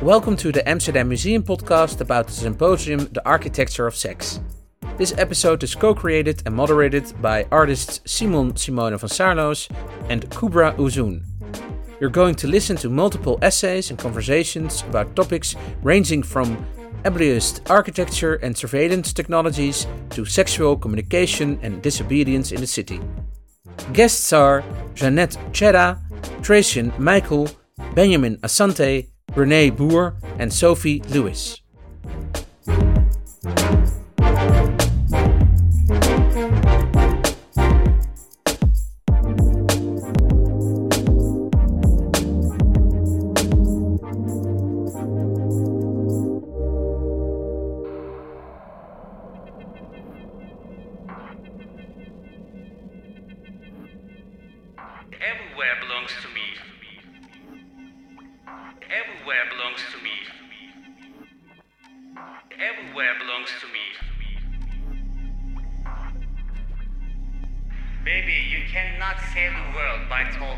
Welcome to the Amsterdam Museum podcast about the symposium The Architecture of Sex. This episode is co created and moderated by artists Simon Simone van Saarloos and Kubra Uzun. You're going to listen to multiple essays and conversations about topics ranging from ableist architecture and surveillance technologies to sexual communication and disobedience in the city. Guests are Jeanette Chera, Tracian Meikle, Benjamin Asante, Renee Boer, and Sophie Lewis. The world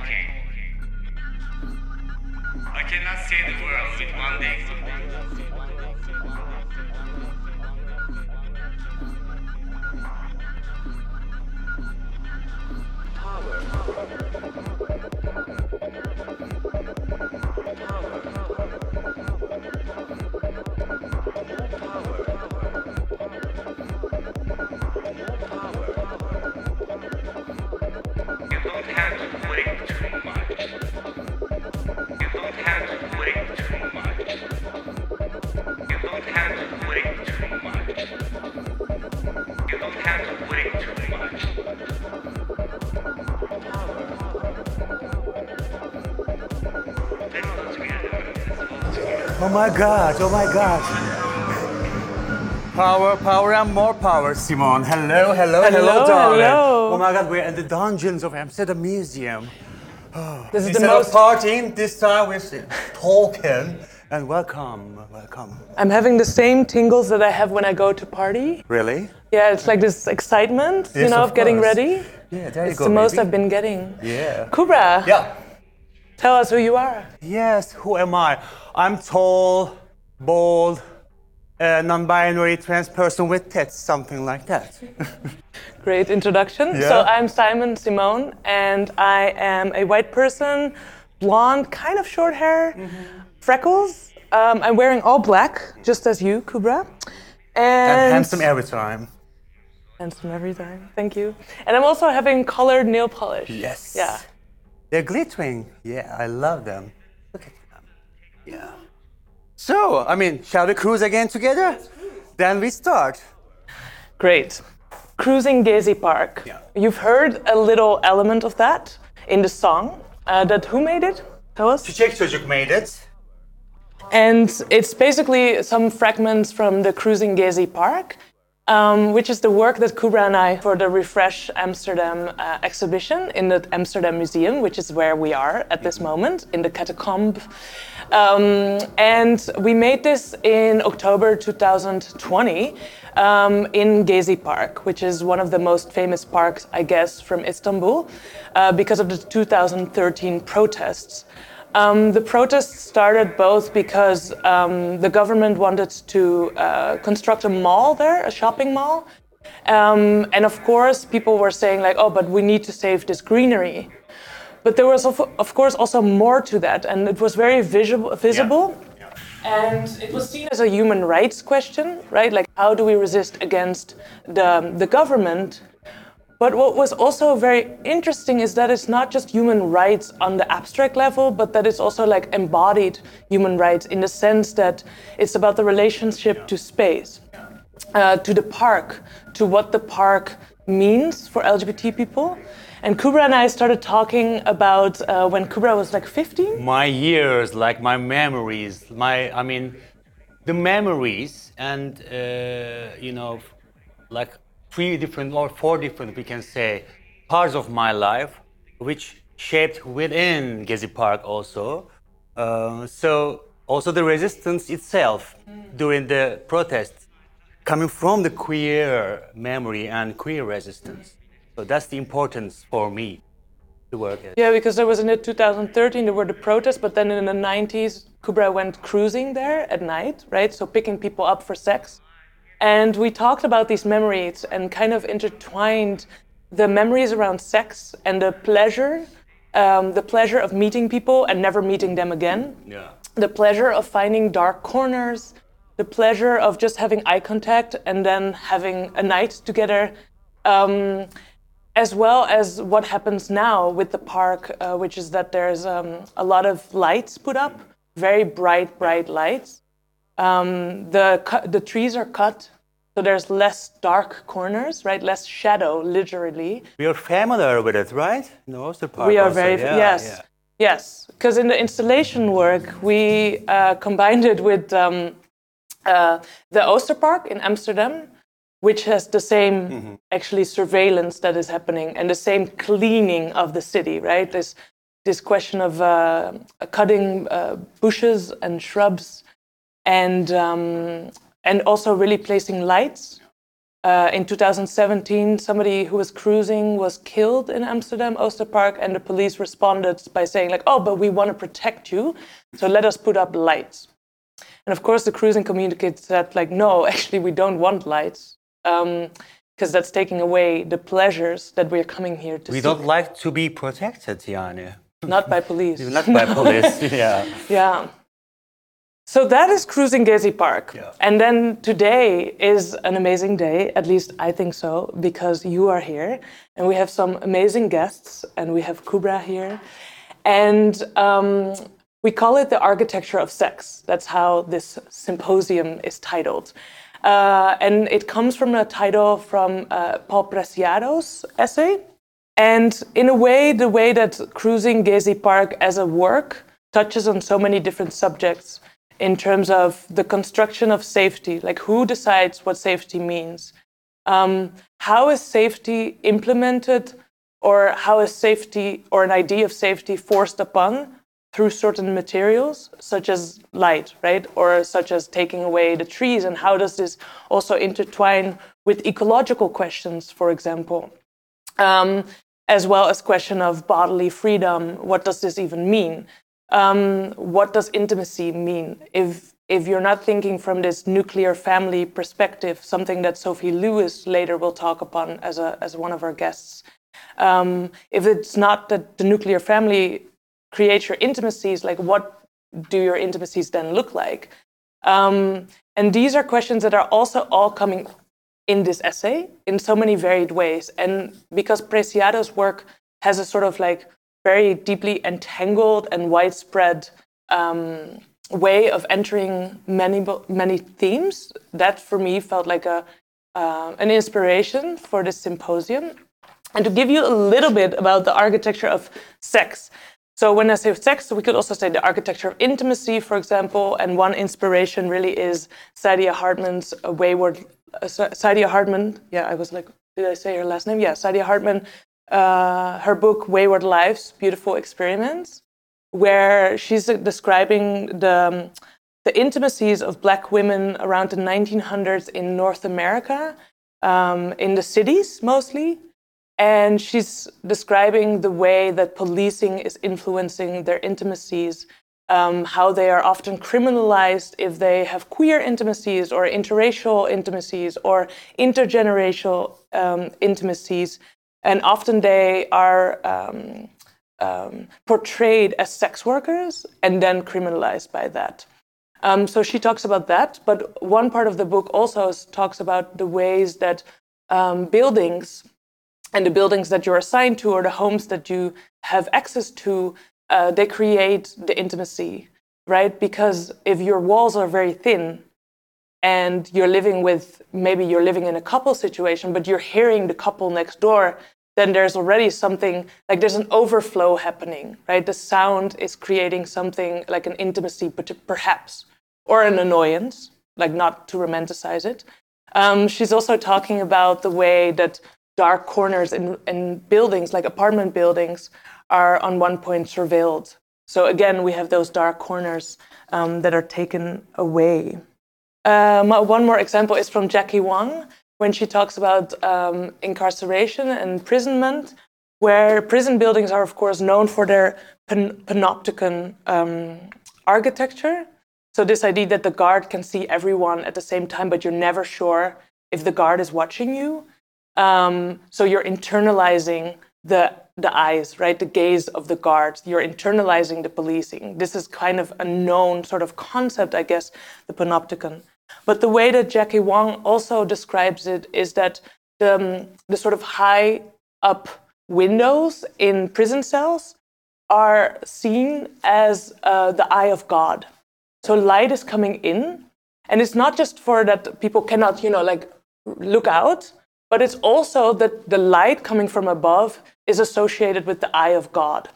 my god, oh my god. Power, power, and more power, Simon. Hello, hello, hello, Hello, darling. hello. Oh my god, we're in the dungeons of Amsterdam Museum. Oh, this is the most. partying, this time we're talking. And welcome, welcome. I'm having the same tingles that I have when I go to party. Really? Yeah, it's like this excitement, you know, of of, getting ready. Yeah, there you It's go. the most baby. I've been getting. Yeah. Kubra, Yeah. Tell us who you are. Yes, who am I? I'm tall, bald, uh, non-binary trans person with tits, something like that. Great introduction. Yeah. So I'm Simon Simone, and I am a white person, blonde, kind of short hair, freckles. Um, I'm wearing all black, just as you, Kubra. And, and handsome every time. Handsome every time. Thank you. And I'm also having colored nail polish. Yes. Yeah. They're glittering. Yeah, I love them. Look at them. Yeah. So, I mean, shall we cruise again together? Then we start. Great. Cruising Gezi Park. Yeah. You've heard a little element of that in the song. Uh, that who made it? Tell us. Çiçek Çocuk made it. And it's basically some fragments from the Cruising Gezi Park, um, which is the work that Kubra and I for the Refresh Amsterdam uh, exhibition in the Amsterdam Museum, which is where we are at this moment in the catacomb. Um, and we made this in October 2020 um, in Gezi Park, which is one of the most famous parks, I guess, from Istanbul, uh, because of the 2013 protests. Um, the protests started both because um, the government wanted to uh, construct a mall there, a shopping mall. Um, and of course, people were saying, like, oh, but we need to save this greenery. But there was, of, of course, also more to that, and it was very visible. visible. And it was seen as a human rights question, right? Like, how do we resist against the, the government? But what was also very interesting is that it's not just human rights on the abstract level, but that it's also like embodied human rights in the sense that it's about the relationship to space, uh, to the park, to what the park means for LGBT people. And Kubra and I started talking about uh, when Kubra was like 15. My years, like my memories, my, I mean, the memories and, uh, you know, like three different or four different, we can say, parts of my life, which shaped within Gezi Park also. Uh, so also the resistance itself during the protests coming from the queer memory and queer resistance. So that's the importance for me. to work. Yes. Yeah, because there was in the 2013 there were the protests, but then in the 90s Kubra went cruising there at night, right? So picking people up for sex. And we talked about these memories and kind of intertwined the memories around sex and the pleasure, um, the pleasure of meeting people and never meeting them again, Yeah. the pleasure of finding dark corners, the pleasure of just having eye contact and then having a night together, um, as well as what happens now with the park, uh, which is that there's um, a lot of lights put up, very bright, bright lights. Um, the the trees are cut, so there's less dark corners, right? Less shadow, literally. We are familiar with it, right? In the Oosterpark. We are also. very yeah, yes, yeah. yes. Because in the installation work, we uh, combined it with um, uh, the Oosterpark in Amsterdam, which has the same Mm-hmm. actually surveillance that is happening and the same cleaning of the city. Right, this this question of uh, cutting uh, bushes and shrubs, and um, and also really placing lights uh, in 2017, somebody who was cruising was killed in Amsterdam Oosterpark, and the police responded by saying like, "Oh, but we want to protect you, so let us put up lights." And of course, the cruising community said like, "No, actually, we don't want lights, because that's taking away the pleasures that we're coming here to We don't like to be protected, Jane. not by police." Not by police. yeah. Yeah. So that is Cruising Gezi Park. Yeah. And then today is an amazing day, at least I think so, because you are here and we have some amazing guests and we have Kubra here. And um, we call it the architecture of sex. That's how this symposium is titled. Uh, and it comes from a title from uh, Paul Preciado's essay. And in a way, the way that Cruising Gezi Park as a work touches on so many different subjects in terms of the construction of safety, like who decides what safety means, um, how is safety implemented, or how is safety or an idea of safety forced upon through certain materials, such as light, right, or such as taking away the trees, and how does this also intertwine with ecological questions, for example? um, as well as question of bodily freedom. What does this even mean? Um, what does intimacy mean? If if you're not thinking from this nuclear family perspective, something that Sophie Lewis later will talk upon as a as one of our guests, um, if it's not that the nuclear family creates your intimacies, like what do your intimacies then look like? Um, and these are questions that are also all coming in this essay in so many varied ways. And because Preciado's work has a sort of like very deeply entangled and widespread um, way of entering many many themes, that for me felt like a uh, an inspiration for this symposium. And to give you a little bit about the architecture of sex. So when I say sex, we could also say the architecture of intimacy, for example. And one inspiration really is Saidiya Hartman's uh, Wayward. Uh, Sa- Saidiya Hartman. Yeah, I was like, did I say her last name? Yeah, Saidiya Hartman. Uh, her book Wayward Lives: Beautiful Experiments, where she's describing the um, the intimacies of black women around the 1900s in North America, um, in the cities mostly. And she's describing the way that policing is influencing their intimacies, um, how they are often criminalized if they have queer intimacies or interracial intimacies or intergenerational um, intimacies. And often they are um, um, portrayed as sex workers and then criminalized by that. Um, so she talks about that, but one part of the book also talks about the ways that um, buildings and the buildings that you're assigned to or the homes that you have access to, uh, they create the intimacy, right? Because if your walls are very thin and you're living with, maybe you're living in a couple situation, but you're hearing the couple next door, then there's already something, like there's an overflow happening, right? The sound is creating something like an intimacy, perhaps, or an annoyance, like not to romanticize it. Um, she's also talking about the way that dark corners in, in buildings, like apartment buildings, are on one point surveilled. So again, we have those dark corners um, that are taken away. Um, one more example is from Jackie Wang when she talks about um, incarceration and imprisonment, where prison buildings are, of course, known for their pan- panopticon um, architecture. So, this idea that the guard can see everyone at the same time, but you're never sure if the guard is watching you. Um, so, you're internalizing the, the eyes, right? The gaze of the guards. You're internalizing the policing. This is kind of a known sort of concept, I guess, the panopticon. But the way that Jackie Wang also describes it is that the, um, the sort of high up windows in prison cells are seen as uh, the eye of God. So light is coming in, and it's not just for that people cannot, you know, like look out, but it's also that the light coming from above is associated with the eye of God.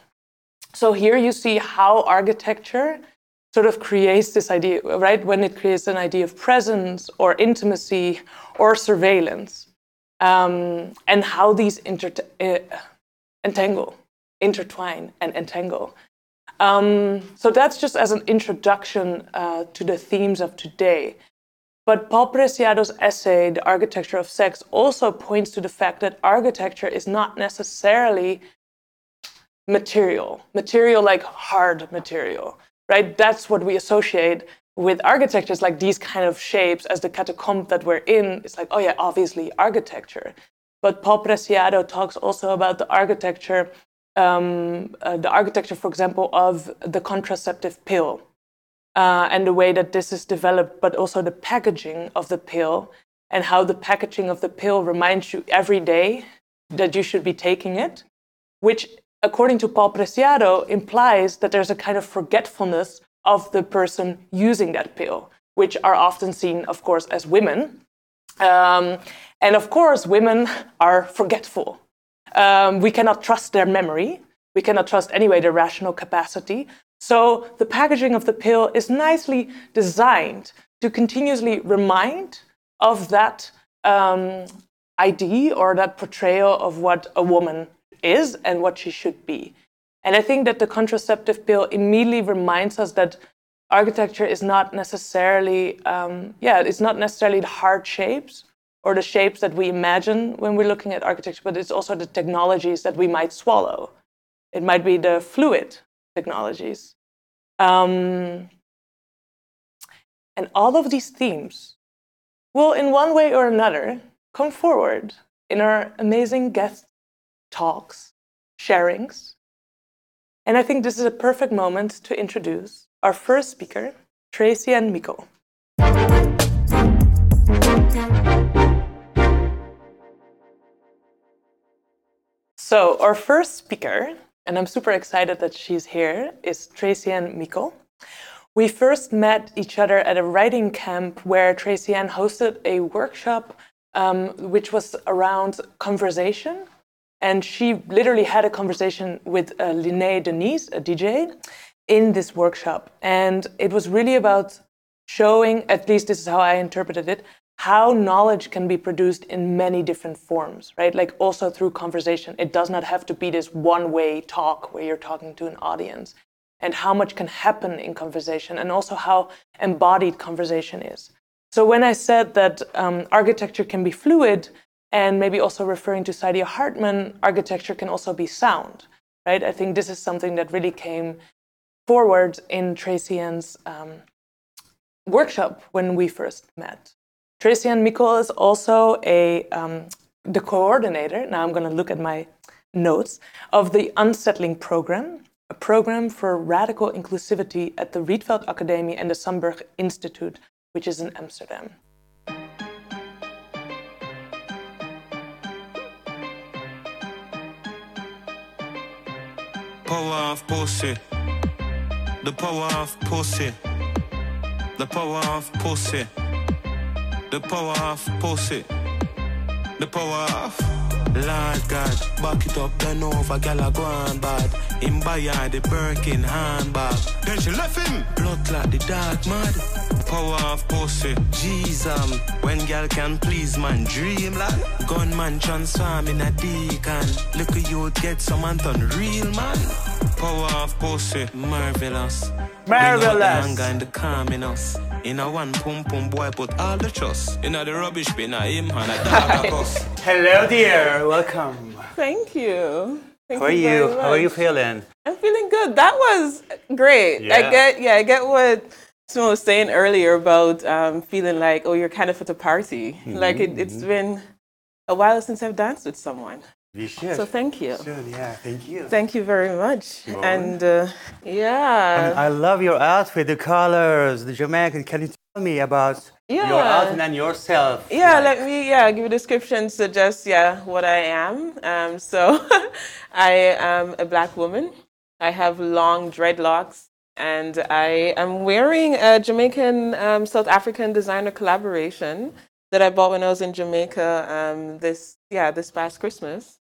So here you see how architecture sort of creates this idea, right? When it creates an idea of presence or intimacy or surveillance, um, and how these inter- uh, entangle, intertwine, and entangle. Um, so that's just as an introduction uh, to the themes of today. But Paul Preciado's essay, The Architecture of Sex, also points to the fact that architecture is not necessarily material, material like hard material, right? That's what we associate with architectures, like these kind of shapes as the catacomb that we're in. It's like, oh yeah, obviously architecture. But Paul Preciado talks also about the architecture, um, uh, the architecture, for example, of the contraceptive pill uh, and the way that this is developed, but also the packaging of the pill and how the packaging of the pill reminds you every day that you should be taking it, which, according to Paul Preciado, implies that there's a kind of forgetfulness of the person using that pill, which are often seen, of course, as women. Um, and of course, women are forgetful. Um, we cannot trust their memory. We cannot trust anyway their rational capacity. So the packaging of the pill is nicely designed to continuously remind of that um, idea or that portrayal of what a woman is and what she should be. And I think that the contraceptive pill immediately reminds us that architecture is not necessarily, um, yeah, it's not necessarily the hard shapes or the shapes that we imagine when we're looking at architecture, but it's also the technologies that we might swallow. It might be the fluid technologies. Um, and all of these themes will, in one way or another, come forward in our amazing guest talks, sharings. And I think this is a perfect moment to introduce our first speaker, Tracian Meikle. So, our first speaker, and I'm super excited that she's here, is Tracian Meikle. We first met each other at a writing camp where Tracian hosted a workshop um, which was around conversation. And she literally had a conversation with uh, Linnea Denise, a DJ, in this workshop. And it was really about showing, at least this is how I interpreted it, how knowledge can be produced in many different forms, right? Like also through conversation. It does not have to be this one way talk where you're talking to an audience, and how much can happen in conversation, and also how embodied conversation is. So when I said that um, architecture can be fluid, and maybe also referring to Saidiya Hartman, architecture can also be sound, right? I think this is something that really came forward in Tracian's um, workshop when we first met. Tracian Meikle is also a, um, the coordinator, now I'm going to look at my notes, of the Unsettling Program, a program for radical inclusivity at the Rietveld Academy and the Sandberg Institute, which is in Amsterdam. Power of pussy. The power of pussy. The power of pussy. The power of pussy. The power of Lord God, back it up, then over, gal a go on bad. Him buy her the Birkin handbag. Then she left him. Blood like the dark mad. Power of pussy. Jesus, when gal can please man, dream lad. Gunman transform in a deacon. Look at you get some Anton real man. Power of pussy, marvelous. Bring out the Marvelous. anger and the calm in us. In a one pum pum boy put all the trust. In a the rubbish bin a him and a dog a us. Hello, dear. Welcome. Thank you. Thank How are you you? How are you feeling? I'm feeling good. That was great. I get yeah, I get what Simone was saying earlier about um, feeling like oh you're kind of at a party. Like it, Mm-hmm. it's been a while since I've danced with someone. We should. So thank you. Should, yeah, thank you. Thank you very much. You're And uh, yeah. I love your outfit, the colors, the Jamaican. Can you tell me about your outfit and yourself? Yeah, Like, let me yeah give a description to just yeah what I am. Um, so I am a black woman. I have long dreadlocks, and I am wearing a Jamaican um, South African designer collaboration that I bought when I was in Jamaica um, this yeah this past Christmas.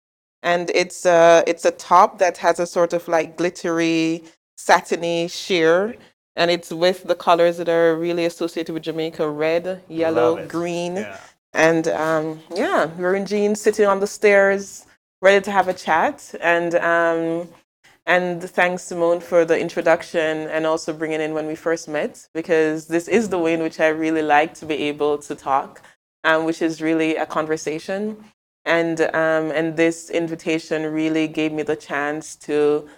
And it's a it's a top that has a sort of like glittery satiny sheer. And it's with the colors that are really associated with Jamaica red, yellow, green. Yeah. And um, yeah, we're in jeans, sitting on the stairs, ready to have a chat. And um, and thanks Simone for the introduction and also bringing in when we first met, because this is the way in which I really like to be able to talk, um, which is really a conversation. And um, and this invitation really gave me the chance to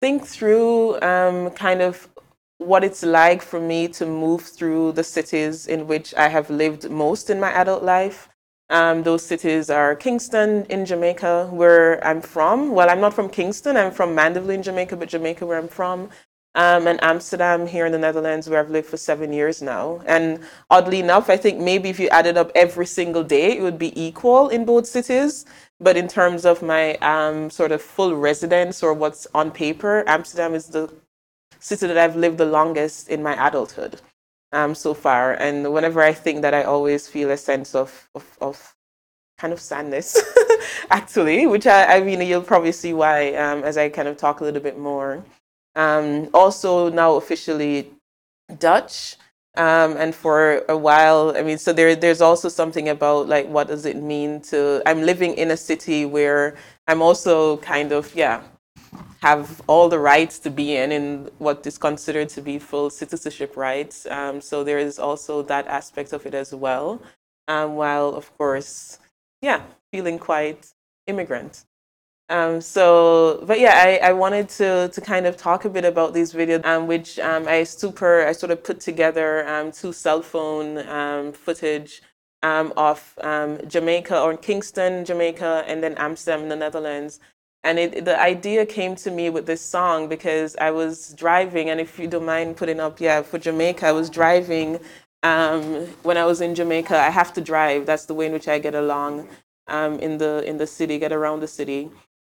think through um, kind of what it's like for me to move through the cities in which I have lived most in my adult life. Um, those cities are Kingston in Jamaica, where I'm from. Well, I'm not from Kingston, I'm from Mandeville in Jamaica, but Jamaica, where I'm from. Um, and Amsterdam here in the Netherlands, where I've lived for seven years now. And oddly enough, I think maybe if you added up every single day, it would be equal in both cities. But in terms of my um, sort of full residence or what's on paper, Amsterdam is the city that I've lived the longest in my adulthood um, so far. And whenever I think that, I always feel a sense of, of, of kind of sadness, actually, which I, I mean, you'll probably see why um, as I kind of talk a little bit more. Um, also, now officially Dutch. Um, and for a while, I mean, so there, there's also something about like, what does it mean to, I'm living in a city where I'm also kind of, yeah, have all the rights to be in in what is considered to be full citizenship rights. Um, so there is also that aspect of it as well. Um, while of course, yeah, feeling quite immigrant. Um, so, but yeah, I, I wanted to to kind of talk a bit about this video, um, which um, I super I sort of put together um, two cell phone um, footage um, of um, Jamaica or Kingston, Jamaica, and then Amsterdam, in the Netherlands. And it, the idea came to me with this song because I was driving, and if you don't mind putting up, yeah, for Jamaica, I was driving. Um, when I was in Jamaica, I have to drive. That's the way in which I get along um, in the in the city, get around the city.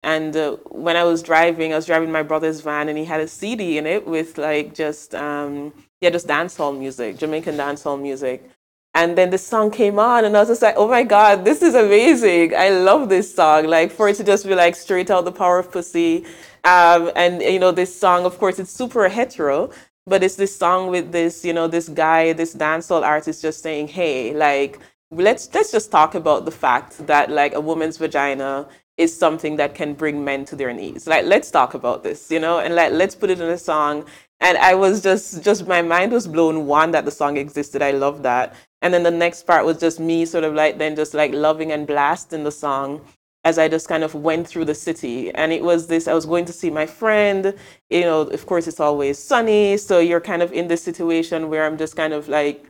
And uh, when I was driving, I was driving my brother's van, and he had a CD in it with like just um, yeah, just dancehall music, Jamaican dancehall music. And then the song came on, and I was just like, oh my God, this is amazing. I love this song. Like, for it to just be like straight out the power of pussy. Um, and, you know, this song, of course, it's super hetero, but it's this song with this, you know, this guy, this dancehall artist just saying, hey, like, let's let's just talk about the fact that like a woman's vagina is something that can bring men to their knees. Like let's talk about this, you know, and like let's put it in a song. And I was just just my mind was blown one that the song existed. I love that. And then the next part was just me sort of like then just like loving and blasting the song as I just kind of went through the city. And it was this I was going to see my friend, you know, of course it's always sunny, so you're kind of in this situation where I'm just kind of like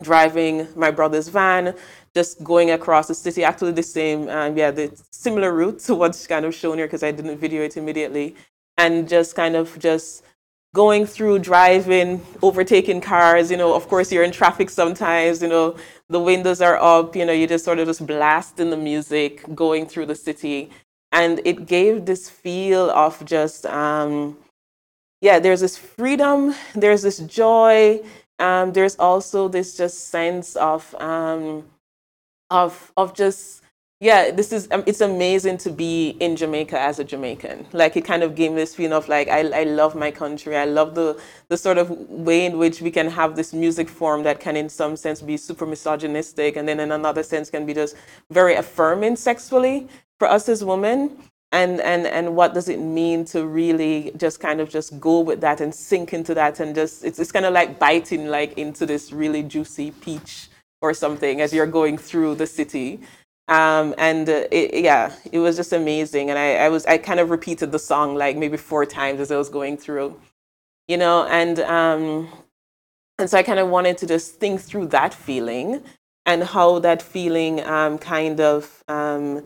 driving my brother's van, just going across the city, actually the same, um, yeah, the similar route to what's kind of shown here because I didn't video it immediately, and just kind of just going through driving, overtaking cars, you know, of course you're in traffic sometimes, you know, the windows are up, you know, you just sort of just blasting the music, going through the city. And it gave this feel of just, um, yeah, there's this freedom, there's this joy, um, there's also this just sense of um, of of just yeah this is um, it's amazing to be in jamaica as a jamaican. Like it kind of gave me this feeling of like I, I love my country. I love the the sort of way in which we can have this music form that can in some sense be super misogynistic and then in another sense can be just very affirming sexually for us as women. And and and what does it mean to really just kind of just go with that and sink into that and just it's, it's kind of like biting like into this really juicy peach or something as you're going through the city Um, and uh, it, yeah, it was just amazing. And I, I was I kind of repeated the song like maybe four times as I was going through, you know. And um, and so I kind of wanted to just think through that feeling and how that feeling um, kind of um,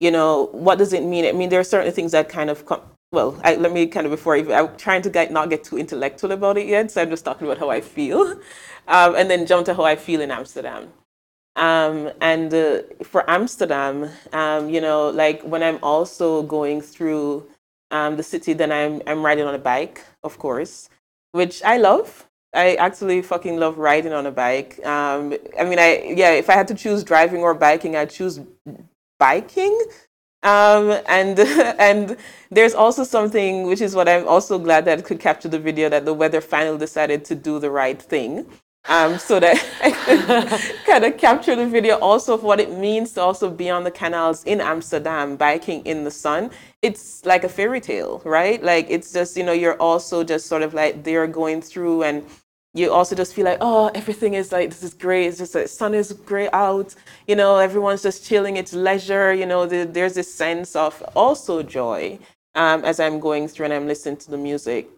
you know what does it mean? I mean, there are certain things that kind of come. Well, I, let me kind of before I'm trying to get, not get too intellectual about it yet, so I'm just talking about how I feel, um, and then jump to how I feel in Amsterdam. Um, and uh, for Amsterdam, um, you know, like when I'm also going through um, the city, then I'm I'm riding on a bike, of course, which I love. I actually fucking love riding on a bike. Um, I mean, I yeah, if I had to choose driving or biking, I'd choose biking. Um, and and there's also something which is what I'm also glad that could capture the video that the weather finally decided to do the right thing um, so that I kind of capture the video also of what it means to also be on the canals in Amsterdam, biking in the sun. It's like a fairy tale, right? Like it's just, you know, you're also just sort of like they're going through and you also just feel like, oh, everything is like, this is great. It's just the sun is great out. You know, everyone's just chilling. It's leisure. You know, the, there's this sense of also joy um, as I'm going through and I'm listening to the music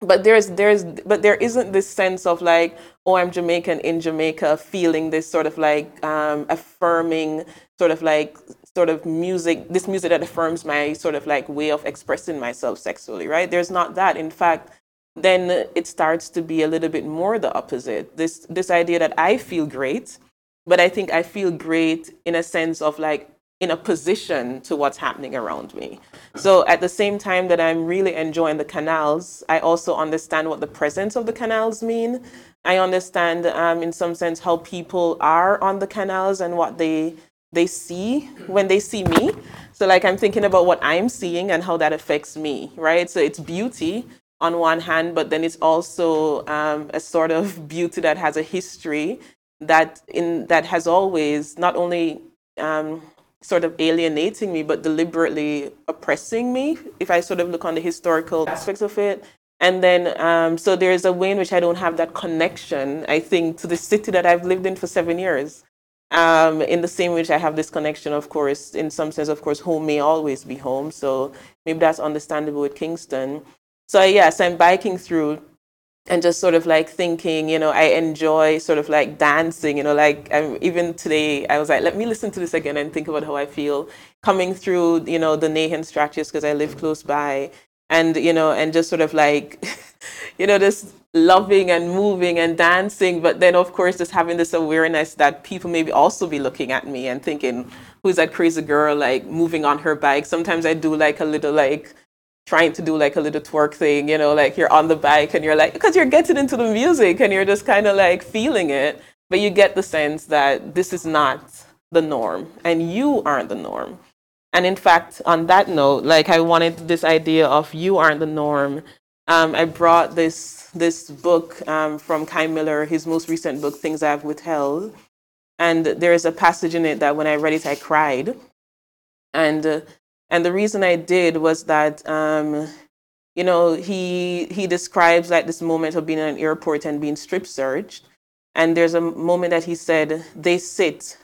but there's there's but there isn't this sense of like oh i'm jamaican in jamaica feeling this sort of like um, affirming sort of like sort of music this music that affirms my sort of like way of expressing myself sexually right? There's not that. In fact then it starts to be a little bit more the opposite. This this idea that i feel great but i think i feel great in a sense of like in a position to what's happening around me. So at the same time that I'm really enjoying the canals, I also understand what the presence of the canals mean. I understand, um, in some sense, how people are on the canals and what they they see when they see me. So like I'm thinking about what I'm seeing and how that affects me, right? So it's beauty on one hand, but then it's also um, a sort of beauty that has a history that in that has always not only um, sort of alienating me, but deliberately oppressing me, if I sort of look on the historical aspects of it. And then, um, so there's a way in which I don't have that connection, I think, to the city that I've lived in for seven years. Um, in the same way which I have this connection, of course, in some sense, of course, home may always be home. So maybe that's understandable with Kingston. So yes, I'm biking through and just sort of like thinking, you know, I enjoy sort of like dancing, you know, like I'm, even today I was like, let me listen to this again and think about how I feel coming through, you know, the Nahan structures because I live close by and, you know, and just sort of like, you know, just loving and moving and dancing. But then of course, just having this awareness that people maybe also be looking at me and thinking, who's that crazy girl like moving on her bike? Sometimes I do like a little like, trying to do like a little twerk thing, you know, like you're on the bike and you're like, because you're getting into the music and you're just kind of like feeling it, but you get the sense that this is not the norm and you aren't the norm. And in fact, on that note, like I wanted this idea of you aren't the norm. Um, I brought this this book um, from Kei Miller, his most recent book, Things I've Withheld. And there is a passage in it that when I read it, I cried. And uh, and the reason I did was that, um, you know, he he describes like this moment of being in an airport and being strip searched. And there's a moment that he said, they sit,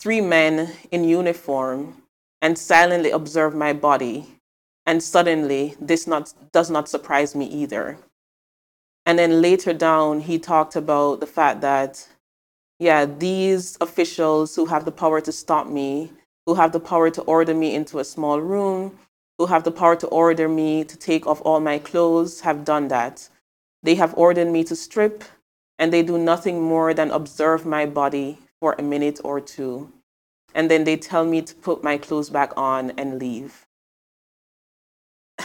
three men in uniform, and silently observe my body. And suddenly, this not, does not surprise me either. And then later down, he talked about the fact that, yeah, these officials who have the power to stop me who have the power to order me into a small room, who have the power to order me to take off all my clothes, have done that. They have ordered me to strip, and they do nothing more than observe my body for a minute or two. And then they tell me to put my clothes back on and leave.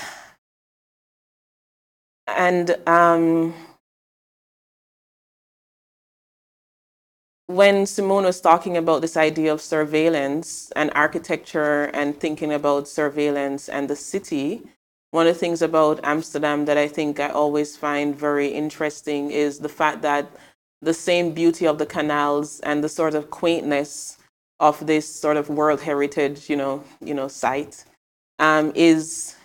And um, when Simone was talking about this idea of surveillance and architecture and thinking about surveillance and the city, one of the things about Amsterdam that I think I always find very interesting is the fact that the same beauty of the canals and the sort of quaintness of this sort of World Heritage, you know, you know, site um, is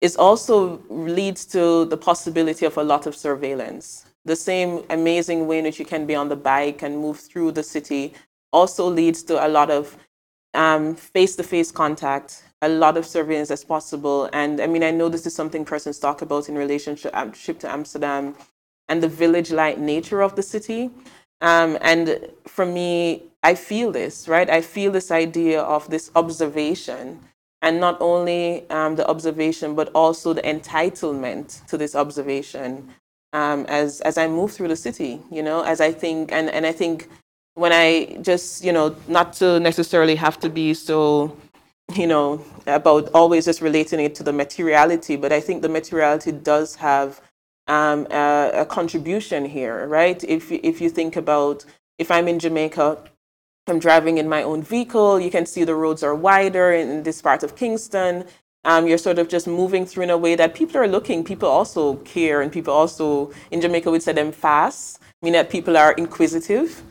is also leads to the possibility of a lot of surveillance the same amazing way in which you can be on the bike and move through the city also leads to a lot of um, face-to-face contact, a lot of surveillance as possible. And I mean, I know this is something persons talk about in relationship um, to Amsterdam and the village-like nature of the city. Um, and for me, I feel this, right? I feel this idea of this observation, and not only um, the observation, but also the entitlement to this observation um, as as I move through the city. You know, as I think, and and I think when I just, you know, not to necessarily have to be so, you know, about always just relating it to the materiality, but I think the materiality does have um, a, a, contribution here, right? If, if you think about if I'm in Jamaica, I'm driving in my own vehicle, you can see the roads are wider in this part of Kingston. Um, you're sort of just moving through in a way that people are looking, people also care, and people also, in Jamaica, we'd say them fast, meaning that people are inquisitive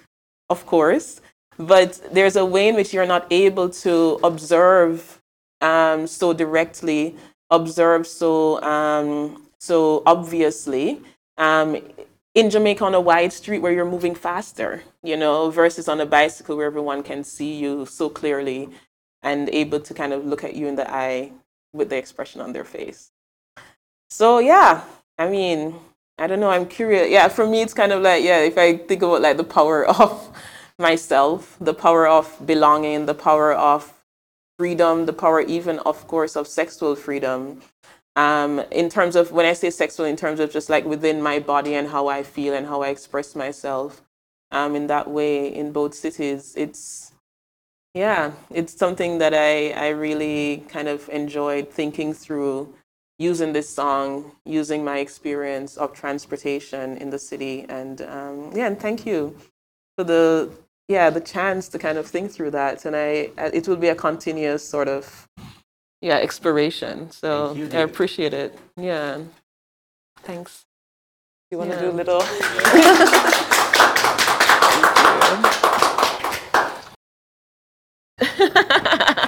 of course, but there's a way in which you're not able to observe um, so directly, observe so um, so obviously. Um, in Jamaica on a wide street where you're moving faster, you know, versus on a bicycle where everyone can see you so clearly and able to kind of look at you in the eye with the expression on their face. So yeah, I mean, I don't know. I'm curious. Yeah, for me, it's kind of like yeah. If I think about like the power of myself, the power of belonging, the power of freedom, the power even, of course, of sexual freedom. Um, in terms of when I say sexual, in terms of just like within my body and how I feel and how I express myself. Um, in that way, in both cities, it's yeah, it's something that I I really kind of enjoyed thinking through using this song, using my experience of transportation in the city. And um, yeah, and thank you for the yeah the chance to kind of think through that. And I it will be a continuous sort of yeah exploration. So you, I appreciate it. Yeah, thanks. You want to Yeah. do a little?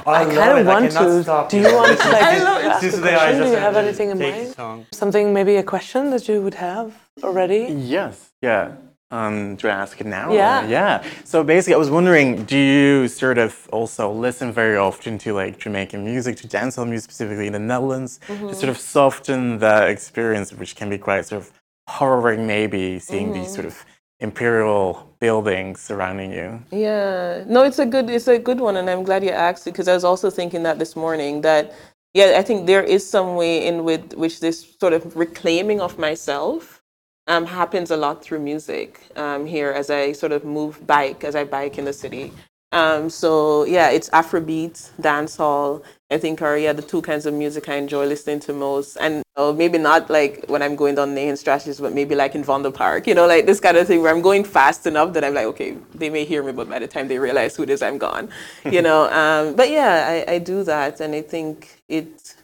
I, kind of want to. Do you want to like I love it. This the question? Do you have anything in mind? song. Something, maybe a question that you would have already? Yes, yeah. Um, do I ask it now? or- Yeah. Yeah. So basically, I was wondering, do you sort of also listen very often to like Jamaican music, to dancehall music specifically in the Netherlands, to sort of soften the experience, which can be quite sort of horroring, maybe seeing these sort of imperial buildings surrounding you? Yeah, no, it's a good it's a good one, and I'm glad you asked because I was also thinking that this morning that yeah, I think there is some way in with which this sort of reclaiming of myself um, happens a lot through music um, here as I sort of move bike as I bike in the city. Um, so yeah, it's Afrobeat, dancehall. I think are yeah the two kinds of music I enjoy listening to most, and uh, maybe not like when I'm going down Nahan strategies, but maybe like in Vondelpark, you know, like this kind of thing where I'm going fast enough that I'm like, okay, they may hear me, but by the time they realize who it is, I'm gone, you know. Um, but yeah, I, I do that, and I think it,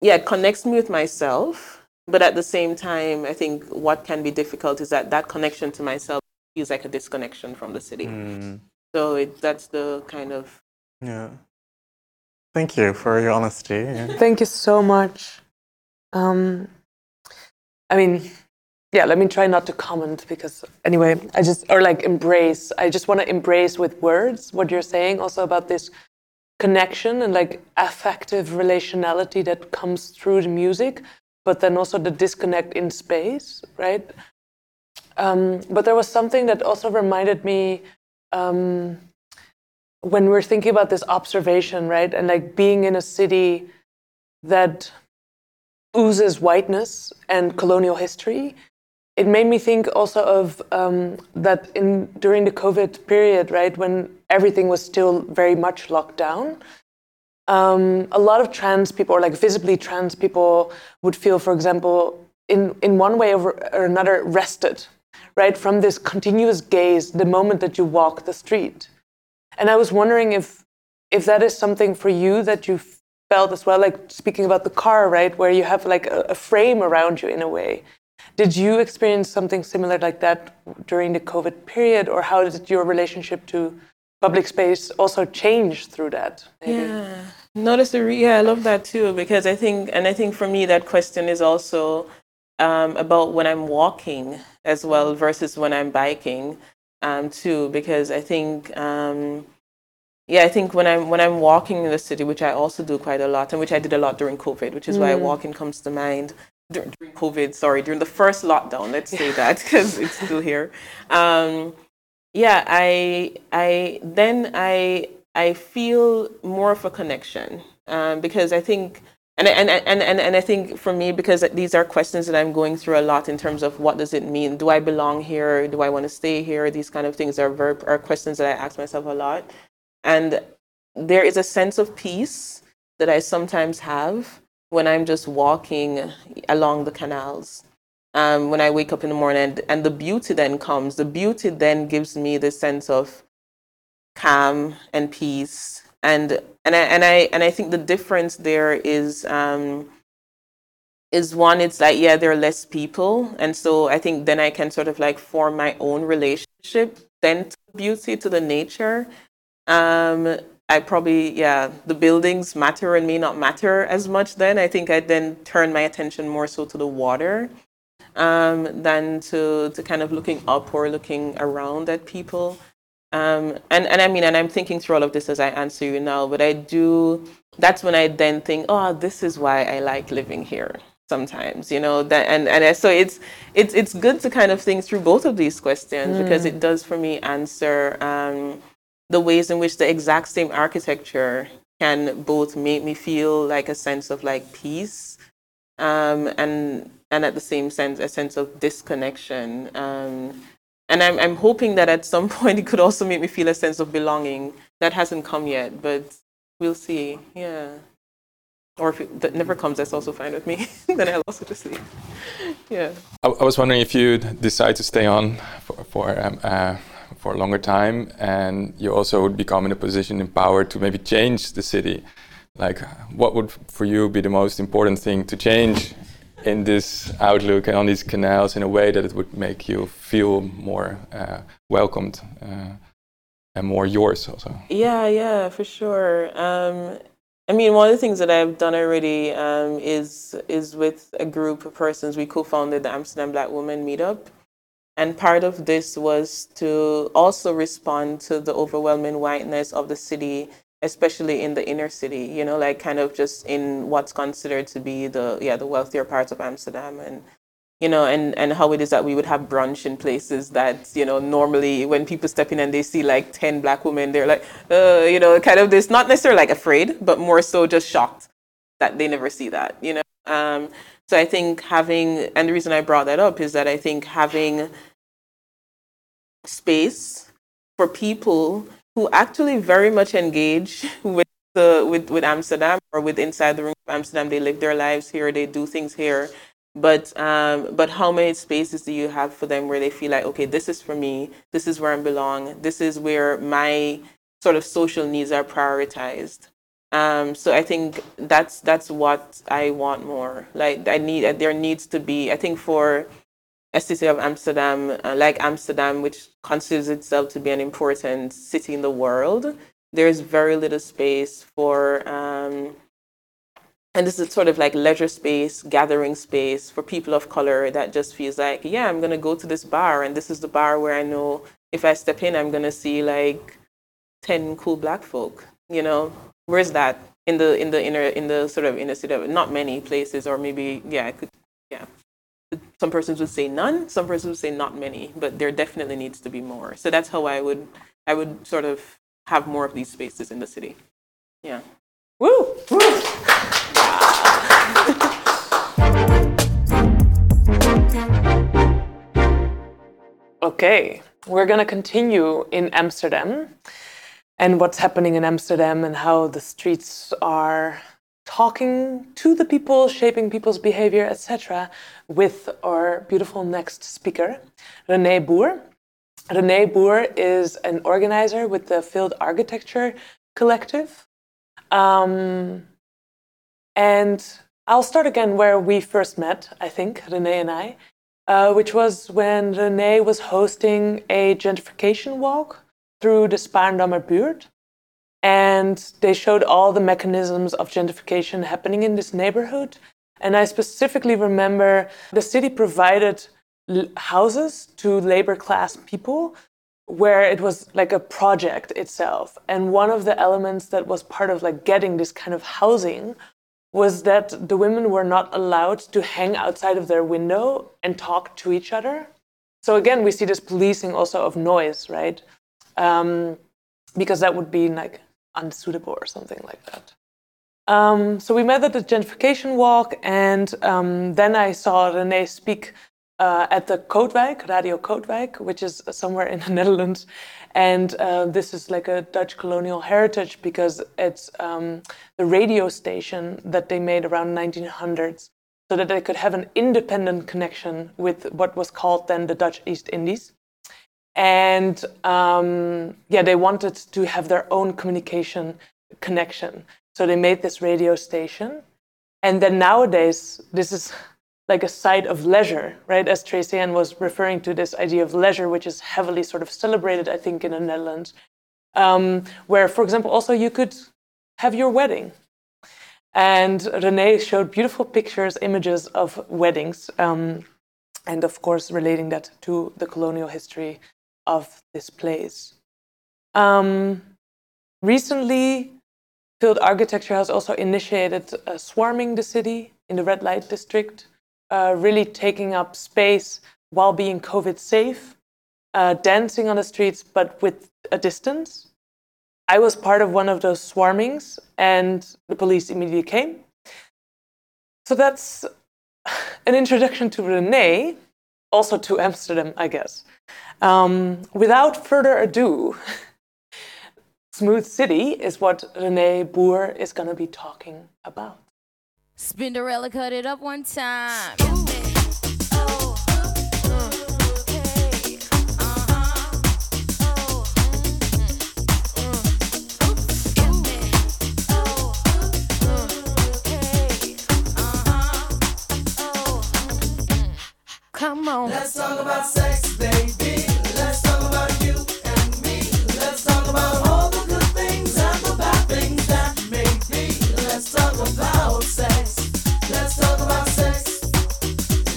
yeah, it connects me with myself. But at the same time, I think what can be difficult is that that connection to myself feels like a disconnection from the city. Mm, So it, that's the kind of yeah. Thank you for your honesty. yeah. Thank you so much. Um, I mean, yeah, let me try not to comment because anyway, I just, or like embrace, I just want to embrace with words what you're saying also about this connection and like affective relationality that comes through the music, but then also the disconnect in space, right? Um, but there was something that also reminded me um, when we're thinking about this observation, right? And like being in a city that oozes whiteness and colonial history, it made me think also of um, that in during the COVID period, right, when everything was still very much locked down. Um, a lot of trans people, or like visibly trans people, would feel, for example, in in one way or or another, rested, right, from this continuous gaze the moment that you walk the street. And I was wondering if if that is something for you that you felt as well, like speaking about the car, right, where you have like a, a frame around you in a way. Did you experience something similar like that during the COVID period, or how did your relationship to public space also change through that? maybe? Yeah. No, that's a re- yeah, I love that too because I think, and I think for me that question is also um, about when I'm walking as well versus when I'm biking um, too because I think um, yeah, I think when I'm when I'm walking in the city, which I also do quite a lot, and which I did a lot during COVID, which is why walking comes to mind. Dur- During COVID, sorry, during the first lockdown, let's say that because it's still here. Um, yeah, I I then I I feel more of a connection um, because I think. And, and, and, and, and I think for me, because these are questions that I'm going through a lot in terms of what does it mean? Do I belong here? Do I want to stay here? These kind of things are, very, are questions that I ask myself a lot. And there is a sense of peace that I sometimes have when I'm just walking along the canals. Um, when I wake up in the morning, and, and the beauty then comes. The beauty then gives me this sense of calm and peace. And and I and I and I think the difference there is um, is one. It's like yeah, there are less people, and so I think then I can sort of like form my own relationship then to beauty to the nature um, I probably, yeah, the buildings matter and may not matter as much then. I think I then turn my attention more so to the water um, than to, to kind of looking up or looking around at people. Um, and, and I mean, and I'm thinking through all of this as I answer you now, but I do, that's when I then think, oh, this is why I like living here sometimes you know that and and I- so it's it's it's good to kind of think through both of these questions because it does for me answer um the ways in which the exact same architecture can both make me feel like a sense of like peace um, and and at the same sense a sense of disconnection um, and I'm, I'm hoping that at some point it could also make me feel a sense of belonging that hasn't come yet but we'll see. Yeah. Or if it, that never comes that's also fine with me. Then i'll also just leave. Yeah. I, I was wondering if you decide to stay on for for, um, uh, for a longer time, and you also would become in a position in power to maybe change the city. Like, what would for you be the most important thing to change in this outlook and on these canals in a way that it would make you feel more uh, welcomed uh, and more yours also? Yeah, yeah, for sure. Um, I mean, one of the things that I've done already um, is is with a group of persons. We co-founded the Amsterdam Black Women Meetup, and part of this was to also respond to the overwhelming whiteness of the city, especially in the inner city. You know, like kind of just in what's considered to be the yeah the wealthier parts of Amsterdam and you know, and, and how it is that we would have brunch in places that, you know, normally when people step in and they see like 10 black women, they're like, uh, you know, kind of this, not necessarily like afraid, but more so just shocked that they never see that, you know. Um, so I think having, and the reason I brought that up is that I think having space for people who actually very much engage with the with, with Amsterdam or with inside the room of Amsterdam. They live their lives here, they do things here. But um, but how many spaces do you have for them where they feel like, okay, this is for me, this is where I belong, this is where my sort of social needs are prioritized. Um, so I think that's that's what I want more. Like I need there needs to be. I think for a city of Amsterdam, uh, like Amsterdam, which considers itself to be an important city in the world, there's very little space for, um, and this is sort of like leisure space, gathering space for people of color that just feels like, yeah, I'm gonna go to this bar, and this is the bar where I know if I step in, I'm gonna see like ten cool black folk. You know, where's that? In the in the inner in the sort of inner city? of- Not many places, or maybe yeah, could yeah. Some persons would say none some persons would say not many but there definitely needs to be more. So that's how i would i would sort of have more of these spaces in the city. Yeah. Woo! Okay, we're gonna continue in Amsterdam and what's happening in Amsterdam and how the streets are talking to the people, shaping people's behavior, etc., with our beautiful next speaker, Renee Boer. Renee Boer is an organizer with the Failed Architecture Collective. Um, and I'll start again where we first met, I think, Renee and I, uh, which was when Renee was hosting a gentrification walk through the Spaarndammer Buurt. And they showed all the mechanisms of gentrification happening in this neighborhood. And I specifically remember the city provided houses to labor class people where it was like a project itself. And one of the elements that was part of like getting this kind of housing was that the women were not allowed to hang outside of their window and talk to each other. So again, we see this policing also of noise, right? Um, because that would be like unsuitable or something like that. Um, so we met at the gentrification walk, and um, then I saw Renee speak uh, at the Kootwijk, Radio Kootwijk, which is somewhere in the Netherlands. And uh, this is like a Dutch colonial heritage because it's um, the radio station that they made around 1900s so that they could have an independent connection with what was called then the Dutch East Indies. And um, yeah, they wanted to have their own communication connection. So they made this radio station. And then nowadays, this is like a site of leisure, right? As Tracian was referring to this idea of leisure, which is heavily sort of celebrated, I think, in the Netherlands, um, where, for example, also you could have your wedding. And Renee showed beautiful pictures, images of weddings, um, and of course, relating that to the colonial history of this place. Um, recently, Failed Architecture has also initiated uh, swarming the city in the red light district, uh, really taking up space while being COVID safe, uh, dancing on the streets, but with a distance. I was part of one of those swarmings, and the police immediately came. So that's an introduction to Renee, also to Amsterdam, I guess. Um, without further ado, Smooth City is what Renee Boer is going to be talking about. Spinderella cut it up one time. Come on. Let's talk about sex, baby. Let's talk about you and me. Let's talk about all the good things and the bad things that may be. Let's talk about sex. Let's talk about sex.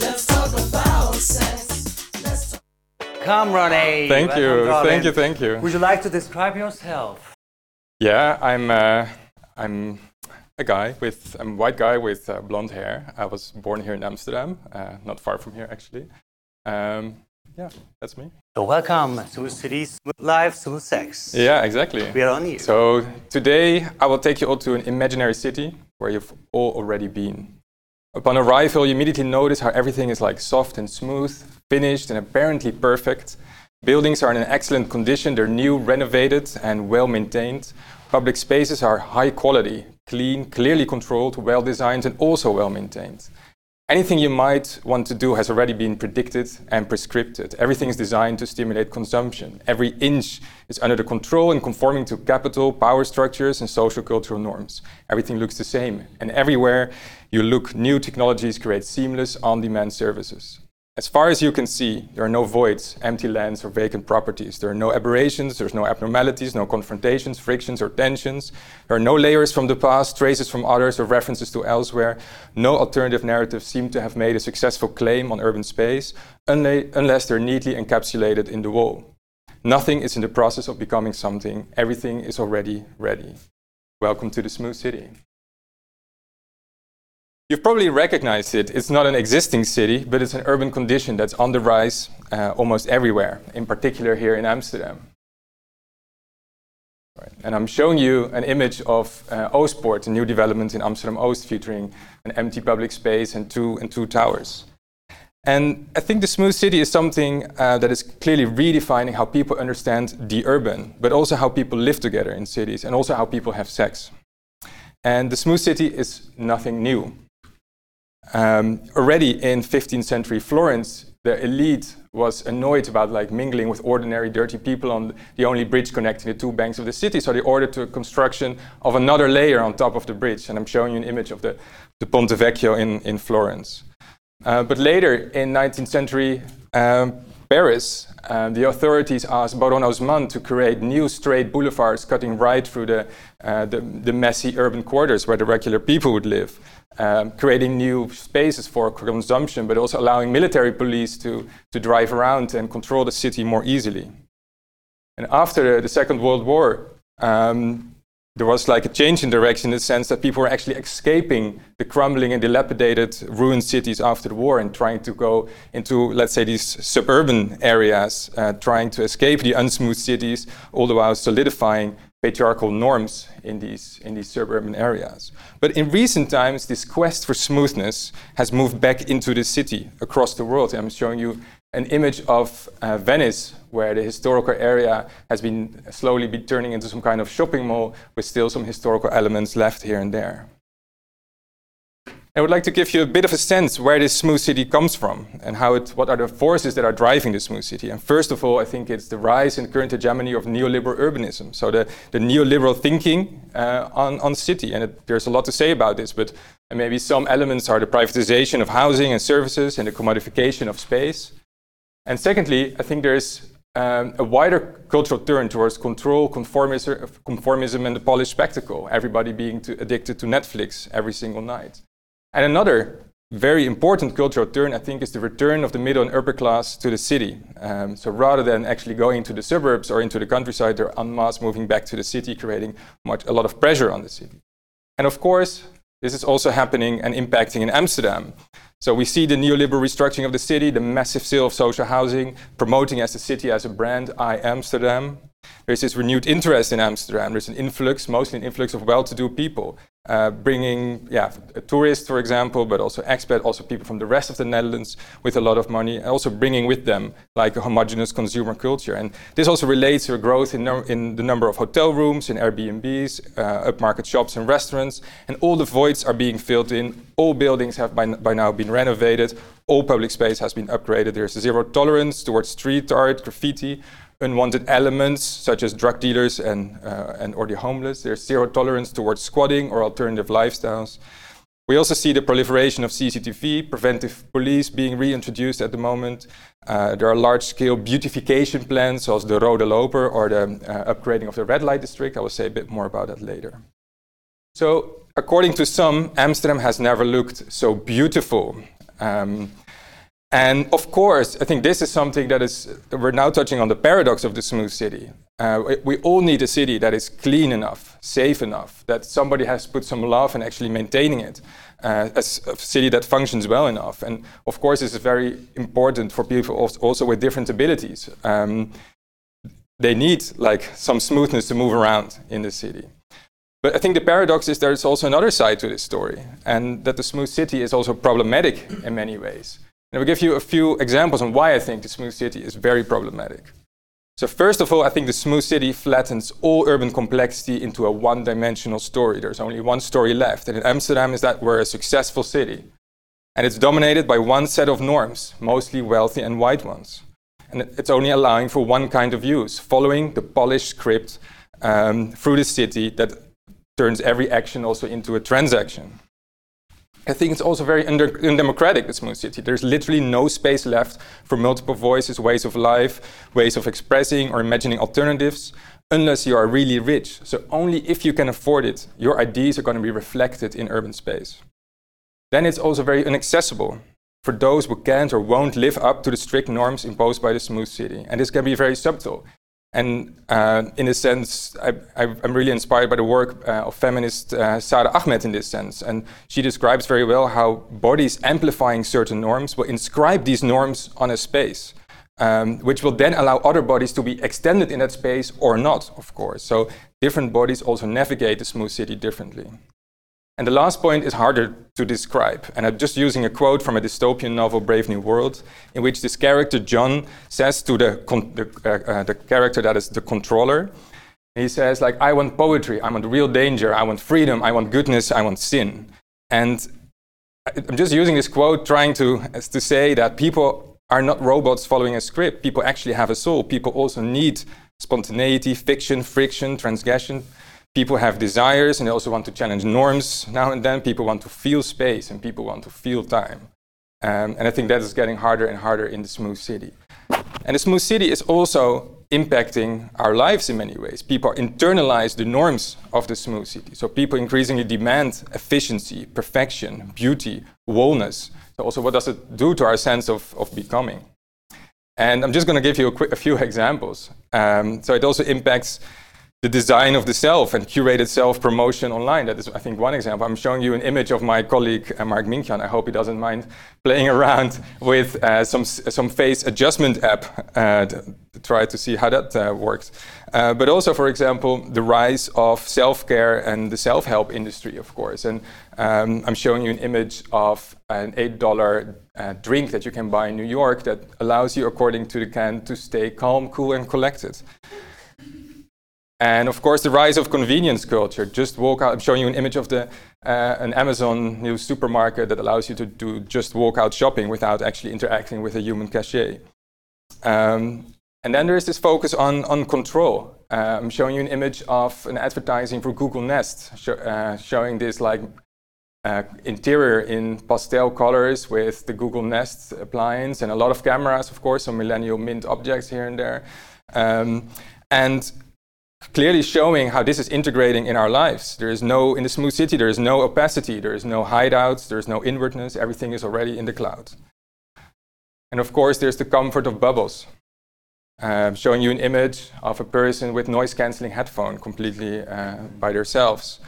Let's talk about sex. Let's talk Come, Ronnie. Thank Welcome, you, darling. thank you, thank you. Would you like to describe yourself? Yeah, I'm uh, I'm a guy with a white guy with uh, blonde hair. I was born here in Amsterdam, uh, not far from here actually. Um, yeah, that's me. So welcome to City Smooth Life, Smooth Sex. Yeah, exactly. We are on you. So today I will take you all to an imaginary city where you've all already been. Upon arrival, you immediately notice how everything is like soft and smooth, finished and apparently perfect. Buildings are in an excellent condition, they're new, renovated, and well maintained. Public spaces are high quality, clean, clearly controlled, well designed, and also well maintained. Anything you might want to do has already been predicted and prescripted. Everything is designed to stimulate consumption. Every inch is under the control and conforming to capital, power structures, and social cultural norms. Everything looks the same. And everywhere you look, new technologies create seamless, on demand services. As far as you can see, there are no voids, empty lands, or vacant properties. There are no aberrations, there's no abnormalities, no confrontations, frictions, or tensions. There are no layers from the past, traces from others, or references to elsewhere. No alternative narratives seem to have made a successful claim on urban space unless they're neatly encapsulated in the wall. Nothing is in the process of becoming something, everything is already ready. Welcome to the Smooth City. You've probably recognized it. It's not an existing city, but it's an urban condition that's on the rise uh, almost everywhere, in particular here in Amsterdam. Right. And I'm showing you an image of uh, Oostpoort, a new development in Amsterdam Oost, featuring an empty public space and two, and two towers. And I think the smooth city is something uh, that is clearly redefining how people understand the urban, but also how people live together in cities, and also how people have sex. And the smooth city is nothing new. Um, already in 15th century Florence, the elite was annoyed about like mingling with ordinary dirty people on the only bridge connecting the two banks of the city. So they ordered the construction of another layer on top of the bridge. And I'm showing you an image of the, the Ponte Vecchio in, in Florence. Uh, but later in 19th century um, Paris, uh, the authorities asked Baron Haussmann to create new straight boulevards cutting right through the, uh, the, the, messy urban quarters where the regular people would live, um, creating new spaces for consumption, but also allowing military police to, to drive around and control the city more easily. And after the Second World War, um, there was like a change in direction in the sense that people were actually escaping the crumbling and dilapidated ruined cities after the war and trying to go into, let's say, these suburban areas, uh, trying to escape the unsmooth cities, all the while solidifying patriarchal norms in these, in these suburban areas. But in recent times, this quest for smoothness has moved back into the city across the world. I'm showing you an image of uh, Venice, where the historical area has been slowly be turning into some kind of shopping mall with still some historical elements left here and there. I would like to give you a bit of a sense where this smooth city comes from and how it, what are the forces that are driving the smooth city. And first of all, I think it's the rise and current hegemony of neoliberal urbanism. So the, the neoliberal thinking uh, on, on city. And it, there's a lot to say about this, but maybe some elements are the privatization of housing and services and the commodification of space. And secondly, I think there's um, a wider cultural turn towards control, conformism, conformism and the polished spectacle, everybody being addicted to Netflix every single night. And another very important cultural turn, I think, is the return of the middle and upper class to the city. Um, so rather than actually going to the suburbs or into the countryside, they're en masse moving back to the city, creating much, a lot of pressure on the city. And of course, this is also happening and impacting in Amsterdam. So we see the neoliberal restructuring of the city, the massive sale of social housing, promoting as a city as a brand, I Amsterdam. There's this renewed interest in Amsterdam. There's an influx, mostly an influx of well-to-do people, uh, bringing, yeah, tourists, for example, but also expats, also people from the rest of the Netherlands with a lot of money, and also bringing with them like a homogenous consumer culture. And this also relates to a growth in, in the number of hotel rooms, in Airbnbs, uh, upmarket shops and restaurants, and all the voids are being filled in. All buildings have by, by now been renovated. All public space has been upgraded. There's zero tolerance towards street art, graffiti, unwanted elements such as drug dealers and, uh, and or the homeless. There's zero tolerance towards squatting or alternative lifestyles. We also see the proliferation of CCTV, preventive police being reintroduced at the moment. Uh, there are large-scale beautification plans, such as the Rode Loper or the uh, upgrading of the red light district. I will say a bit more about that later. So, according to some, Amsterdam has never looked so beautiful. Um, and of course, I think this is something that is, we're now touching on the paradox of the smooth city. Uh, we, all need a city that is clean enough, safe enough, that somebody has put some love in actually maintaining it, uh, as a city that functions well enough. And of course, this is very important for people also with different abilities. Um, they need like some smoothness to move around in the city. But I think the paradox is there's also another side to this story, and that the smooth city is also problematic in many ways. And I will give you a few examples on why I think the smooth city is very problematic. So first of all, I think the smooth city flattens all urban complexity into a one-dimensional story. There's only one story left. And in Amsterdam is that we're a successful city. And it's dominated by one set of norms, mostly wealthy and white ones. And it's only allowing for one kind of use, following the polished script um, through the city that turns every action also into a transaction. I think it's also very undemocratic, the smooth city. There's literally no space left for multiple voices, ways of life, ways of expressing or imagining alternatives, unless you are really rich. So only if you can afford it, your ideas are going to be reflected in urban space. Then it's also very inaccessible for those who can't or won't live up to the strict norms imposed by the smooth city. And this can be very subtle. And uh, in a sense, I, am really inspired by the work uh, of feminist uh, Sara Ahmed in this sense. And she describes very well how bodies amplifying certain norms will inscribe these norms on a space, um, which will then allow other bodies to be extended in that space or not, of course. So different bodies also navigate the smooth city differently. And the last point is harder to describe. And I'm just using a quote from a dystopian novel, Brave New World, in which this character, John, says to the, the, uh, uh, the character that is the controller, he says, like, I want poetry, I want real danger, I want freedom, I want goodness, I want sin. And I'm just using this quote trying to, to say that people are not robots following a script. People actually have a soul. People also need spontaneity, fiction, friction, transgression people have desires and they also want to challenge norms now and then. People want to feel space and people want to feel time. Um, and I think that is getting harder and harder in the smooth city. And the smooth city is also impacting our lives in many ways. People internalize the norms of the smooth city. So people increasingly demand efficiency, perfection, beauty, wholeness. So also what does it do to our sense of, of becoming? And I'm just going to give you a, a few examples. Um, so it also impacts the design of the self and curated self promotion online. That is, I think, one example. I'm showing you an image of my colleague uh, Mark Minkjan. I hope he doesn't mind playing around with uh, some some face adjustment app uh, to, try to see how that uh, works. Uh, but also, for example, the rise of self-care and the self-help industry, of course. And um, I'm showing you an image of an $8 uh, drink that you can buy in New York that allows you, according to the can, to stay calm, cool, and collected. And of course, the rise of convenience culture. Just walk out. I'm showing you an image of the uh, an Amazon new supermarket that allows you to do just walk out shopping without actually interacting with a human cashier. Um, and then there is this focus on, on control. Uh, I'm showing you an image of an advertising for Google Nest, sh- uh, showing this like uh, interior in pastel colors with the Google Nest appliance and a lot of cameras, of course, some millennial mint objects here and there. Um, and clearly showing how this is integrating in our lives. There is no, in the smooth city, there is no opacity, there is no hideouts, there is no inwardness, everything is already in the cloud. And of course, there's the comfort of bubbles. Showing you an image of a person with noise cancelling headphone completely uh, by themselves.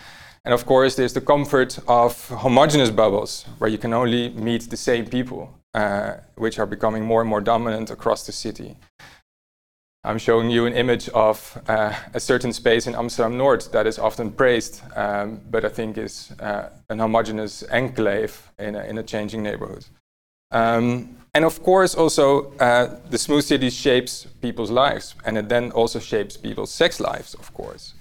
And of course, there's the comfort of homogeneous bubbles, where you can only meet the same people, uh, which are becoming more and more dominant across the city. I'm showing you an image of uh, a certain space in Amsterdam North that is often praised, um, but I think is uh, an homogeneous enclave in a, in a changing neighborhood. Um, and of course, also, uh, the smooth city shapes people's lives, and it then also shapes people's sex lives, of course.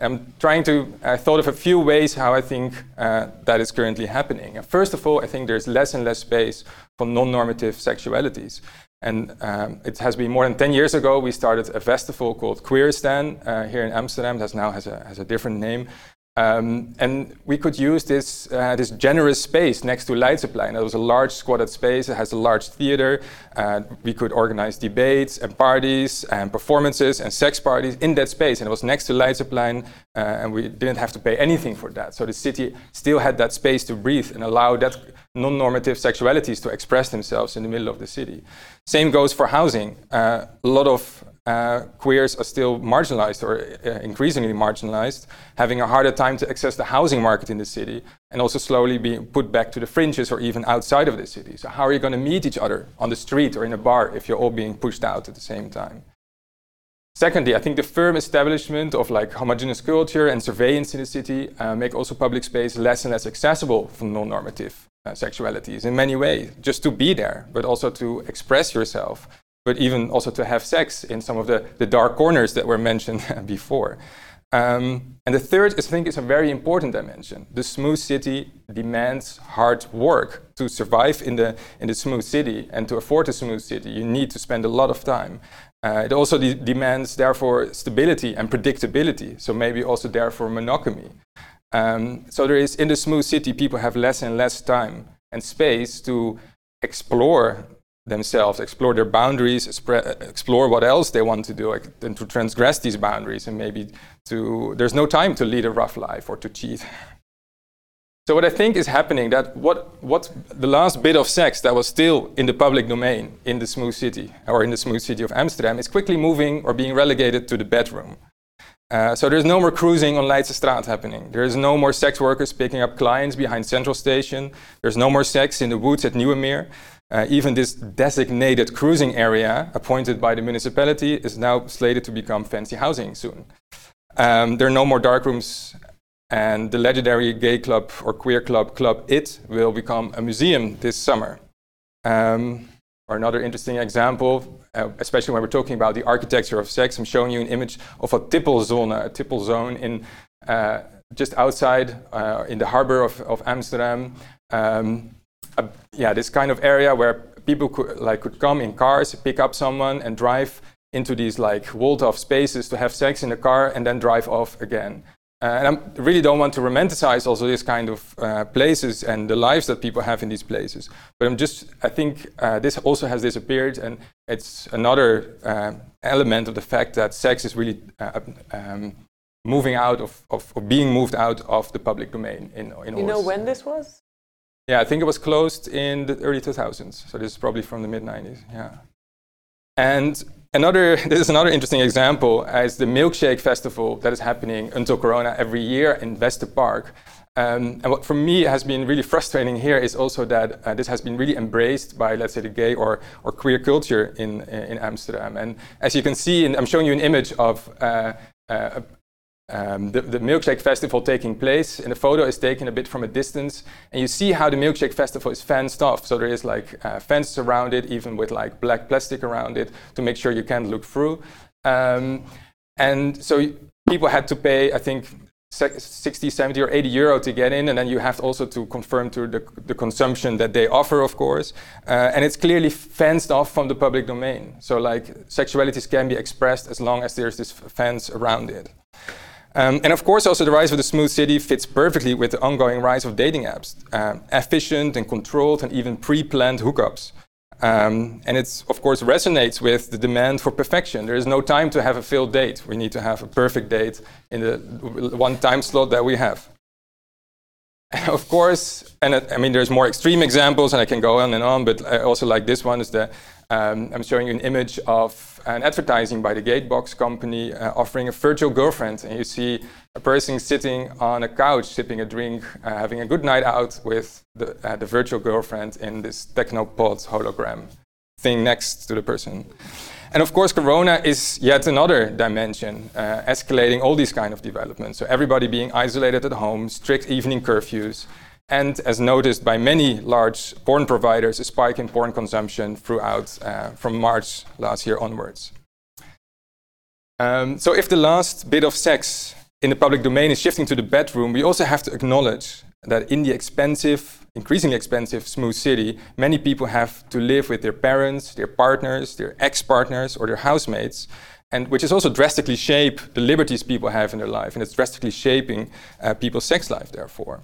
I'm trying to, I thought of a few ways how I think uh, that is currently happening. First of all, I think there's less and less space for non normative sexualities. And um, it has been more than 10 years ago, we started a festival called Queeristan uh, here in Amsterdam, that now has a, has a different name. Um, and we could use this, uh, this generous space next to Leidseplein. It was a large squatted space, it has a large theater. Uh, we could organize debates and parties and performances and sex parties in that space. And it was next to Leidseplein, uh, and we didn't have to pay anything for that. So the city still had that space to breathe and allow that non-normative sexualities to express themselves in the middle of the city. Same goes for housing. Uh, a lot of uh, queers are still marginalized or uh, increasingly marginalized, having a harder time to access the housing market in the city, and also slowly being put back to the fringes or even outside of the city. So, how are you going to meet each other on the street or in a bar if you're all being pushed out at the same time? Secondly, I think the firm establishment of like homogeneous culture and surveillance in the city uh, make also public space less and less accessible for non-normative uh, sexualities in many ways, just to be there, but also to express yourself but even also to have sex in some of the, the dark corners that were mentioned before. Um, and the third, is, I think, is a very important dimension. The smooth city demands hard work to survive in the, in the smooth city and to afford a smooth city. You need to spend a lot of time. Uh, it also de- demands, therefore, stability and predictability. So maybe also, therefore, monogamy. Um, so there is in the smooth city, people have less and less time and space to explore themselves, explore their boundaries, explore what else they want to do, and to transgress these boundaries, and maybe to there's no time to lead a rough life or to cheat. So what I think is happening that what what the last bit of sex that was still in the public domain in the smooth city or in the smooth city of Amsterdam is quickly moving or being relegated to the bedroom. Uh, so there's no more cruising on Leidse happening. There's no more sex workers picking up clients behind Central Station. There's no more sex in the woods at Nieuwemeer. Uh, even this designated cruising area appointed by the municipality is now slated to become fancy housing soon. Um, there are no more dark rooms, and the legendary gay club or queer club, Club It, will become a museum this summer. Um, or another interesting example, uh, especially when we're talking about the architecture of sex, I'm showing you an image of a tippelzone, a tipple zone in uh, just outside uh, in the harbor of, of Amsterdam. Um, a, yeah, this kind of area where people could like could come in cars, pick up someone, and drive into these like walled-off spaces to have sex in the car and then drive off again. Uh, and I really don't want to romanticize also this kind of uh, places and the lives that people have in these places. But I'm just, I think uh, this also has disappeared, and it's another uh, element of the fact that sex is really uh, um, moving out of, of, of, being moved out of the public domain. In, in you know when this was? Yeah, I think it was closed in the early 2000s. So this is probably from the mid 90s. Yeah. And another, this is another interesting example, is the Milkshake Festival that is happening until Corona every year in Westerpark. Um, and what for me has been really frustrating here is also that uh, this has been really embraced by, let's say, the gay or, or queer culture in, in Amsterdam. And as you can see, I'm showing you an image of uh, uh, um, the, the, Milkshake Festival taking place. And the photo is taken a bit from a distance. And you see how the Milkshake Festival is fenced off. So there is like uh, fences around it, even with like black plastic around it to make sure you can't look through. Um, and so people had to pay, I think, 60, 70 or 80 euro to get in, and then you have also to confirm to the, the consumption that they offer, of course. Uh, and it's clearly fenced off from the public domain. So, like, sexualities can be expressed as long as there's this fence around it. Um, and of course, also the rise of the smooth city fits perfectly with the ongoing rise of dating apps, uh, efficient and controlled and even pre-planned hookups. Um, and it, of course, resonates with the demand for perfection. There is no time to have a failed date. We need to have a perfect date in the one time slot that we have. And of course, and it, I mean, there's more extreme examples, and I can go on and on, but I also like this one is the um, I'm showing you an image of an advertising by the Gatebox company uh, offering a virtual girlfriend. And you see a person sitting on a couch, sipping a drink, uh, having a good night out with the, uh, the virtual girlfriend in this Technopod hologram thing next to the person. And of course, Corona is yet another dimension, uh, escalating all these kind of developments. So everybody being isolated at home, strict evening curfews, and as noticed by many large porn providers, a spike in porn consumption throughout uh, from March last year onwards. Um, so if the last bit of sex in the public domain is shifting to the bedroom, we also have to acknowledge that in the expensive, increasingly expensive smooth city, many people have to live with their parents, their partners, their ex-partners, or their housemates, and which is also drastically shape the liberties people have in their life, and it's drastically shaping uh, people's sex life, therefore.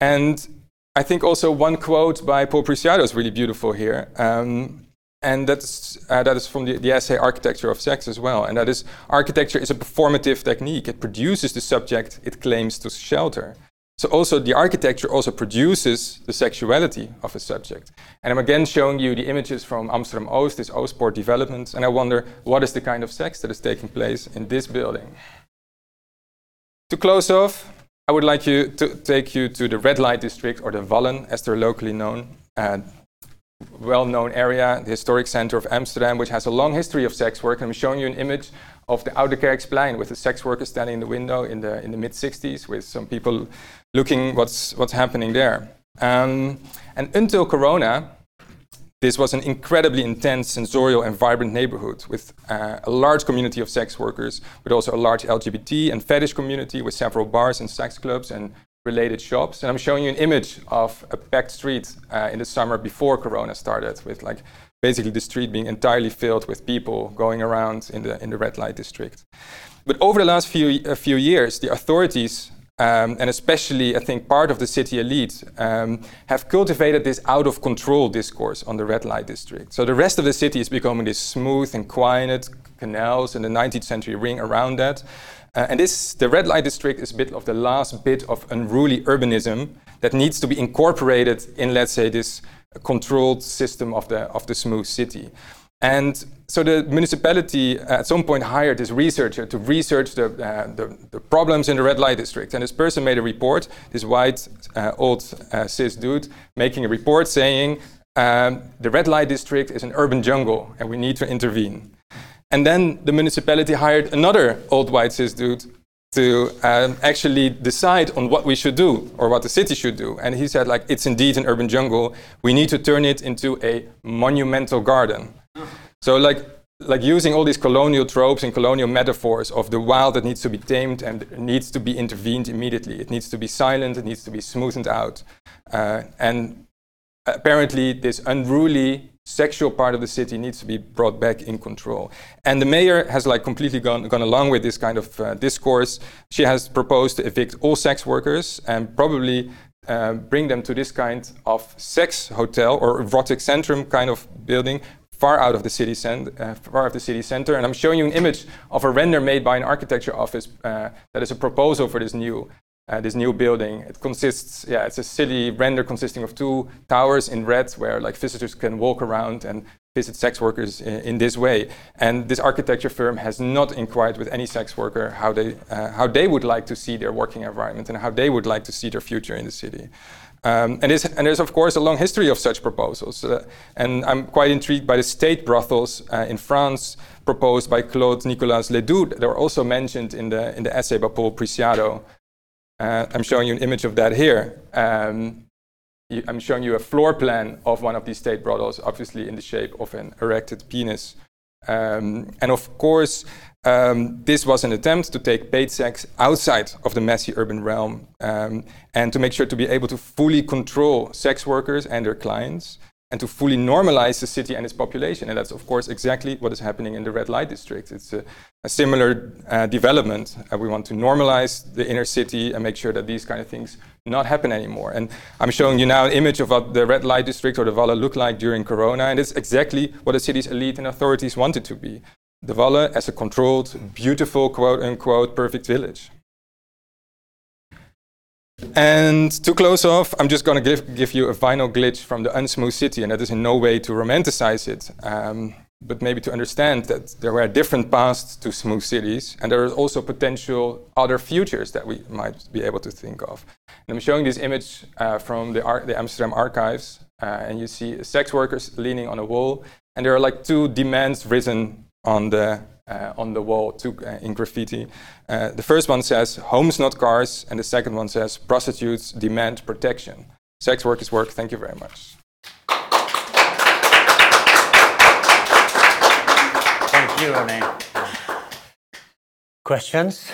And I think also one quote by Paul Preciado is really beautiful here. Um, and that's, uh, that is from the, the, essay Architecture of Sex as well. And that is architecture is a performative technique. It produces the subject it claims to shelter. So also the architecture also produces the sexuality of a subject. And I'm again showing you the images from Amsterdam Oost, this Oostpoort development, and I wonder what is the kind of sex that is taking place in this building. To close off, I would like you to take you to the red light district, or the Wallen, as they're locally known. Uh, well-known area, the historic center of Amsterdam, which has a long history of sex work. And I'm showing you an image of the Oude Kerksplein with the sex workers standing in the window in the, in the mid-60s with some people looking what's, what's happening there. Um, and until Corona, this was an incredibly intense, sensorial, and vibrant neighborhood with uh, a large community of sex workers, but also a large LGBT and fetish community with several bars and sex clubs and related shops. And I'm showing you an image of a packed street uh, in the summer before Corona started, with like basically the street being entirely filled with people going around in the in the red light district. But over the last few a few years, the authorities um, and especially, I think, part of the city elite um, have cultivated this out of control discourse on the red light district. So the rest of the city is becoming this smooth and quiet canals and the 19th century ring around that. Uh, and this, the red light district is a bit of the last bit of unruly urbanism that needs to be incorporated in, let's say, this controlled system of the, of the smooth city. And so the municipality at some point hired this researcher to research the, uh, the, the, problems in the red light district. And this person made a report, this white, uh, old uh, cis dude, making a report saying um, the red light district is an urban jungle and we need to intervene. And then the municipality hired another old white cis dude to um, actually decide on what we should do or what the city should do. And he said, like, it's indeed an urban jungle. We need to turn it into a monumental garden. So like like using all these colonial tropes and colonial metaphors of the wild that needs to be tamed and needs to be intervened immediately. It needs to be silent, it needs to be smoothened out. Uh, and apparently this unruly sexual part of the city needs to be brought back in control. And the mayor has like completely gone, gone along with this kind of uh, discourse. She has proposed to evict all sex workers and probably uh, bring them to this kind of sex hotel or erotic centrum kind of building far out of the city center, uh, far of the city center. And I'm showing you an image of a render made by an architecture office uh, that is a proposal for this new uh, this new building. It consists, yeah, it's a city render consisting of two towers in red where like visitors can walk around and visit sex workers in, in this way. And this architecture firm has not inquired with any sex worker how they, uh, how they would like to see their working environment and how they would like to see their future in the city. Um, and, there's, and there's, of course, a long history of such proposals. Uh, and I'm quite intrigued by the state brothels uh, in France proposed by Claude Nicolas Ledoux. They were also mentioned in the, in the essay by Paul Preciado. Uh, I'm showing you an image of that here. Um, you, I'm showing you a floor plan of one of these state brothels, obviously in the shape of an erected penis. Um, and of course, um, this was an attempt to take paid sex outside of the messy urban realm um, and to make sure to be able to fully control sex workers and their clients and to fully normalize the city and its population. And that's, of course, exactly what is happening in the red light district. It's a, a similar uh, development. Uh, we want to normalize the inner city and make sure that these kind of things not happen anymore. And I'm showing you now an image of what the red light district or the Wallen looked like during Corona. And it's exactly what the city's elite and authorities wanted to be. The Wallen as a controlled, beautiful, quote unquote, perfect village. And to close off, I'm just going to give, give you a final glitch from the unsmooth city, and that is in no way to romanticize it, um, but maybe to understand that there were different paths to smooth cities, and there are also potential other futures that we might be able to think of. And I'm showing this image uh, from the, Ar- the, Amsterdam archives, uh, and you see sex workers leaning on a wall, and there are like two demands written on the uh, on the wall to, uh, in graffiti. Uh, the first one says homes, not cars, and the second one says prostitutes demand protection. Sex work is work. Thank you very much. Thank you, Renee. Questions?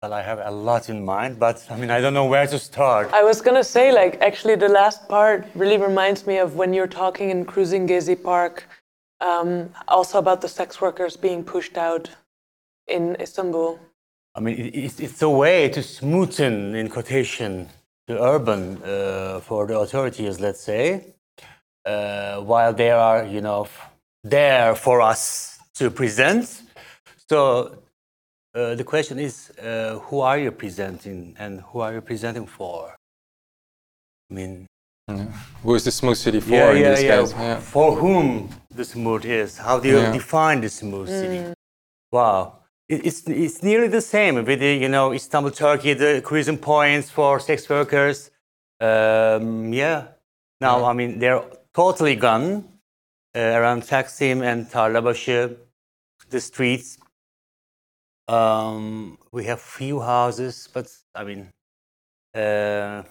Well, I have a lot in mind, but I mean, I don't know where to start. I was gonna say, like, actually, the last part really reminds me of when you're talking in Cruising Gezi Park, um, also about the sex workers being pushed out in Istanbul. I mean, it, it's, it's a way to smoothen, in quotation, the urban uh, for the authorities, let's say, uh, while they are, you know, there for us to present. So uh, the question is, uh, who are you presenting and who are you presenting for? I mean, Who is the smooth city for yeah, in yeah, this yeah. case? Yeah. For whom the smooth is? How do you Yeah. define the smooth city? Wow. It, it's, it's nearly the same with the, you know, Istanbul, Turkey, the cruising points for sex workers. Um, yeah. Now, I mean, they're totally gone uh, around Taksim and Tarlabaşı, the streets. Um, we have few houses, but I mean, uh,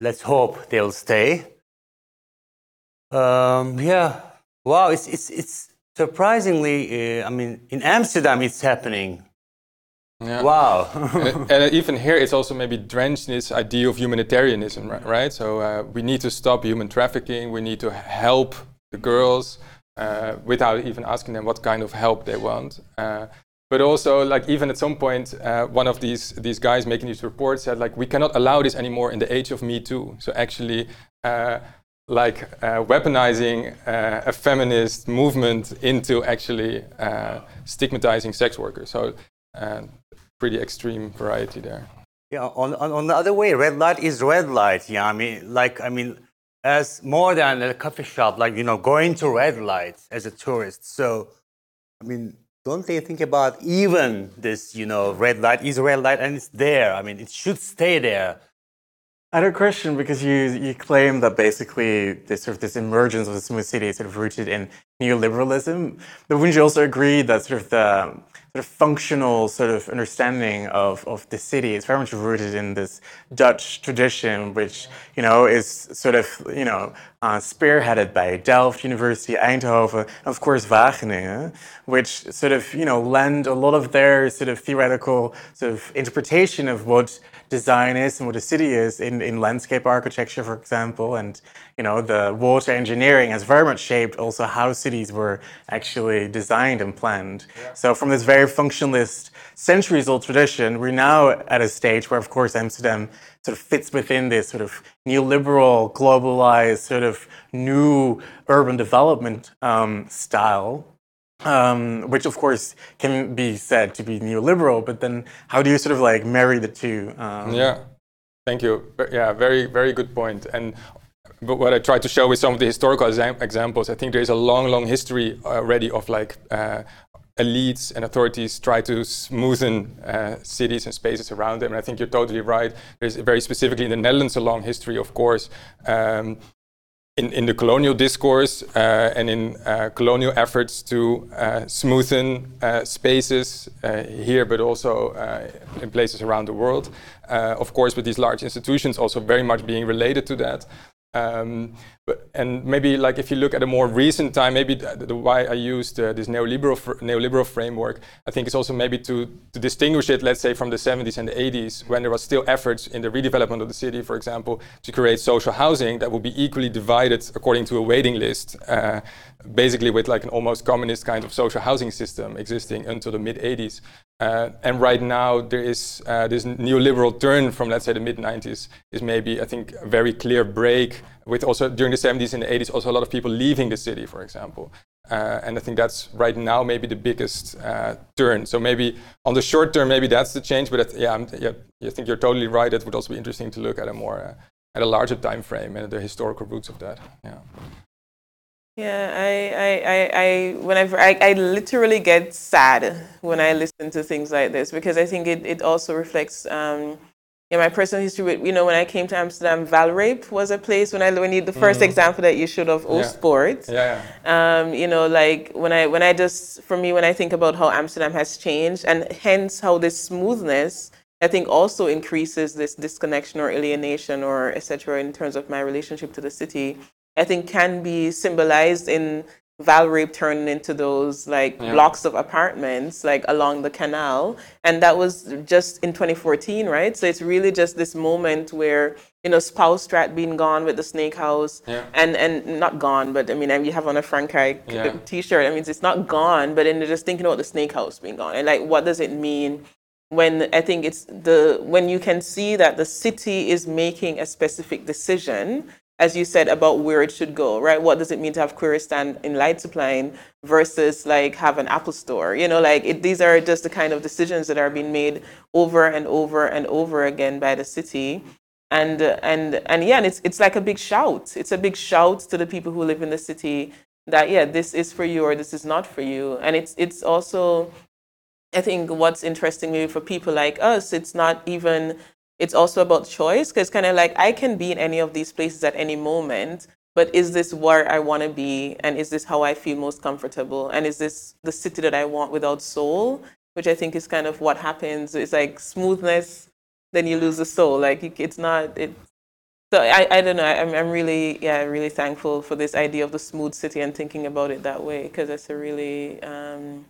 let's hope they'll stay. Um, yeah. Wow. It's it's it's surprisingly. Uh, I mean, in Amsterdam, it's happening. Yeah. Wow. and, and even here, it's also maybe drenched in this idea of humanitarianism, ri- right? So uh, we need to stop human trafficking. We need to help the girls uh, without even asking them what kind of help they want. Uh, but also, like even at some point, uh, one of these these guys making these reports said, like, we cannot allow this anymore in the age of Me Too. So actually. Like uh, weaponizing uh, a feminist movement into actually uh, stigmatizing sex workers. So, uh, pretty extreme variety there. Yeah, on, on, on the other way, red light is red light. Yeah, I mean, like, I mean, as more than a coffee shop, like, you know, going to red light as a tourist. So, I mean, don't they think about even this, you know, red light is red light and it's there. I mean, it should stay there. I had a question because you you claim that basically this sort of this emergence of the smooth city is sort of rooted in neoliberalism, but wouldn't you also agree that sort of the sort of functional sort of understanding of, of the city is very much rooted in this Dutch tradition, which you know is sort of you know uh, spearheaded by Delft University, Eindhoven, and of course Wageningen, which sort of you know lend a lot of their sort of theoretical sort of interpretation of what design is and what a city is in, in landscape architecture, for example, and you know the water engineering has very much shaped also how cities were actually designed and planned. So from this very functionalist, centuries-old tradition, we're now at a stage where, of course, Amsterdam sort of fits within this sort of neoliberal, globalized, sort of new urban development um, style um, which of course can be said to be neoliberal, but then how do you sort of like marry the two? Um, Yeah, thank you. Yeah, very very good point. And but what I try to show with some of the historical exam- examples, I think there is a long, long history already of like uh, elites and authorities try to smoothen uh, cities and spaces around them. And I think you're totally right. There's very specifically in the Netherlands a long history, of course. Um, in, in the colonial discourse uh, and in uh, colonial efforts to uh, smoothen uh, spaces uh, here, but also in places around the world. of course, with these large institutions also very much being related to that. Um, but, and maybe like if you look at a more recent time, maybe the, the why I used uh, this neoliberal fr- neoliberal framework, I think it's also maybe to, to distinguish it, let's say, from the 70s and the 80s, when there was still efforts in the redevelopment of the city, for example, to create social housing that would be equally divided according to a waiting list, uh, basically with like an almost communist kind of social housing system existing until the mid 80s. Uh, and right now, there is uh, this neoliberal turn from, let's say, the mid 90s, is maybe, I think, a very clear break with also during the 70s and the 80s, also a lot of people leaving the city, for example. Uh, and I think that's right now maybe the biggest uh, turn. So maybe on the short term, maybe that's the change. But yeah, I'm, yeah, I think you're totally right. It would also be interesting to look at a more, uh, at a larger time frame and the historical roots of that. Yeah. Yeah, I, I, I, I whenever I, I literally get sad when I listen to things like this because I think it, it also reflects um, yeah, my personal history with, you know, when I came to Amsterdam, Valreep was a place when I, when you, the 1st example that you showed of Oostpoort. Yeah. yeah. Um, you know, like when I, when I just, for me, when I think about how Amsterdam has changed and hence how this smoothness, I think also increases this disconnection or alienation or etc. in terms of my relationship to the city, I think can be symbolized in Valreep turning into those like Yeah. blocks of apartments like along the canal. And that was just in 2014, right? So it's really just this moment where, you know, Spuistraat being gone with the snake house Yeah. and, and not gone, but I mean, you have on a Frank Yeah. t-shirt. I mean, it's not gone, but then they're just thinking about the snake house being gone. And like, what does it mean when I think it's the, when you can see that the city is making a specific decision as you said, about where it should go, right? What does it mean to have query stand in Leidseplein versus like have an Apple store? You know, like it, these are just the kind of decisions that are being made over and over and over again by the city. And, and, and yeah, and it's, it's like a big shout. It's a big shout to the people who live in the city that, yeah, this is for you or this is not for you. And it's, it's also, I think what's interesting maybe for people like us, it's not even it's also about choice because kind of like I can be in any of these places at any moment, but is this where I want to be? And is this how I feel most comfortable? And is this the city that I want without soul? Which I think is kind of what happens. It's like smoothness, then you lose the soul. Like it's not, it, so I, I don't know. I'm, I'm really, yeah, really thankful for this idea of the smooth city and thinking about it that way because it's a really um,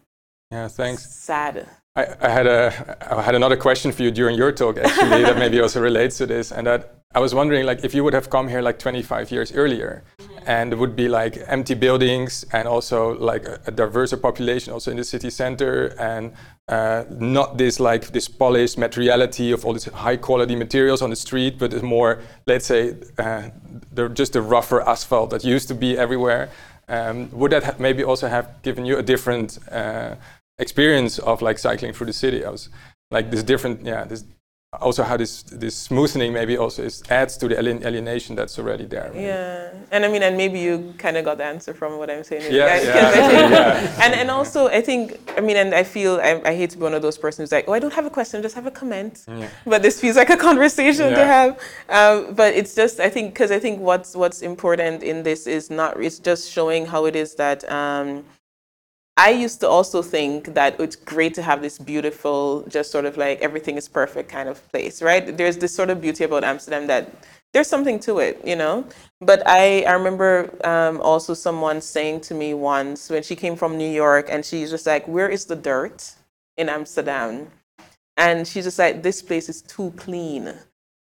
Yeah, thanks. sad. I, I had a I had another question for you during your talk actually that maybe also relates to this and that I was wondering like if you would have come here like 25 years earlier and it would be like empty buildings and also like a, a diverser population also in the city center and uh, not this like this polished materiality of all these high quality materials on the street but it's more let's say uh, the, just the rougher asphalt that used to be everywhere um, would that ha- maybe also have given you a different uh, experience of like cycling through the city. I was like this different, yeah. This also how this this smoothening maybe also is, adds to the alienation that's already there. Yeah, and I mean, and maybe you kind of got the answer from what I'm saying. Yeah, yeah, think- yeah. And and also, I think, I mean, and I feel I, I hate to be one of those persons who's like, oh, I don't have a question, just have a comment. Yeah. But this feels like a conversation to have. Um, but it's just, I think, because I think what's what's important in this is not, it's just showing how it is that. Um, I used to also think that it's great to have this beautiful, just sort of like everything is perfect kind of place, right? There's this sort of beauty about Amsterdam that there's something to it, you know? But I, I remember um, also someone saying to me once when she came from New York and she's just like, Where is the dirt in Amsterdam? And she's just like, This place is too clean.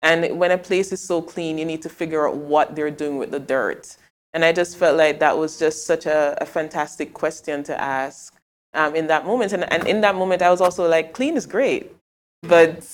And when a place is so clean, you need to figure out what they're doing with the dirt. And I just felt like that was just such a, a fantastic question to ask um, in that moment. And, and in that moment, I was also like, clean is great. But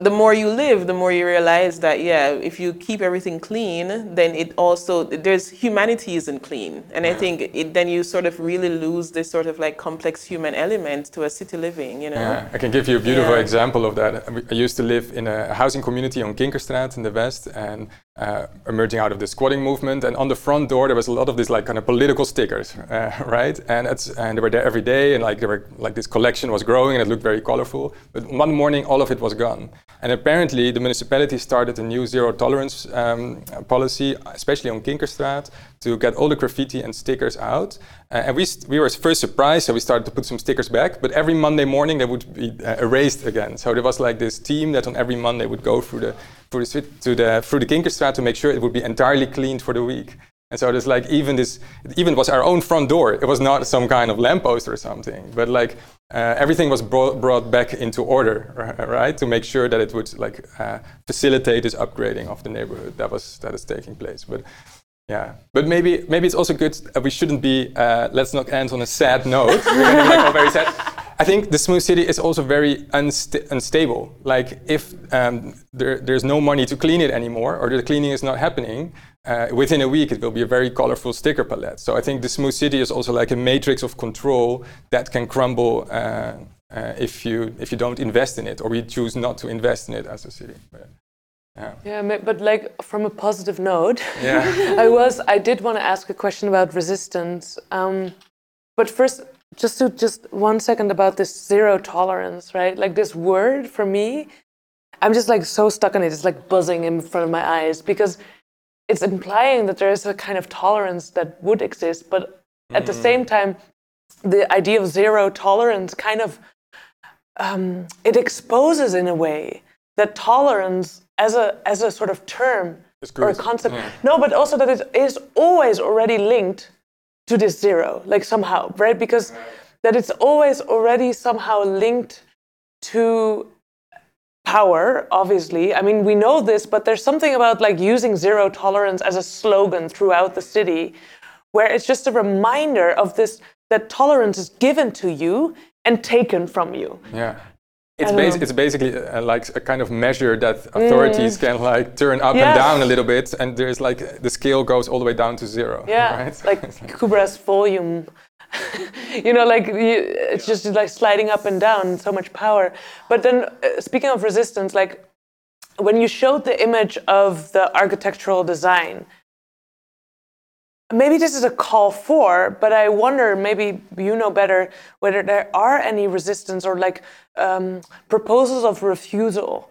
the more you live, the more you realize that, yeah, if you keep everything clean, then it also, there's humanity isn't clean. And I think it, then you sort of really lose this sort of like complex human element to a city living, you know? Yeah, I can give you a beautiful Yeah. example of that. I I used to live in a housing community on Kinkerstraat in the west, and uh, emerging out of the squatting movement. And on the front door, there was a lot of these like kind of political stickers, uh, right? And it's, and they were there every day, and like they were like this collection was growing, and it looked very colorful. But one morning, all of it was gone. And apparently, the municipality started a new zero tolerance um, policy, especially on Kinkerstraat, to get all the graffiti and stickers out. Uh, and we, we were first surprised, so we started to put some stickers back. But every Monday morning, they would be uh, erased again. So there was like this team that on every Monday would go through the through the, to the through the Kinkerstraat to make sure it would be entirely cleaned for the week. And so there's like even this, even was our own front door. It was not some kind of lamppost or something, but like uh, everything was brought, brought back into order, right? To make sure that it would like uh, facilitate this upgrading of the neighborhood that was that is taking place. But yeah, but maybe maybe it's also good. Uh, we shouldn't be. Uh, let's not end on a sad note. Like, very sad. I think the smooth city is also very unsta- unstable. Like if um, there, there's no money to clean it anymore, or the cleaning is not happening, uh, within a week it will be a very colorful sticker palette. So I think the smooth city is also like a matrix of control that can crumble uh, uh, if you if you don't invest in it, or we choose not to invest in it as a city. But, yeah. Yeah, but like from a positive note, Yeah. I was I did want to ask a question about resistance. Um, but first, just to just one second about this zero tolerance, right? Like this word for me, I'm just like so stuck on it. It's like buzzing in front of my eyes because it's implying that there is a kind of tolerance that would exist, but at the same time, the idea of zero tolerance kind of um, it exposes in a way that tolerance as a as a sort of term or a concept. Yeah. No, but also that it is always already linked to this zero, like somehow, right? Because that it's always already somehow linked to power, obviously. I mean, we know this, but there's something about like using zero tolerance as a slogan throughout the city where it's just a reminder of this that tolerance is given to you and taken from you. Yeah. It's, don't bas- know. it's basically uh, like a kind of measure that authorities can like turn up Yeah. and down a little bit, and there's like the scale goes all the way down to zero. Yeah, right? like Kubra's volume. you know, like you, it's just like sliding up and down, so much power. But then, uh, speaking of resistance, like when you showed the image of the architectural design, maybe this is a call for, but I wonder, maybe you know better, whether there are any resistance or like um, proposals of refusal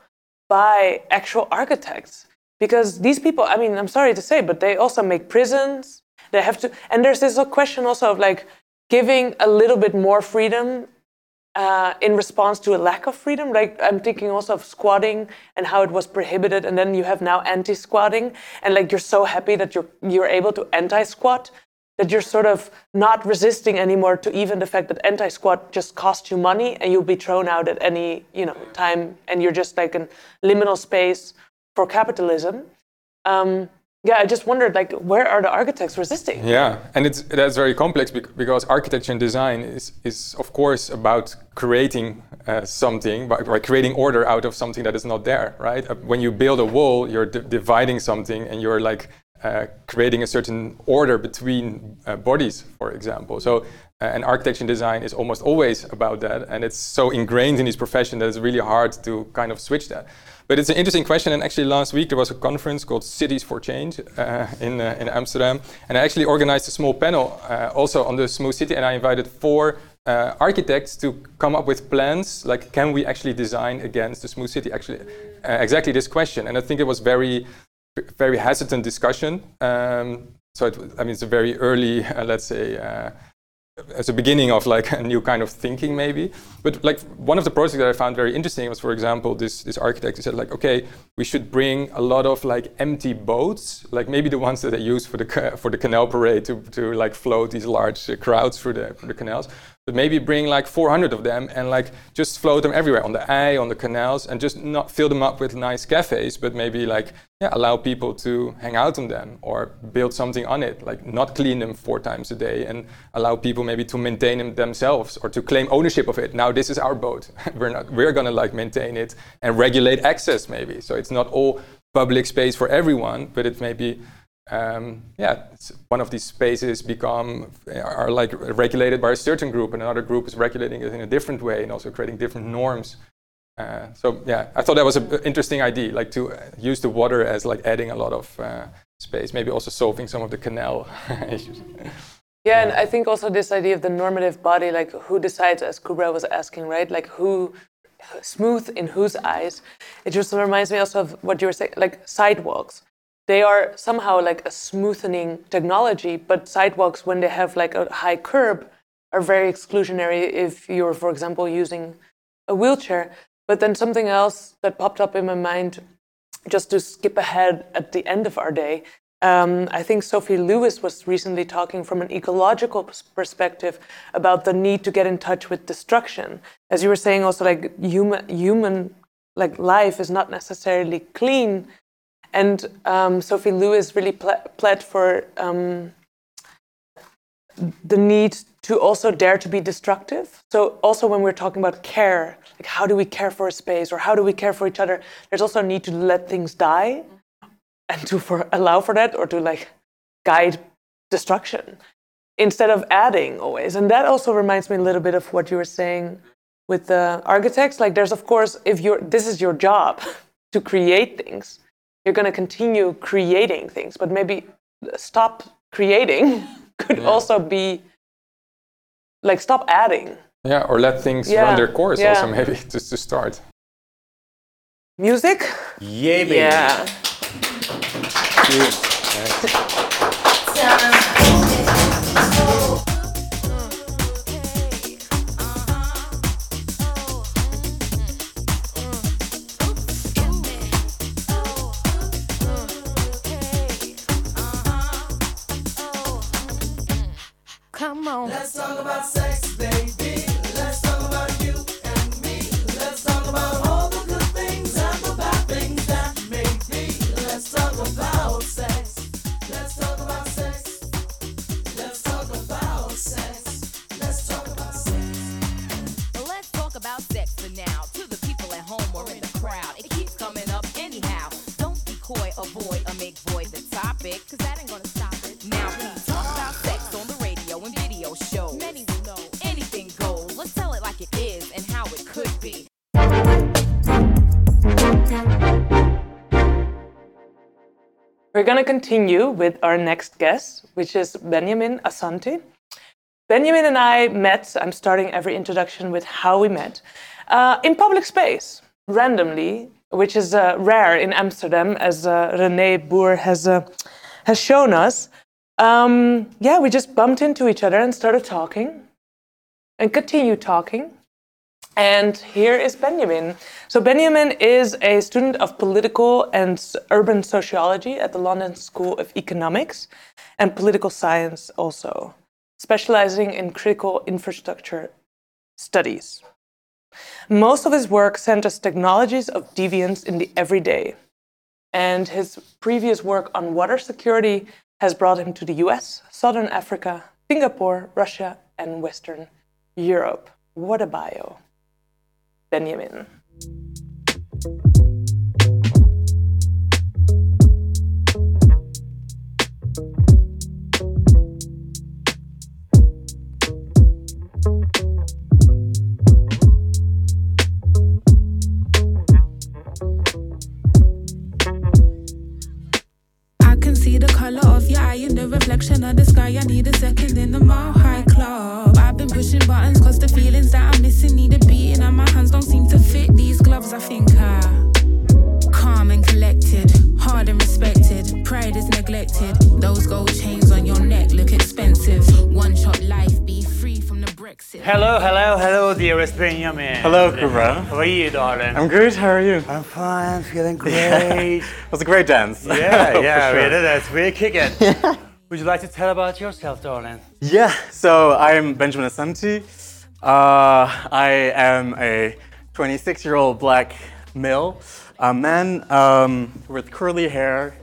by actual architects. Because these people, I mean, I'm sorry to say, but they also make prisons. They have to, and there's this question also of like giving a little bit more freedom uh, in response to a lack of freedom. Like I'm thinking also of squatting and how it was prohibited, and then you have now anti-squatting, and like you're so happy that you're you're able to anti-squat that you're sort of not resisting anymore to even the fact that anti-squat just costs you money and you'll be thrown out at any you know time, and you're just like in liminal space for capitalism. Um, yeah, I just wondered like where are the architects resisting? Yeah, and it's that's very complex because architecture and design is is of course about creating uh, something by, by creating order out of something that is not there, right? Uh, when you build a wall, you're di- dividing something and you're like uh, creating a certain order between uh, bodies, for example. So. Uh, and architecture and design is almost always about that, and it's so ingrained in this profession that it's really hard to kind of switch that. But it's an interesting question, and actually last week there was a conference called Cities for Change uh, in, uh, in Amsterdam, and I actually organized a small panel uh, also on the smooth city, and I invited four uh, architects to come up with plans, like can we actually design against the smooth city? Actually, uh, exactly this question, and I think it was very, very hesitant discussion. Um, so it, I mean, it's a very early, uh, let's say. As a beginning of like a new kind of thinking maybe. But like one of the projects that i found very interesting was for example this this architect who said like okay we should bring a lot of like empty boats like maybe the ones that they use for the for the canal parade to, to like float these large uh, crowds through the through the canals but maybe bring like 400 of them and like just float them everywhere on the IJ on the canals and just not fill them up with nice cafes but maybe like yeah allow people to hang out on them or build something on it like not clean them four times a day and allow people maybe to maintain them themselves or to claim ownership of it. Now this is our boat. We're not we're gonna like maintain it and regulate access maybe. So it's not all public space for everyone but it may be um, yeah, one of these spaces become are like regulated by a certain group, and another group is regulating it in a different way, and also creating different norms. Uh, so yeah, I thought that was an interesting idea, like to uh, use the water as like adding a lot of uh, space, maybe also solving some of the canal issues. Yeah, and I think also this idea of the normative body, like who decides, as Kubra was asking, right? Like who smooth in whose eyes? It just reminds me also of what you were saying, like sidewalks. They are somehow like a smoothening technology, but sidewalks, when they have like a high curb, are very exclusionary if you're, for example, using a wheelchair. But then something else that popped up in my mind, just to skip ahead at the end of our day, um, I think Sophie Lewis was recently talking from an ecological perspective about the need to get in touch with destruction. As you were saying, also like human, human like life is not necessarily clean, and um, Sophie Lewis really ple- pled for um, the need to also dare to be destructive. So also when we're talking about care, like how do we care for a space or how do we care for each other, there's also a need to let things die and to for, allow for that or to like guide destruction instead of adding always. And that also reminds me a little bit of what you were saying with the architects. Like there's of course if you're this is your job to create things, you're going to continue creating things, but maybe stop creating could also be like stop adding. Yeah, or let things Yeah, run their course yeah. also maybe just to start. Music? Yeah, baby. Yeah. Come about sex, We're going to continue with our next guest, which is Benjamin Asante. Benjamin and I met, I'm starting every introduction with how we met, uh, in public space, randomly, which is uh, rare in Amsterdam, as uh, René Boer has, uh, has shown us. Um, yeah, we just bumped into each other and started talking and continued talking. And here is Benjamin. So, Benjamin is a student of political and urban sociology at the London School of Economics and political science, also, specializing in critical infrastructure studies. Most of his work centers technologies of deviance in the everyday. And his previous work on water security has brought him to the US, Southern Africa, Singapore, Russia, and Western Europe. What a bio. Benjamin. I color of your eye in the reflection of the sky. I need a second in the mile high club. I've been pushing buttons cause the feelings that I'm missing need a beating, and my hands don't seem to fit these gloves. I think I calm and collected, hard and respected. Pride is neglected. Those gold chains on your neck look expensive. One shot life, Brexit. Hello, hello, hello, dearest Benjamin. Hello, Kubra. How are you, darling? I'm good. How are you? I'm fine, feeling great. It was a great dance. yeah, yeah, sure. we did it. We're kicking. Would you like to tell about yourself, darling? Yeah, so I'm Benjamin Asante. Uh, I am a 26 year old black male, a man um, with curly hair,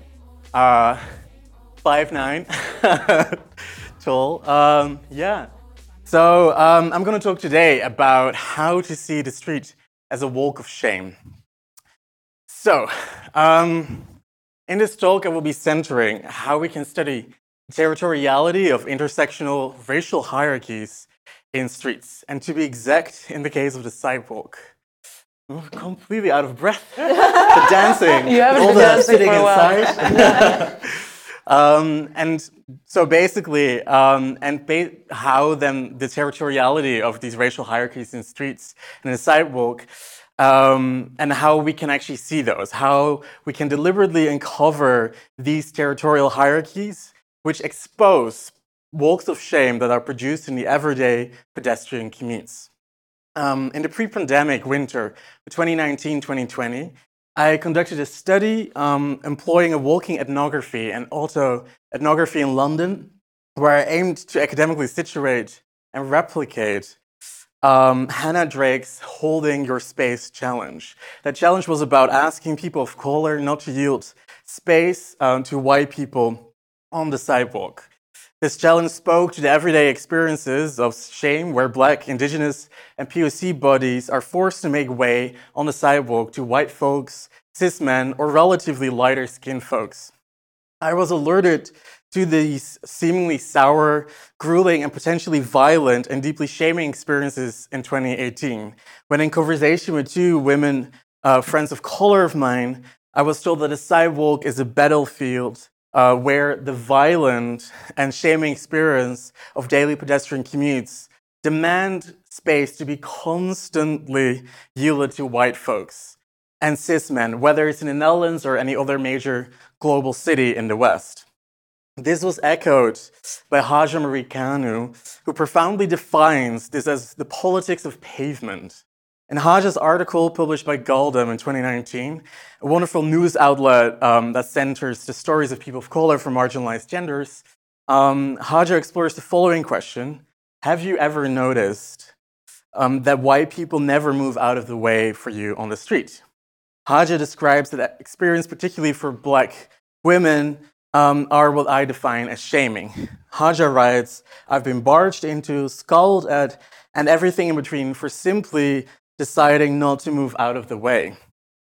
uh, 5'9, tall. Um, yeah. So um, I'm going to talk today about how to see the street as a walk of shame. So, um, in this talk, I will be centering how we can study territoriality of intersectional racial hierarchies in streets, and to be exact, in the case of the sidewalk. I'm completely out of breath. the dancing. You haven't all been the dancing sitting for a while. inside. um, and so basically, um, and ba- how then the territoriality of these racial hierarchies in streets and in the sidewalk, um, and how we can actually see those, how we can deliberately uncover these territorial hierarchies, which expose walks of shame that are produced in the everyday pedestrian commutes. Um, in the pre-pandemic winter, 2019-2020, I conducted a study um, employing a walking ethnography and also ethnography in London, where I aimed to academically situate and replicate um, Hannah Drake's Holding Your Space challenge. That challenge was about asking people of color not to yield space um, to white people on the sidewalk. This challenge spoke to the everyday experiences of shame where black, indigenous, and POC bodies are forced to make way on the sidewalk to white folks, cis men, or relatively lighter skinned folks. I was alerted to these seemingly sour, grueling, and potentially violent and deeply shaming experiences in 2018, when in conversation with two women, uh, friends of color of mine, I was told that a sidewalk is a battlefield uh, where the violent and shaming experience of daily pedestrian commutes demand space to be constantly yielded to white folks and cis men, whether it's in the Netherlands or any other major global city in the West. This was echoed by Haja Marie Kanu, who profoundly defines this as the politics of pavement. In Haja's article published by gal-dem in 2019, a wonderful news outlet um, that centers the stories of people of color from marginalized genders, um, Haja explores the following question Have you ever noticed um, that white people never move out of the way for you on the street? Haja describes that experience, particularly for black women, um, are what I define as shaming. Haja writes, I've been barged into, scowled at, and everything in between for simply deciding not to move out of the way.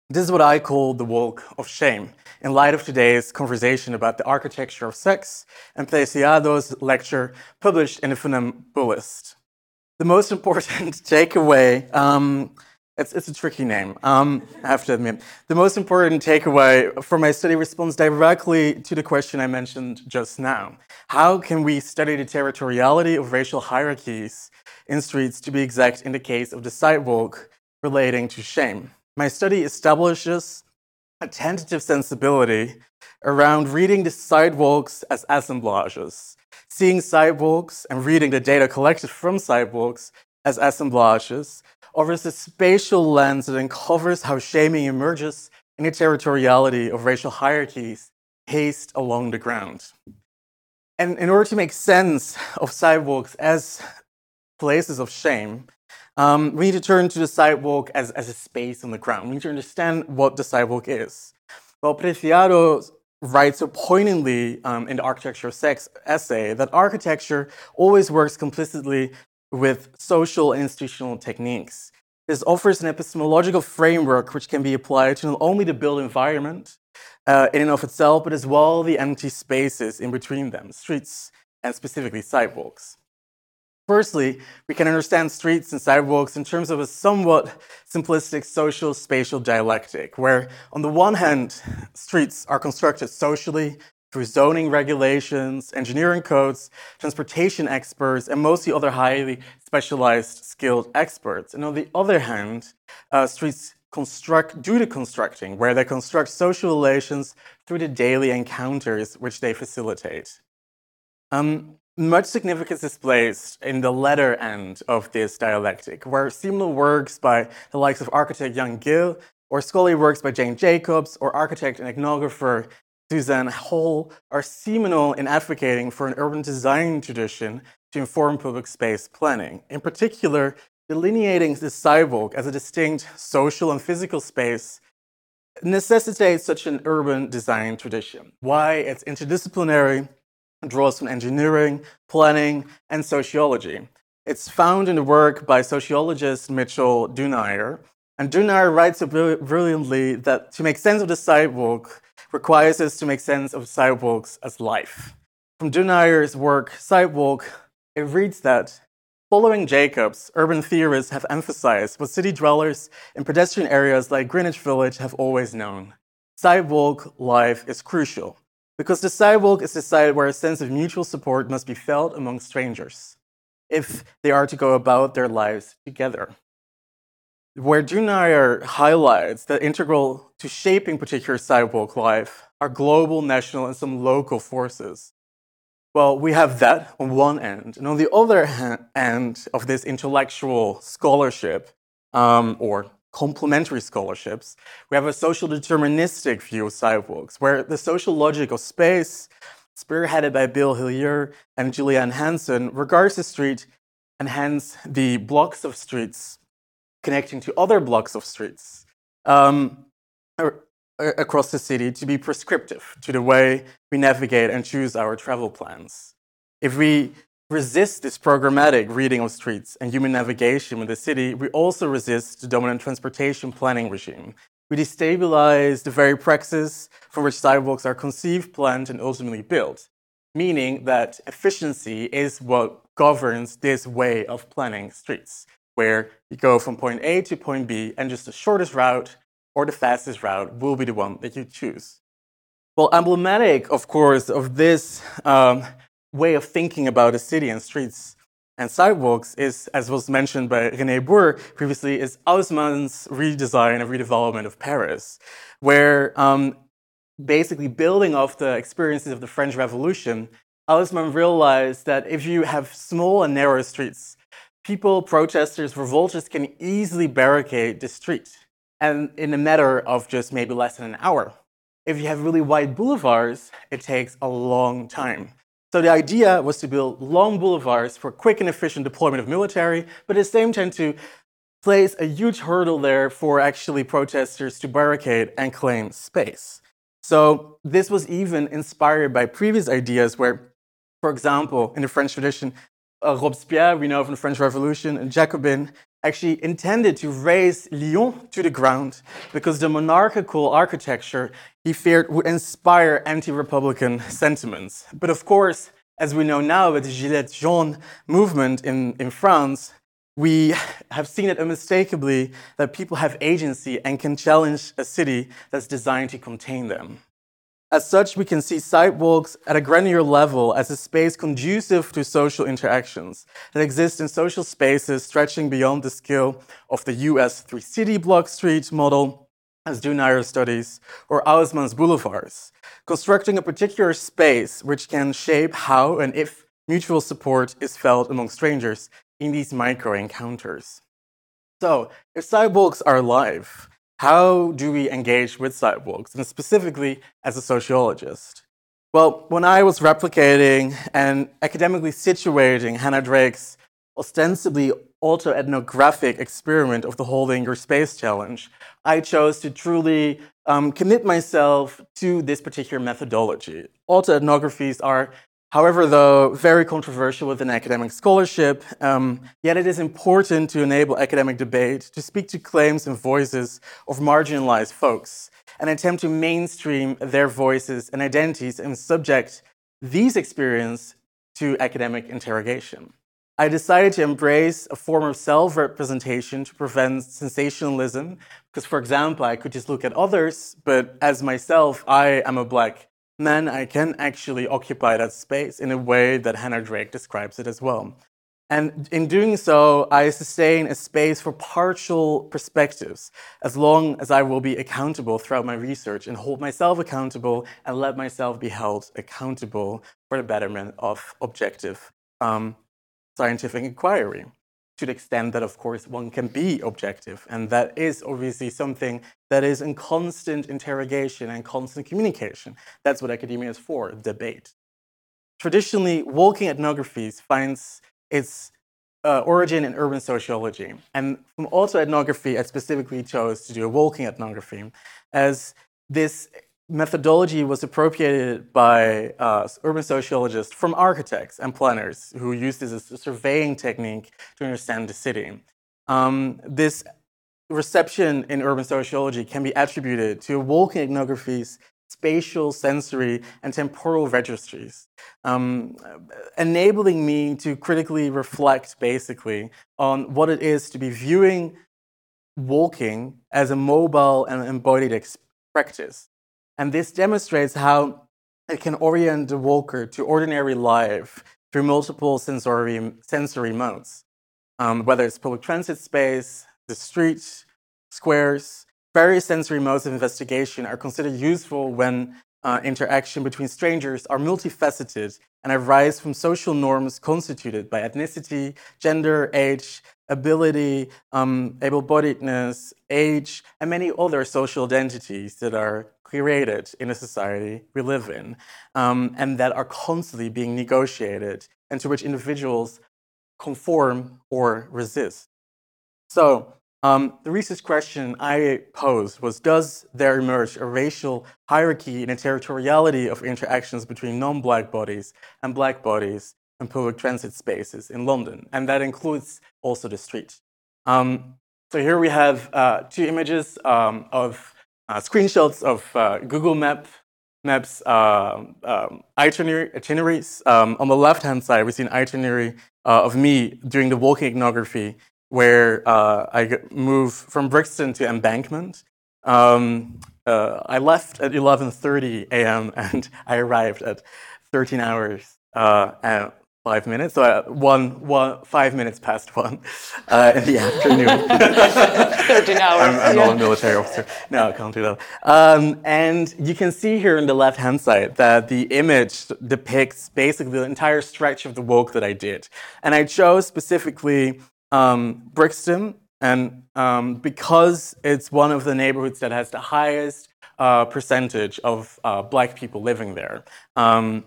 This is what I call the walk of shame, in light of today's conversation about the architecture of sex and Preciado's lecture published in the Funambulist. The most important takeaway, um, it's, it's a tricky name, um, I have to admit. The most important takeaway from my study responds directly to the question I mentioned just now. How can we study the territoriality of racial hierarchies in streets, to be exact, in the case of the sidewalk relating to shame? My study establishes a tentative sensibility around reading the sidewalks as assemblages, seeing sidewalks and reading the data collected from sidewalks as assemblages offers a spatial lens that uncovers how shaming emerges in the territoriality of racial hierarchies paced along the ground. And in order to make sense of sidewalks as places of shame, um, we need to turn to the sidewalk as, as a space on the ground. We need to understand what the sidewalk is. Well, Preciado writes so poignantly um, in the Architecture of Sex essay that architecture always works complicitly with social and institutional techniques. This offers an epistemological framework which can be applied to not only the built environment uh, in and of itself, but as well the empty spaces in between them, streets and specifically sidewalks. Firstly, we can understand streets and sidewalks in terms of a somewhat simplistic social spatial dialectic, where on the one hand, streets are constructed socially through zoning regulations, engineering codes, transportation experts, and mostly other highly specialized skilled experts. And on the other hand, uh, streets construct do the constructing, where they construct social relations through the daily encounters which they facilitate. Um, much significance is placed in the latter end of this dialectic, where seminal works by the likes of architect Jan Gehl, or scholarly works by Jane Jacobs, or architect and ethnographer Suzanne Hall are seminal in advocating for an urban design tradition to inform public space planning. In particular, delineating the sidewalk as a distinct social and physical space necessitates such an urban design tradition. Why? It's interdisciplinary, draws from engineering, planning, and sociology. It's found in the work by sociologist Mitchell Duneier. And Duneier writes so brilliantly that to make sense of the sidewalk requires us to make sense of sidewalks as life. From Duneier's work, Sidewalk, it reads that Following Jacobs, urban theorists have emphasized what city dwellers in pedestrian areas like Greenwich Village have always known. Sidewalk life is crucial because the sidewalk is the site where a sense of mutual support must be felt among strangers if they are to go about their lives together. Where Duneier highlights that integral to shaping particular sidewalk life are global, national, and some local forces. Well, we have that on one end. And on the other ha- end of this intellectual scholarship, um, or complementary scholarships, we have a social deterministic view of sidewalks, where the social logic of space, spearheaded by Bill Hillier and Julienne Hanson, regards the street and hence the blocks of streets connecting to other blocks of streets um, across the city to be prescriptive to the way we navigate and choose our travel plans. If we resist this programmatic reading of streets and human navigation in the city, we also resist the dominant transportation planning regime. We destabilize the very praxis from which sidewalks are conceived, planned, and ultimately built, meaning that efficiency is what governs this way of planning streets, where you go from point A to point B, and just the shortest route or the fastest route will be the one that you choose. Well, emblematic, of course, of this um, way of thinking about a city and streets and sidewalks is, as was mentioned by René Boer previously, is Haussmann's redesign and redevelopment of Paris, where um, basically building off the experiences of the French Revolution, Haussmann realized that if you have small and narrow streets, people, protesters, revolters can easily barricade the street, and in a matter of just maybe less than an hour. If you have really wide boulevards, it takes a long time. So the idea was to build long boulevards for quick and efficient deployment of military, but at the same time to place a huge hurdle there for actually protesters to barricade and claim space. So this was even inspired by previous ideas where, for example, in the French tradition, uh, Robespierre, we know from the French Revolution, and Jacobin actually intended to raise Lyon to the ground because the monarchical architecture he feared would inspire anti-republican sentiments. But of course, as we know now with the Gilets jaunes movement in, in France, we have seen it unmistakably that people have agency and can challenge a city that's designed to contain them. As such, we can see sidewalks at a granular level as a space conducive to social interactions that exist in social spaces stretching beyond the scale of the US three city block street model, as do Duneier studies, or Haussmann's boulevards, constructing a particular space which can shape how and if mutual support is felt among strangers in these micro encounters. So, if sidewalks are alive, how do we engage with sidewalks, and specifically as a sociologist? Well, when I was replicating and academically situating Hannah Drake's ostensibly autoethnographic experiment of the Holding Your Space Challenge, I chose to truly um, commit myself to this particular methodology. Autoethnographies are However, though, very controversial within academic scholarship, um, yet it is important to enable academic debate to speak to claims and voices of marginalized folks and attempt to mainstream their voices and identities and subject these experiences to academic interrogation. I decided to embrace a form of self representation to prevent sensationalism, because, for example, I could just look at others, but as myself, I am a black man, I can actually occupy that space in a way that Hannah Drake describes it as well. And in doing so, I sustain a space for partial perspectives as long as I will be accountable throughout my research and hold myself accountable and let myself be held accountable for the betterment of objective um, scientific inquiry to the extent that, of course, one can be objective. And that is obviously something that is in constant interrogation and constant communication. That's what academia is for debate. Traditionally, walking ethnographies finds its uh, origin in urban sociology. And from autoethnography, I specifically chose to do a walking ethnography, as this methodology was appropriated by uh, urban sociologists from architects and planners who used this as a surveying technique to understand the city. Um, this reception in urban sociology can be attributed to walking ethnography's spatial, sensory, and temporal registries, um, enabling me to critically reflect basically on what it is to be viewing walking as a mobile and embodied practice. And this demonstrates how it can orient the walker to ordinary life through multiple sensory, sensory modes, um, whether it's public transit space, the street, squares. Various sensory modes of investigation are considered useful when uh, interaction between strangers are multifaceted and arise from social norms constituted by ethnicity, gender, age, ability, um, able bodiedness, age, and many other social identities that are created in a society we live in um, and that are constantly being negotiated and to which individuals conform or resist. So, um, the research question I posed was Does there emerge a racial hierarchy in the territoriality of interactions between non black bodies and black bodies in public transit spaces in London? And that includes also the street. Um, so here we have uh, two images um, of screenshots of uh, Google Map, Maps uh, um, itinerary, itineraries. Um, on the left hand side, we see an itinerary uh, of me doing the walking ethnography where uh, I move from Brixton to Embankment. Um, uh, I left at 11:30 a.m. and I arrived at 13 hours uh, five minutes. So uh, one, one, five minutes past one uh, in the afternoon. 13 hours. I'm, I'm yeah. not a military officer. No, I can't do that. Um, and you can see here on the left hand side that the image depicts basically the entire stretch of the walk that I did. And I chose specifically um, Brixton, and um, because it's one of the neighborhoods that has the highest uh, percentage of uh, black people living there. Um,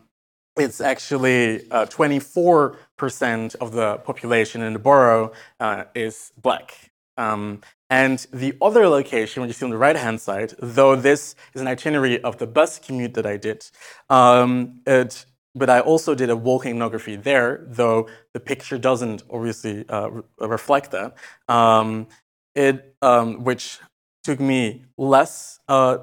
it's actually uh, 24% of the population in the borough uh, is black. Um, and the other location, which you see on the right hand side, though this is an itinerary of the bus commute that I did, um, it, but I also did a walking ethnography there, though the picture doesn't obviously uh, re- reflect that, um, it, um, which took me less, uh,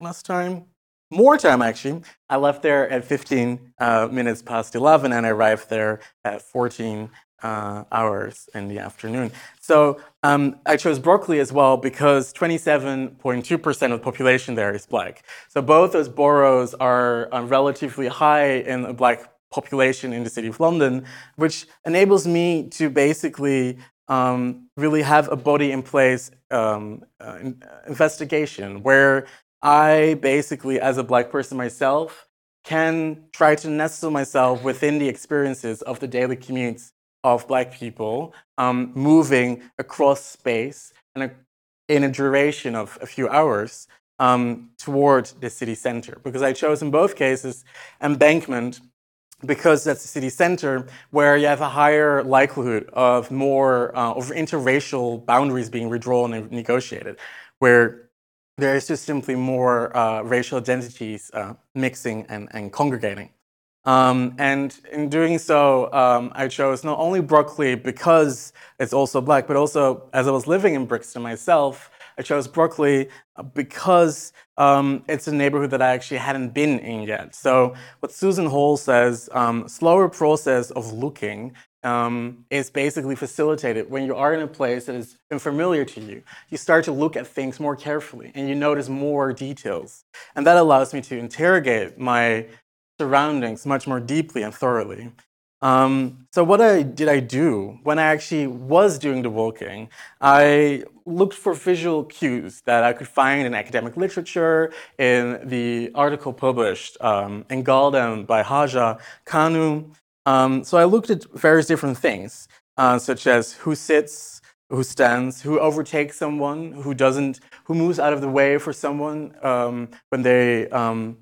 less time, more time actually. I left there at 15 uh, minutes past 11 and I arrived there at 14 uh, hours in the afternoon. So um, I chose Berkeley as well because 27.2% of the population there is black. So both those boroughs are uh, relatively high in the black population in the city of London, which enables me to basically um, really have a body in place um, uh, investigation where I basically, as a black person myself, can try to nestle myself within the experiences of the daily commutes of black people um, moving across space and a, in a duration of a few hours um, toward the city center. Because I chose in both cases embankment because that's the city center where you have a higher likelihood of more uh, of interracial boundaries being redrawn and negotiated, where there is just simply more uh, racial identities uh, mixing and, and congregating. Um, and in doing so, um, I chose not only Berkeley because it's also black, but also as I was living in Brixton myself, I chose Berkeley uh, because um, it's a neighborhood that I actually hadn't been in yet. So, what Susan Hall says, um, slower process of looking um, is basically facilitated when you are in a place that is unfamiliar to you. You start to look at things more carefully and you notice more details. And that allows me to interrogate my surroundings much more deeply and thoroughly. Um, so what I, did I do when I actually was doing the walking? I looked for visual cues that I could find in academic literature, in the article published um, in gal-dem by Haja Kanu. Um, so I looked at various different things, uh, such as who sits, who stands, who overtakes someone, who doesn't, who moves out of the way for someone um, when they um,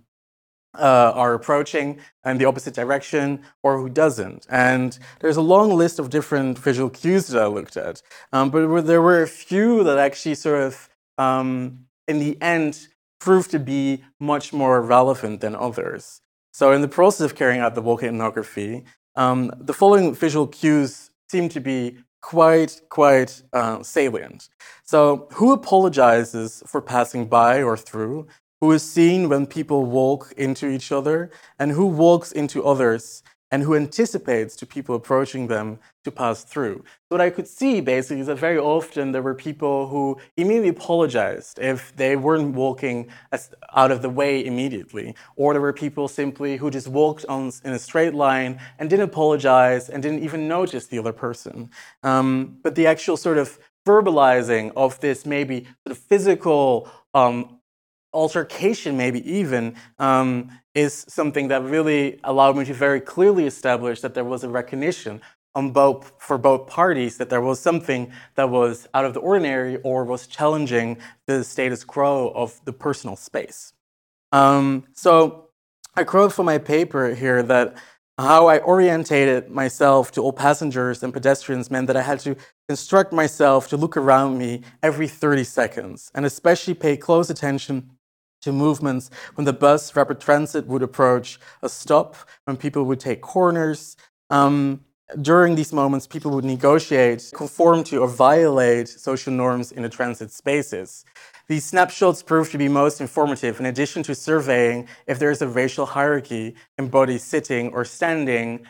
uh, are approaching in the opposite direction or who doesn't. And there's a long list of different visual cues that I looked at. Um, but there were a few that actually sort of, um, in the end, proved to be much more relevant than others. So in the process of carrying out the walking ethnography, um, the following visual cues seem to be quite, quite uh, salient. So who apologizes for passing by or through? who is seen when people walk into each other, and who walks into others, and who anticipates to people approaching them to pass through. What I could see basically is that very often there were people who immediately apologized if they weren't walking out of the way immediately, or there were people simply who just walked on in a straight line and didn't apologize and didn't even notice the other person. Um, but the actual sort of verbalizing of this maybe sort of physical um, altercation, maybe even, um, is something that really allowed me to very clearly establish that there was a recognition on both for both parties that there was something that was out of the ordinary or was challenging the status quo of the personal space. Um, so I quote from my paper here that how I orientated myself to all passengers and pedestrians meant that I had to instruct myself to look around me every 30 seconds and especially pay close attention to movements when the bus, rapid transit would approach a stop, when people would take corners. Um, during these moments, people would negotiate, conform to, or violate social norms in the transit spaces. These snapshots proved to be most informative in addition to surveying if there is a racial hierarchy in bodies sitting or standing,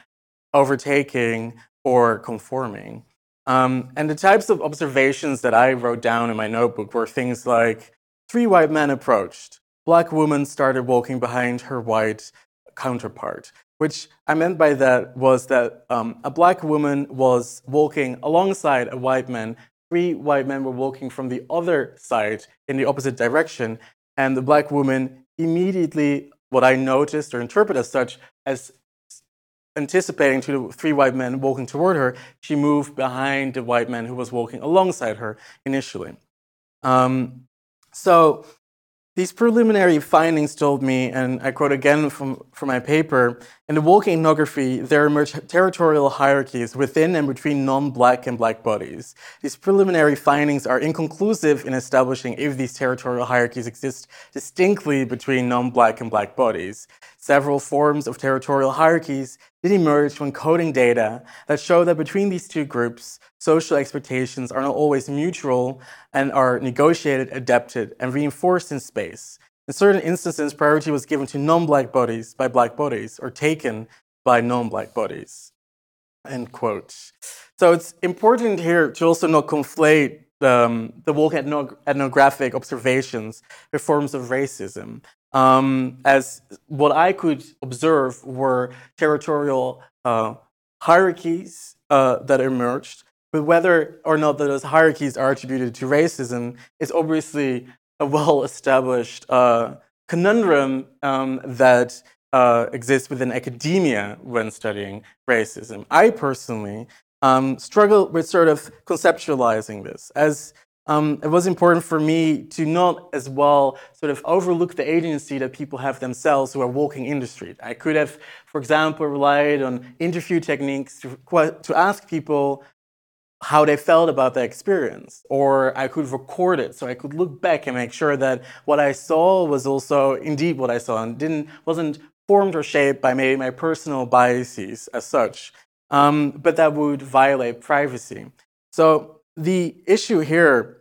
overtaking, or conforming. Um, and the types of observations that I wrote down in my notebook were things like three white men approached, black woman started walking behind her white counterpart. Which I meant by that was that um, a black woman was walking alongside a white man. Three white men were walking from the other side in the opposite direction, and the black woman immediately, what I noticed or interpret as such, as anticipating to the three white men walking toward her, she moved behind the white man who was walking alongside her initially. Um, so these preliminary findings told me, and I quote again from, from my paper, in the walking ethnography, there emerge territorial hierarchies within and between non-black and black bodies. These preliminary findings are inconclusive in establishing if these territorial hierarchies exist distinctly between non-black and black bodies. Several forms of territorial hierarchies did emerge when coding data that show that between these two groups, social expectations are not always mutual and are negotiated, adapted, and reinforced in space. In certain instances, priority was given to non black bodies by black bodies or taken by non black bodies. End quote. So it's important here to also not conflate um, the walk ethnographic observations with forms of racism um, as what I could observe were territorial uh, hierarchies uh, that emerged. But whether or not those hierarchies are attributed to racism is obviously a well established uh, conundrum um, that uh, exists within academia when studying racism. I personally um, struggle with sort of conceptualizing this as um, it was important for me to not as well sort of overlook the agency that people have themselves who are walking in the street. I could have, for example, relied on interview techniques to, to ask people how they felt about the experience, or I could record it so I could look back and make sure that what I saw was also indeed what I saw and didn't wasn't formed or shaped by maybe my personal biases as such, um, but that would violate privacy. So the issue here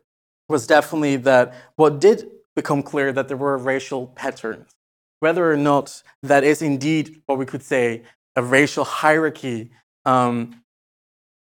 was definitely that what did become clear that there were racial patterns. Whether or not that is indeed what we could say a racial hierarchy um,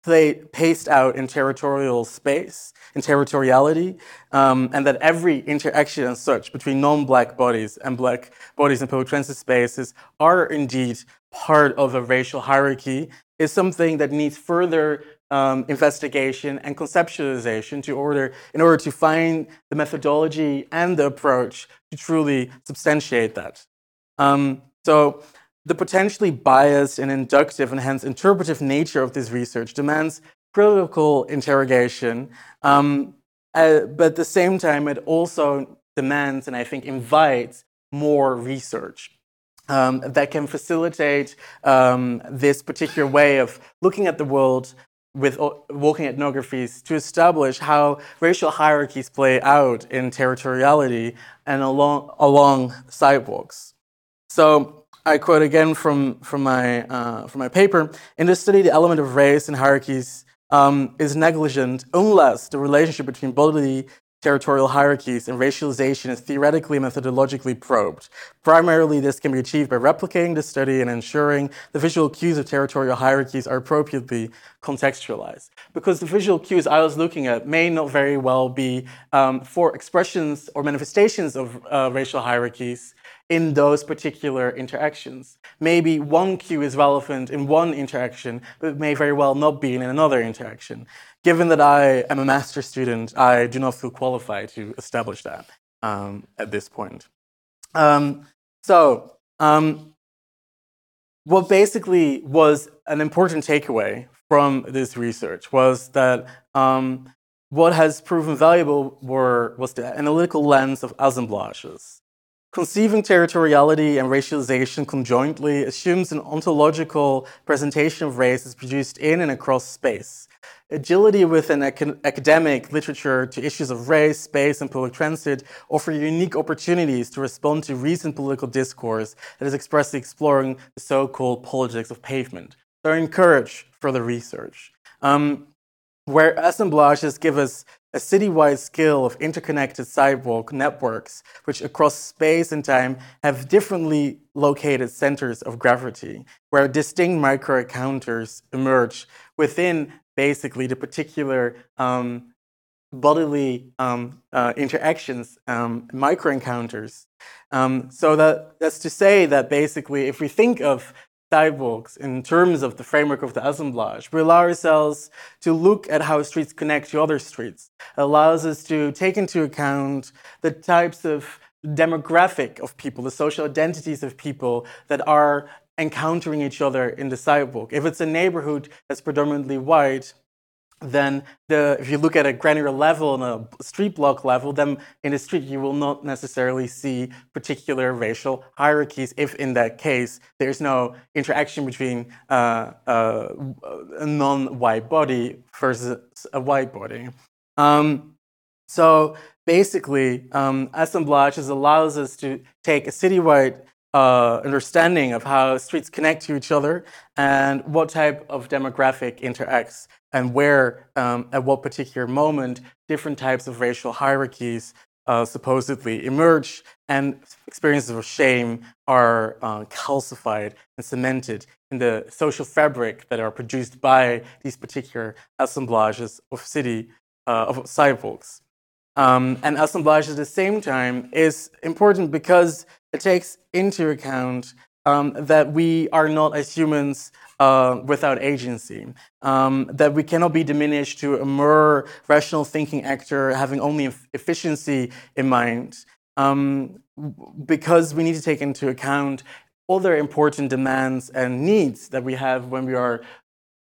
play, paced out in territorial space, in territoriality, um, and that every interaction and such between non-black bodies and black bodies in public transit spaces are indeed part of a racial hierarchy is something that needs further um, investigation and conceptualization to order, in order to find the methodology and the approach to truly substantiate that. Um, so the potentially biased and inductive and hence interpretive nature of this research demands critical interrogation, um, uh, but at the same time, it also demands and I think invites more research. Um, that can facilitate um, this particular way of looking at the world with walking ethnographies to establish how racial hierarchies play out in territoriality and along, along sidewalks. So I quote again from, from, my, uh, from my paper. In this study, the element of race and hierarchies um, is negligent unless the relationship between bodily territorial hierarchies and racialization is theoretically and methodologically probed. Primarily, this can be achieved by replicating the study and ensuring the visual cues of territorial hierarchies are appropriately contextualized. Because the visual cues I was looking at may not very well be um, for expressions or manifestations of uh, racial hierarchies in those particular interactions. Maybe one cue is relevant in one interaction, but may very well not be in another interaction. Given that I am a master student, I do not feel qualified to establish that um, at this point. Um, so, um, what basically was an important takeaway from this research was that um, what has proven valuable were, was the analytical lens of assemblages. Conceiving territoriality and racialization conjointly assumes an ontological presentation of race is produced in and across space. Agility within acad- academic literature to issues of race, space, and public transit offer unique opportunities to respond to recent political discourse that is expressly exploring the so-called politics of pavement. So I encourage further research. Um, where assemblages give us a citywide scale of interconnected sidewalk networks, which across space and time have differently located centers of gravity, where distinct micro encounters emerge within basically the particular um, bodily um, uh, interactions, um, micro encounters. Um, so that, that's to say that basically, if we think of sidewalks in terms of the framework of the assemblage. We allow ourselves to look at how streets connect to other streets. It allows us to take into account the types of demographic of people, the social identities of people that are encountering each other in the sidewalk. If it's a neighborhood that's predominantly white, then the, if you look at a granular level and a street block level, then in the street you will not necessarily see particular racial hierarchies if in that case there's no interaction between uh, uh, a non-white body versus a white body. Um, so basically, um, assemblages allows us to take a citywide uh, understanding of how streets connect to each other and what type of demographic interacts and where, um, at what particular moment, different types of racial hierarchies uh, supposedly emerge and experiences of shame are uh, calcified and cemented in the social fabric that are produced by these particular assemblages of city, uh, of sidewalks. Um, and assemblage at the same time is important because it takes into account um, that we are not as humans uh, without agency, um, that we cannot be diminished to a mere rational thinking actor having only efficiency in mind, um, because we need to take into account other important demands and needs that we have when we are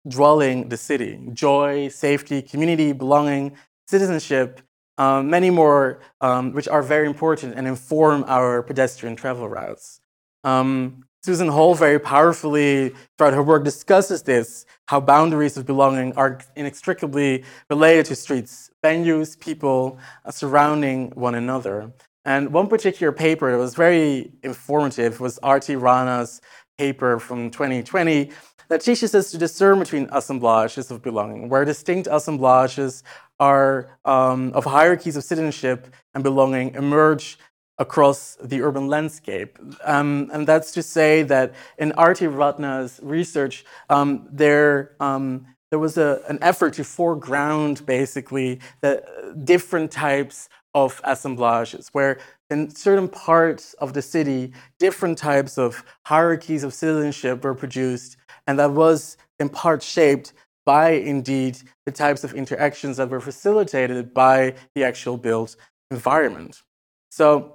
dwelling the city. Joy, safety, community, belonging, citizenship, um, many more um, which are very important and inform our pedestrian travel routes. Um, Suzanne Hall very powerfully, throughout her work, discusses this how boundaries of belonging are inextricably related to streets, venues, people uh, surrounding one another. And one particular paper that was very informative was R.T. Rana's paper from 2020 that teaches us to discern between assemblages of belonging, where distinct assemblages are um, of hierarchies of citizenship and belonging emerge across the urban landscape. Um, and that's to say that in R.T. Ratna's research, um, there, um, there was a, an effort to foreground basically the different types of assemblages, where in certain parts of the city, different types of hierarchies of citizenship were produced, and that was in part shaped by indeed the types of interactions that were facilitated by the actual built environment. So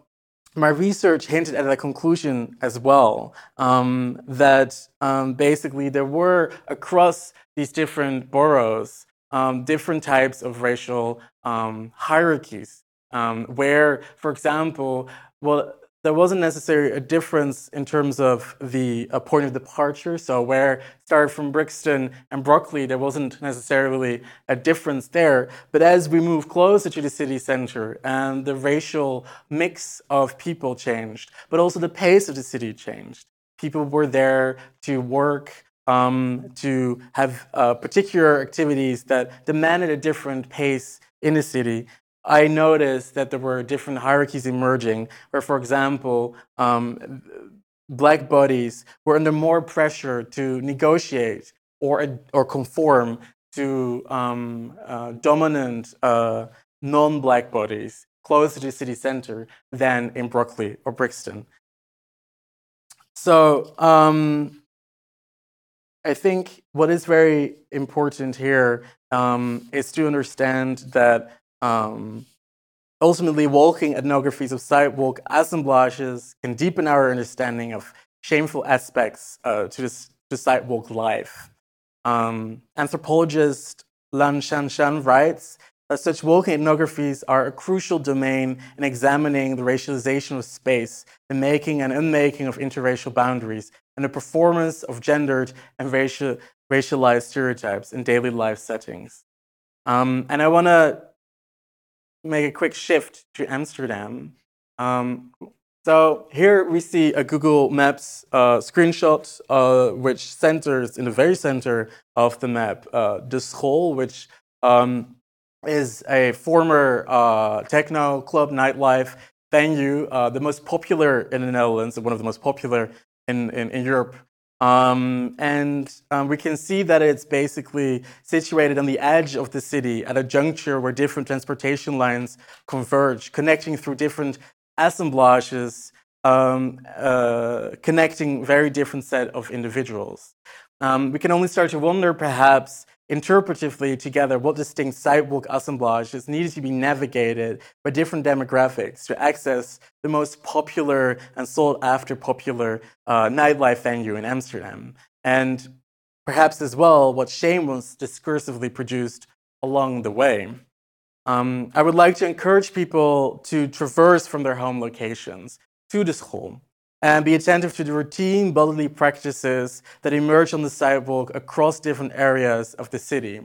my research hinted at a conclusion as well um, that um, basically there were across these different boroughs um, different types of racial um, hierarchies um, where for example well there wasn't necessarily a difference in terms of the uh, point of departure. So where started from Brixton and Brockley, there wasn't necessarily a difference there. But as we move closer to the city center and the racial mix of people changed, but also the pace of the city changed. People were there to work, um, to have uh, particular activities that demanded a different pace in the city. I noticed that there were different hierarchies emerging, where, for example, um, black bodies were under more pressure to negotiate or, or conform to um, uh, dominant uh, non black bodies closer to the city center than in Brockley or Brixton. So um, I think what is very important here um, is to understand that um, ultimately walking ethnographies of sidewalk assemblages can deepen our understanding of shameful aspects uh, to, this, to sidewalk life. Um, anthropologist Lan Shanshan writes that such walking ethnographies are a crucial domain in examining the racialization of space, the making and unmaking of interracial boundaries, and the performance of gendered and racial, racialized stereotypes in daily life settings. Um, and I want to make a quick shift to Amsterdam. Um, so here we see a Google Maps uh, screenshot, uh, which centers in the very center of the map uh, De School, which um, is a former uh, techno club nightlife venue, uh, the most popular in the Netherlands, one of the most popular in, in, in Europe. Um, and um, we can see that it's basically situated on the edge of the city at a juncture where different transportation lines converge, connecting through different assemblages, um, uh, connecting very different set of individuals. Um, we can only start to wonder, perhaps, interpretively together, what distinct sidewalk assemblages needed to be navigated by different demographics to access the most popular and sought after popular uh, nightlife venue in Amsterdam. And perhaps as well, what shame was discursively produced along the way. Um, I would like to encourage people to traverse from their home locations to the school and be attentive to the routine bodily practices that emerge on the sidewalk across different areas of the city,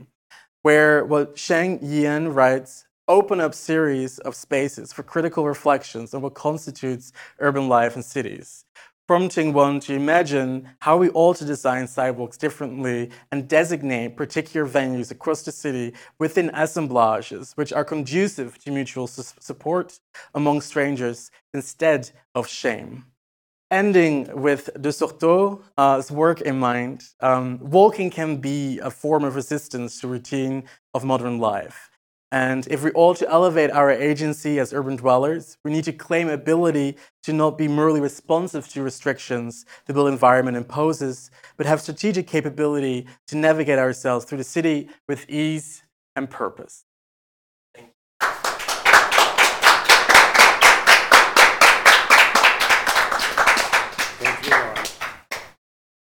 where what Sheng Yan writes open up series of spaces for critical reflections on what constitutes urban life in cities, prompting one to imagine how we ought to design sidewalks differently and designate particular venues across the city within assemblages which are conducive to mutual su- support among strangers instead of shame ending with de Certeau's work in mind, um, walking can be a form of resistance to routine of modern life. And if we all to elevate our agency as urban dwellers, we need to claim ability to not be merely responsive to restrictions the built environment imposes, but have strategic capability to navigate ourselves through the city with ease and purpose.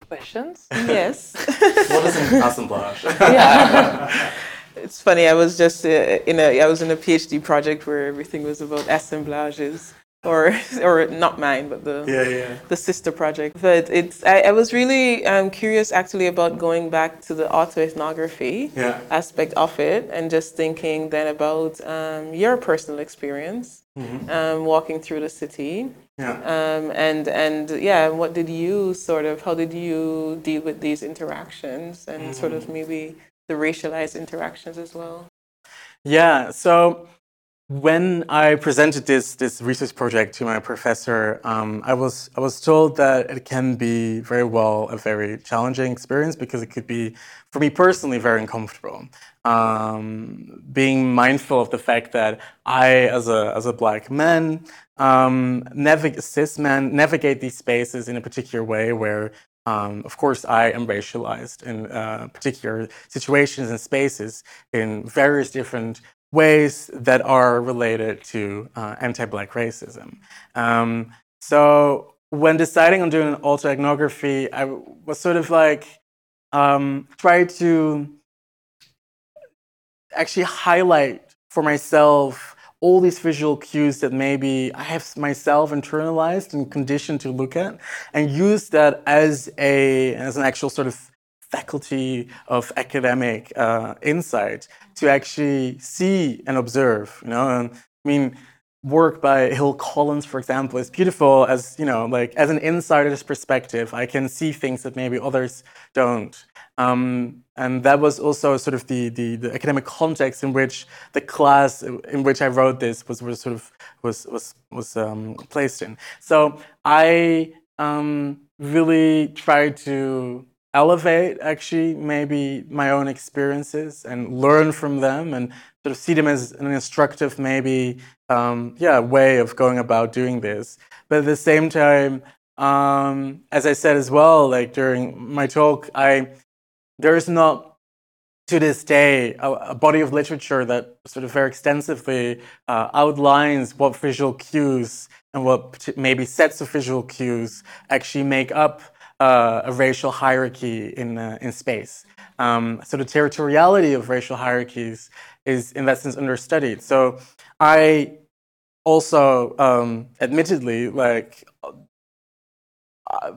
Questions? Yes. What is an assemblage? yeah. It's funny. I was just uh, in a I was in a PhD project where everything was about assemblages, or or not mine, but the Yeah, yeah. the sister project. But it's I, I was really um, curious actually about going back to the autoethnography Yeah. aspect of it, and just thinking then about um, your personal experience um, walking through the city. Yeah. Um, and and yeah, what did you sort of? How did you deal with these interactions and sort of maybe the racialized interactions as well? Yeah. So when I presented this this research project to my professor, um, I was I was told that it can be very well a very challenging experience because it could be, for me personally, very uncomfortable. Um, being mindful of the fact that I, as a as a black man, um, cis man, navigate these spaces in a particular way where um, of course, I am racialized in uh, particular situations and spaces in various different ways that are related to uh, anti-black racism. Um, so when deciding on doing an autoethnography, I was sort of like um, try to actually highlight for myself all these visual cues that maybe I have myself internalized and conditioned to look at, and use that as a as an actual sort of faculty of academic uh, insight to actually see and observe. You know, and I mean, work by Hill Collins, for example, is beautiful as you know, like as an insider's perspective, I can see things that maybe others don't. Um, and that was also sort of the, the, the academic context in which the class in which I wrote this was, was sort of was was was um, placed in. So I um, really tried to elevate actually maybe my own experiences and learn from them and sort of see them as an instructive maybe um, yeah way of going about doing this. But at the same time um, as i said as well like during my talk i there is not to this day a, a body of literature that sort of very extensively uh, outlines what visual cues and what maybe sets of visual cues actually make up uh, a racial hierarchy in, uh, in space. Um, so the territoriality of racial hierarchies is in that sense understudied. So I also, um, admittedly, like uh,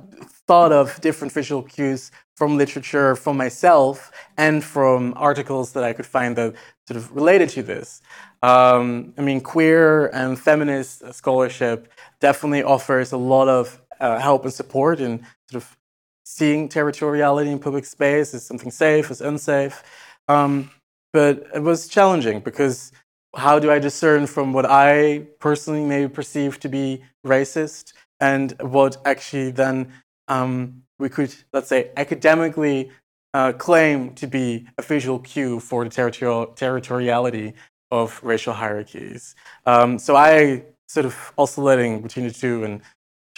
thought of different visual cues from literature, from myself, and from articles that I could find that sort of related to this. Um, I mean, queer and feminist scholarship definitely offers a lot of uh, help and support and sort of seeing territoriality in public space as something safe, as unsafe. Um, but it was challenging because how do I discern from what I personally may perceive to be racist and what actually then um, we could, let's say, academically uh, claim to be a visual cue for the territorial, territoriality of racial hierarchies. Um, so I sort of oscillating between the two and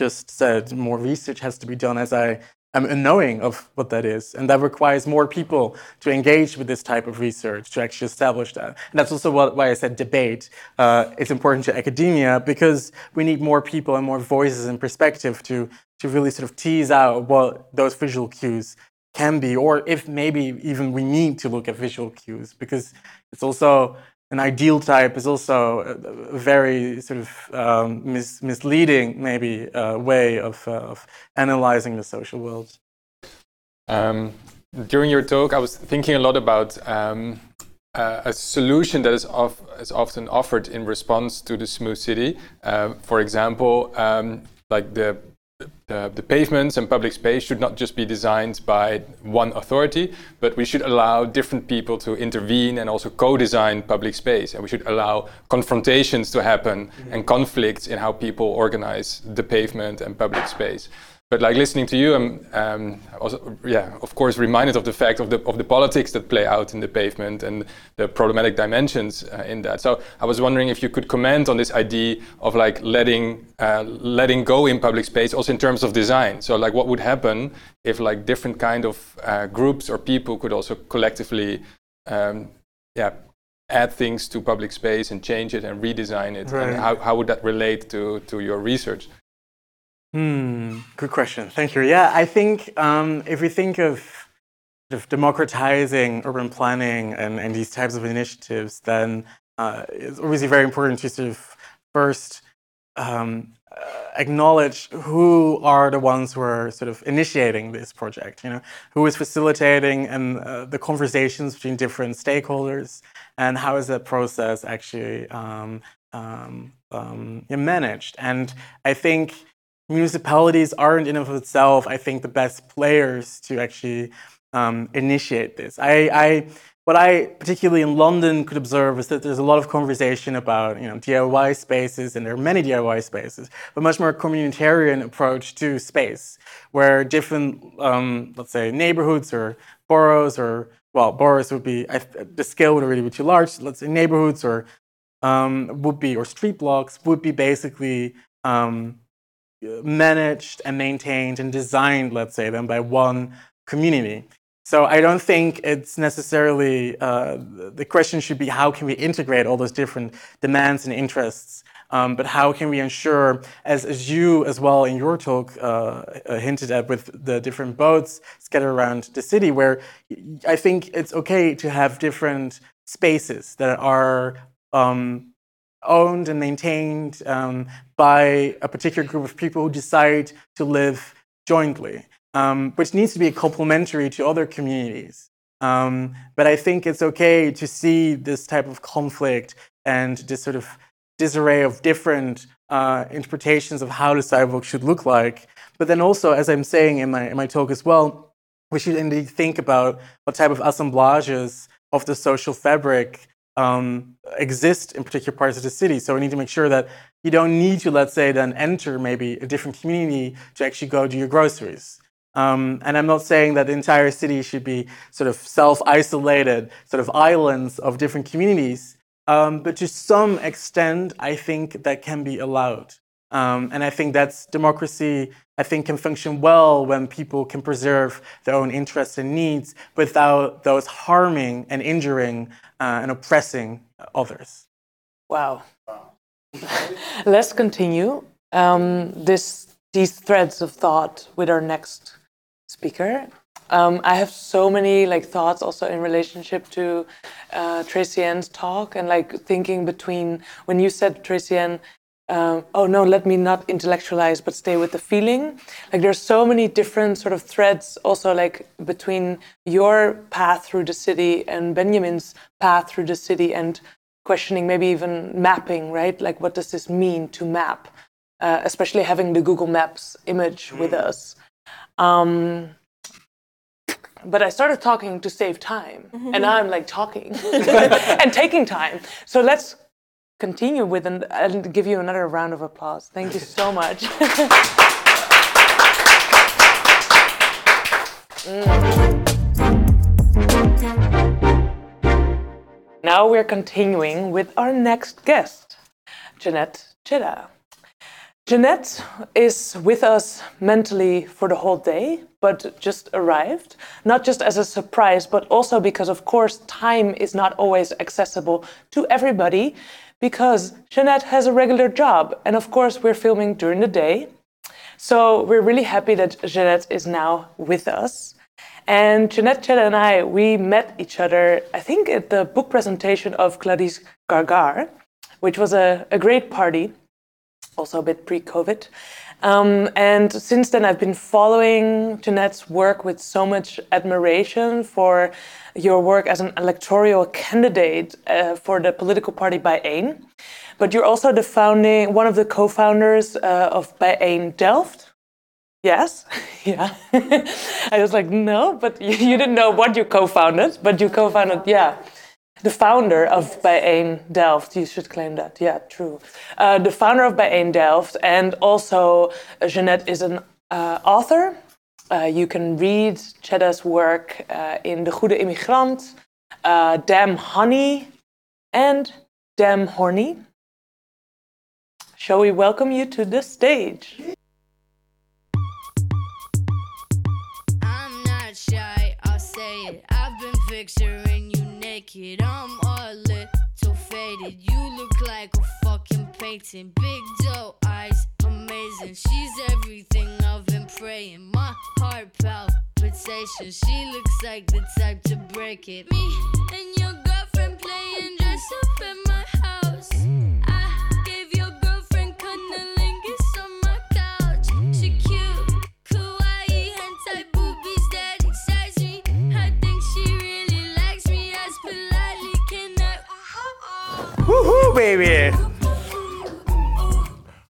just said more research has to be done as I am knowing of what that is. And that requires more people to engage with this type of research to actually establish that. And that's also what, why I said debate. Uh, it's important to academia because we need more people and more voices and perspective to, to really sort of tease out what those visual cues can be, or if maybe even we need to look at visual cues because it's also an ideal type is also a very sort of um, mis misleading, maybe, uh, way of, uh, of analyzing the social world. Um, during your talk, I was thinking a lot about um, uh, a solution that is, of, is, often offered in response to the smooth city. Uh, for example, um, like the the, the, pavements and public space should not just be designed by one authority, but we should allow different people to intervene and also co-design public space. And we should allow confrontations to happen mm-hmm. and conflicts in how people organize the pavement and public space but like listening to you, I'm um, also, yeah, of course, reminded of the fact of the of the politics that play out in the pavement and the problematic dimensions uh, in that. So I was wondering if you could comment on this idea of like letting uh, letting go in public space, also in terms of design. So like, what would happen if like different kind of uh, groups or people could also collectively, um, yeah, add things to public space and change it and redesign it, right. and how how would that relate to to your research? Hmm, good question. Thank you. Yeah, I think um, if we think of, sort of democratizing urban planning and, and these types of initiatives, then uh, it's obviously very important to sort of first um, uh, acknowledge who are the ones who are sort of initiating this project. You know, who is facilitating and uh, the conversations between different stakeholders, and how is that process actually um, um, um managed? And I think municipalities aren't in of itself, I think, the best players to actually um, initiate this. I, I, what I, particularly in London, could observe is that there's a lot of conversation about you know, DIY spaces, and there are many DIY spaces, but much more communitarian approach to space, where different, um, let's say, neighborhoods or boroughs or well, boroughs would be I, the scale would already be too large. Let's say neighborhoods or um, would be or street blocks would be basically um, managed and maintained and designed, let's say, then by one community. So I don't think it's necessarily uh, the question should be how can we integrate all those different demands and interests, um, but how can we ensure, as, as you as well in your talk uh, uh hinted at with the different boats scattered around the city, where I think it's okay to have different spaces that are um, owned and maintained um, by a particular group of people who decide to live jointly, um, which needs to be complementary to other communities. Um, but I think it's okay to see this type of conflict and this sort of disarray of different uh, interpretations of how the sidewalk should look like. But then also, as I'm saying in my, in my talk as well, we should indeed think about what type of assemblages of the social fabric um, exist in particular parts of the city. So we need to make sure that you don't need to, let's say, then enter maybe a different community to actually go do your groceries. Um, and I'm not saying that the entire city should be sort of self isolated, sort of islands of different communities. Um, but to some extent, I think that can be allowed. Um, and I think that's democracy, I think, can function well when people can preserve their own interests and needs without those harming and injuring uh, and oppressing others. Wow. Let's continue um, this, these threads of thought with our next speaker. Um, I have so many like thoughts also in relationship to uh, Tracian's talk and like thinking between when you said Tracian, uh, oh no, let me not intellectualize but stay with the feeling. Like there's so many different sort of threads also like between your path through the city and Benjamin's path through the city and questioning maybe even mapping, right? Like what does this mean to map? Uh, especially having the Google Maps image with us. Um, but I started talking to save time, and now I'm like talking and taking time. So let's continue with an, and give you another round of applause. Thank you so much. Mm. Now we're continuing with our next guest, Jeanette Chedda. Jeanette is with us mentally for the whole day, but just arrived, not just as a surprise, but also because, of course, time is not always accessible to everybody because Jeanette has a regular job. And of course, we're filming during the day. So we're really happy that Jeanette is now with us. And Jeanette Chedda and I, we met each other, I think, at the book presentation of Clarice Gargard, which was a, a great party also a bit pre COVID. Um, and since then, I've been following Jeanette's work with so much admiration for your work as an electoral candidate uh, for the political party by BIJ1. But you're also the founding, one of the co-founders uh, of BIJ1 Delft. Yes, yeah. I was like, no, but you, you didn't know what you co-founded, but you co-founded, yeah the founder of BIJ1 Delft. You should claim that. Yeah, true. Uh, the founder of BIJ1 Delft, and also uh, Jeanette is an uh, author. Uh, you can read Chedda's work uh, in De Goede Immigrant, uh, Damn Honey, and Damn Horny. Shall we welcome you to the stage? I'm not shy, I'll say it. I've been picturing I'm a little faded. You look like a fucking painting. Big doe eyes, amazing. She's everything I've been praying. My heart palpitations. She looks like the type to break it. Me and your girlfriend playing dress up at my house. I Woohoo, baby!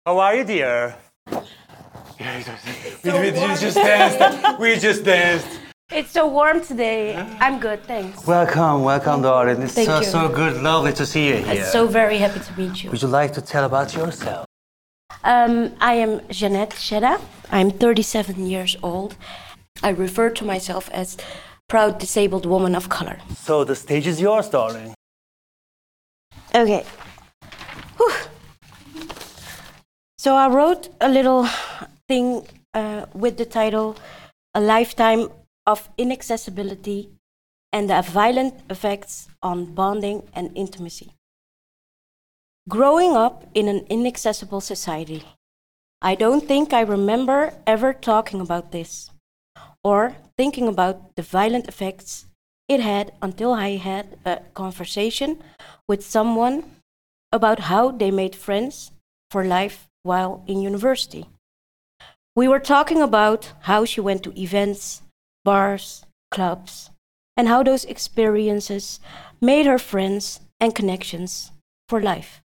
How are you, dear? we, we just danced. We just danced. It's so warm today. I'm good, thanks. Welcome, welcome, darling. It's Thank so, you. so good, lovely to see you here. I'm so very happy to meet you. Would you like to tell about yourself? Um, I am Jeanette Chedda. I'm 37 years old. I refer to myself as proud disabled woman of color. So the stage is yours, darling. Okay. Whew. So I wrote a little thing uh, with the title A Lifetime of Inaccessibility and the Violent Effects on Bonding and Intimacy. Growing up in an inaccessible society, I don't think I remember ever talking about this or thinking about the violent effects it had until I had a conversation with someone about how they made friends for life while in university. We were talking about how she went to events, bars, clubs, and how those experiences made her friends and connections for life.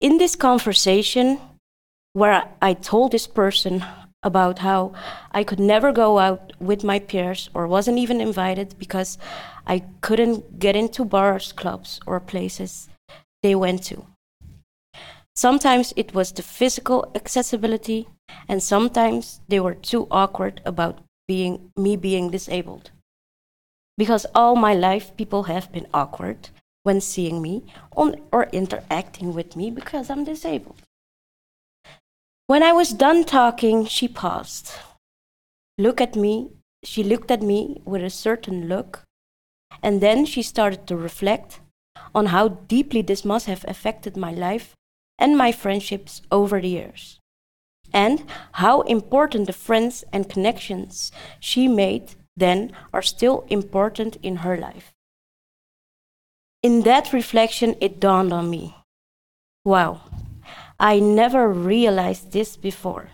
In this conversation, where I told this person about how I could never go out with my peers or wasn't even invited because I couldn't get into bars, clubs, or places they went to. Sometimes it was the physical accessibility, and sometimes they were too awkward about being me being disabled. Because all my life people have been awkward when seeing me on, or interacting with me because I'm disabled. When I was done talking, she paused. Look at me. She looked at me with a certain look, and then she started to reflect on how deeply this must have affected my life and my friendships over the years, and how important the friends and connections she made then are still important in her life. In that reflection, it dawned on me wow, I never realized this before.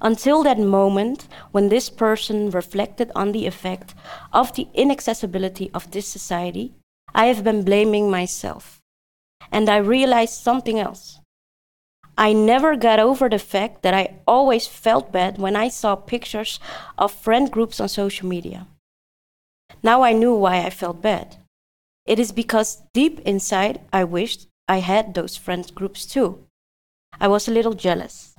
Until that moment when this person reflected on the effect of the inaccessibility of this society, I have been blaming myself. And I realized something else. I never got over the fact that I always felt bad when I saw pictures of friend groups on social media. Now I knew why I felt bad. It is because deep inside I wished I had those friend groups too. I was a little jealous.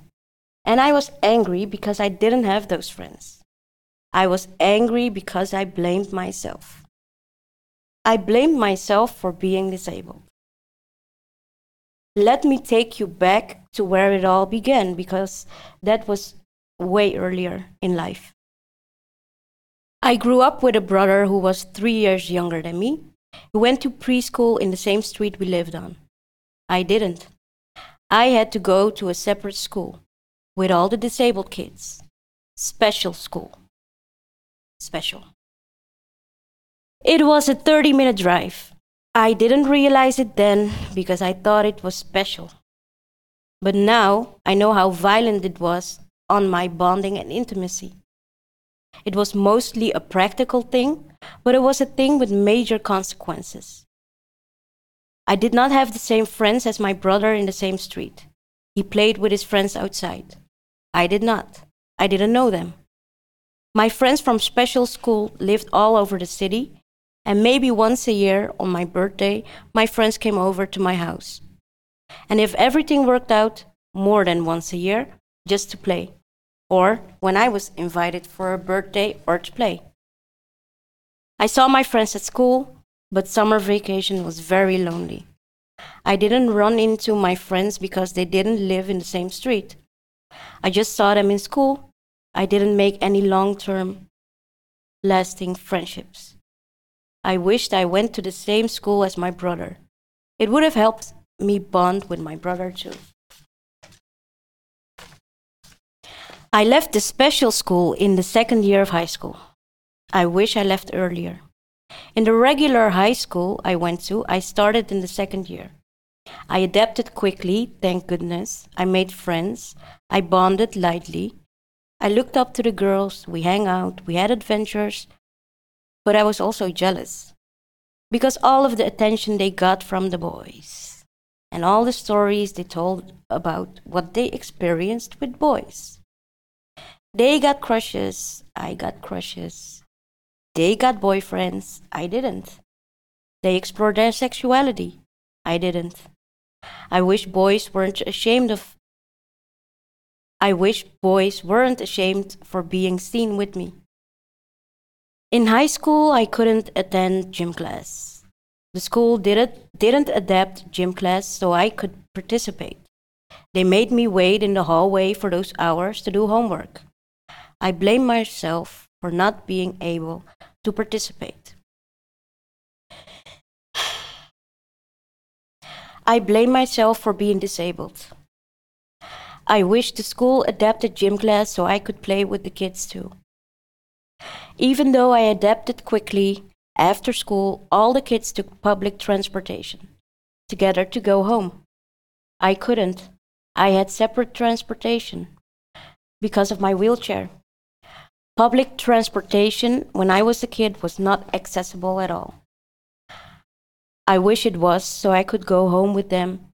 And I was angry because I didn't have those friends. I was angry because I blamed myself. I blamed myself for being disabled. Let me take you back to where it all began because that was way earlier in life. I grew up with a brother who was three years younger than me. He went to preschool in the same street we lived on. I didn't. I had to go to a separate school with all the disabled kids. Special school. Special. It was a 30 minute drive. I didn't realize it then because I thought it was special. But now I know how violent it was on my bonding and intimacy. It was mostly a practical thing, but it was a thing with major consequences. I did not have the same friends as my brother in the same street. He played with his friends outside. I did not. I didn't know them. My friends from special school lived all over the city, and maybe once a year on my birthday, my friends came over to my house. And if everything worked out, more than once a year, just to play, or when I was invited for a birthday or to play. I saw my friends at school, but summer vacation was very lonely. I didn't run into my friends because they didn't live in the same street. I just saw them in school. I didn't make any long term, lasting friendships. I wished I went to the same school as my brother. It would have helped me bond with my brother too. I left the special school in the second year of high school. I wish I left earlier. In the regular high school I went to, I started in the second year. I adapted quickly, thank goodness. I made friends. I bonded lightly. I looked up to the girls. We hang out. We had adventures. But I was also jealous because all of the attention they got from the boys and all the stories they told about what they experienced with boys. They got crushes. I got crushes. They got boyfriends. I didn't. They explored their sexuality. I didn't. I wish boys weren't ashamed of. I wish boys weren't ashamed for being seen with me. In high school, I couldn't attend gym class. The school didn't, didn't adapt gym class so I could participate. They made me wait in the hallway for those hours to do homework. I blame myself for not being able to participate. I blame myself for being disabled. I wish the school adapted gym class so I could play with the kids too. Even though I adapted quickly, after school, all the kids took public transportation together to go home. I couldn't. I had separate transportation because of my wheelchair. Public transportation when I was a kid was not accessible at all. I wish it was so I could go home with them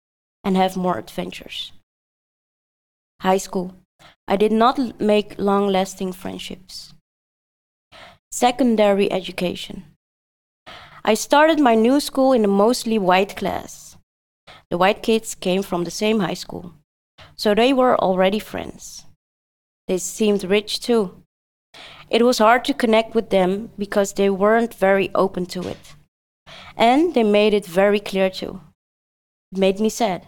and have more adventures. High school. I did not make long lasting friendships. Secondary education. I started my new school in a mostly white class. The white kids came from the same high school, so they were already friends. They seemed rich too. It was hard to connect with them because they weren't very open to it. And they made it very clear too. It made me sad.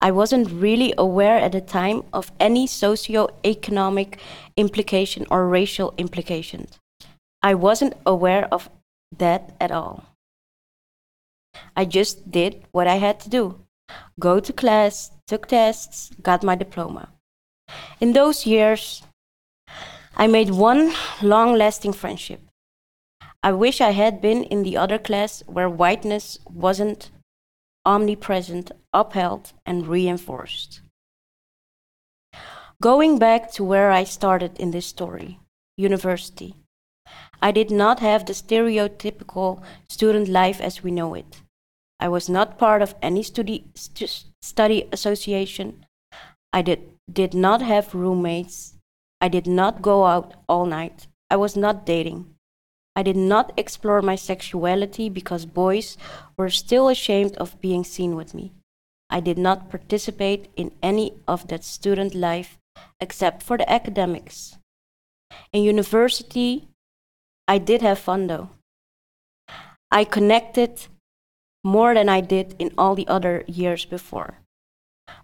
I wasn't really aware at the time of any socio-economic implication or racial implications. I wasn't aware of that at all. I just did what I had to do go to class, took tests, got my diploma. In those years, I made one long lasting friendship. I wish I had been in the other class where whiteness wasn't omnipresent, upheld, and reinforced. Going back to where I started in this story, university. I did not have the stereotypical student life as we know it. I was not part of any study, stu- study association. I did, did not have roommates. I did not go out all night. I was not dating. I did not explore my sexuality because boys were still ashamed of being seen with me. I did not participate in any of that student life except for the academics. In university, I did have fun though. I connected more than I did in all the other years before.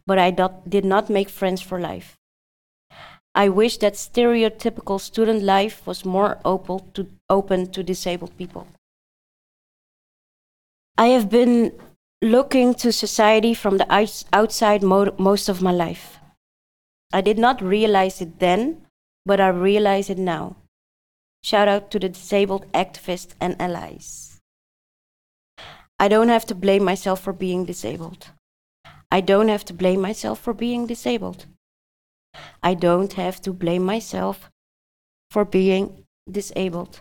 But I did not make friends for life. I wish that stereotypical student life was more open to, open to disabled people. I have been looking to society from the outside mo- most of my life. I did not realize it then, but I realize it now. Shout out to the disabled activists and allies. I don't have to blame myself for being disabled. I don't have to blame myself for being disabled. I don't have to blame myself for being disabled.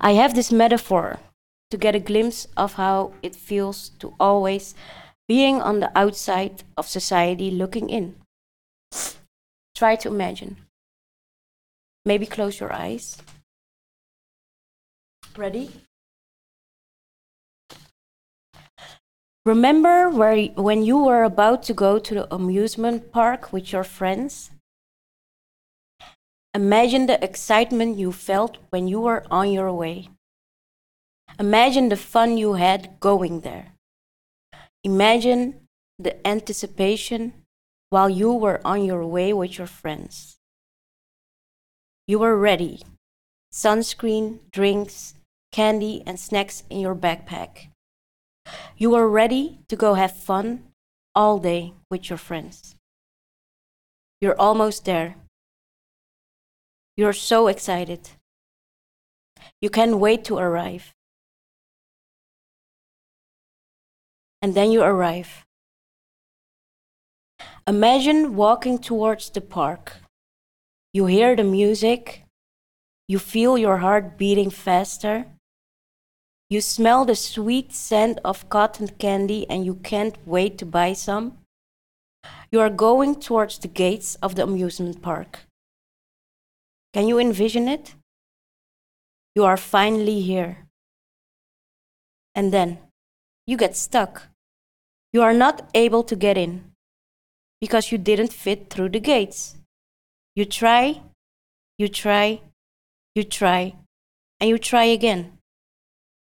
I have this metaphor to get a glimpse of how it feels to always being on the outside of society looking in. Try to imagine. Maybe close your eyes. Ready? Remember where, when you were about to go to the amusement park with your friends? Imagine the excitement you felt when you were on your way. Imagine the fun you had going there. Imagine the anticipation while you were on your way with your friends. You were ready. Sunscreen, drinks, candy, and snacks in your backpack. You are ready to go have fun all day with your friends. You're almost there. You're so excited. You can't wait to arrive. And then you arrive. Imagine walking towards the park. You hear the music. You feel your heart beating faster. You smell the sweet scent of cotton candy and you can't wait to buy some. You are going towards the gates of the amusement park. Can you envision it? You are finally here. And then you get stuck. You are not able to get in because you didn't fit through the gates. You try, you try, you try, and you try again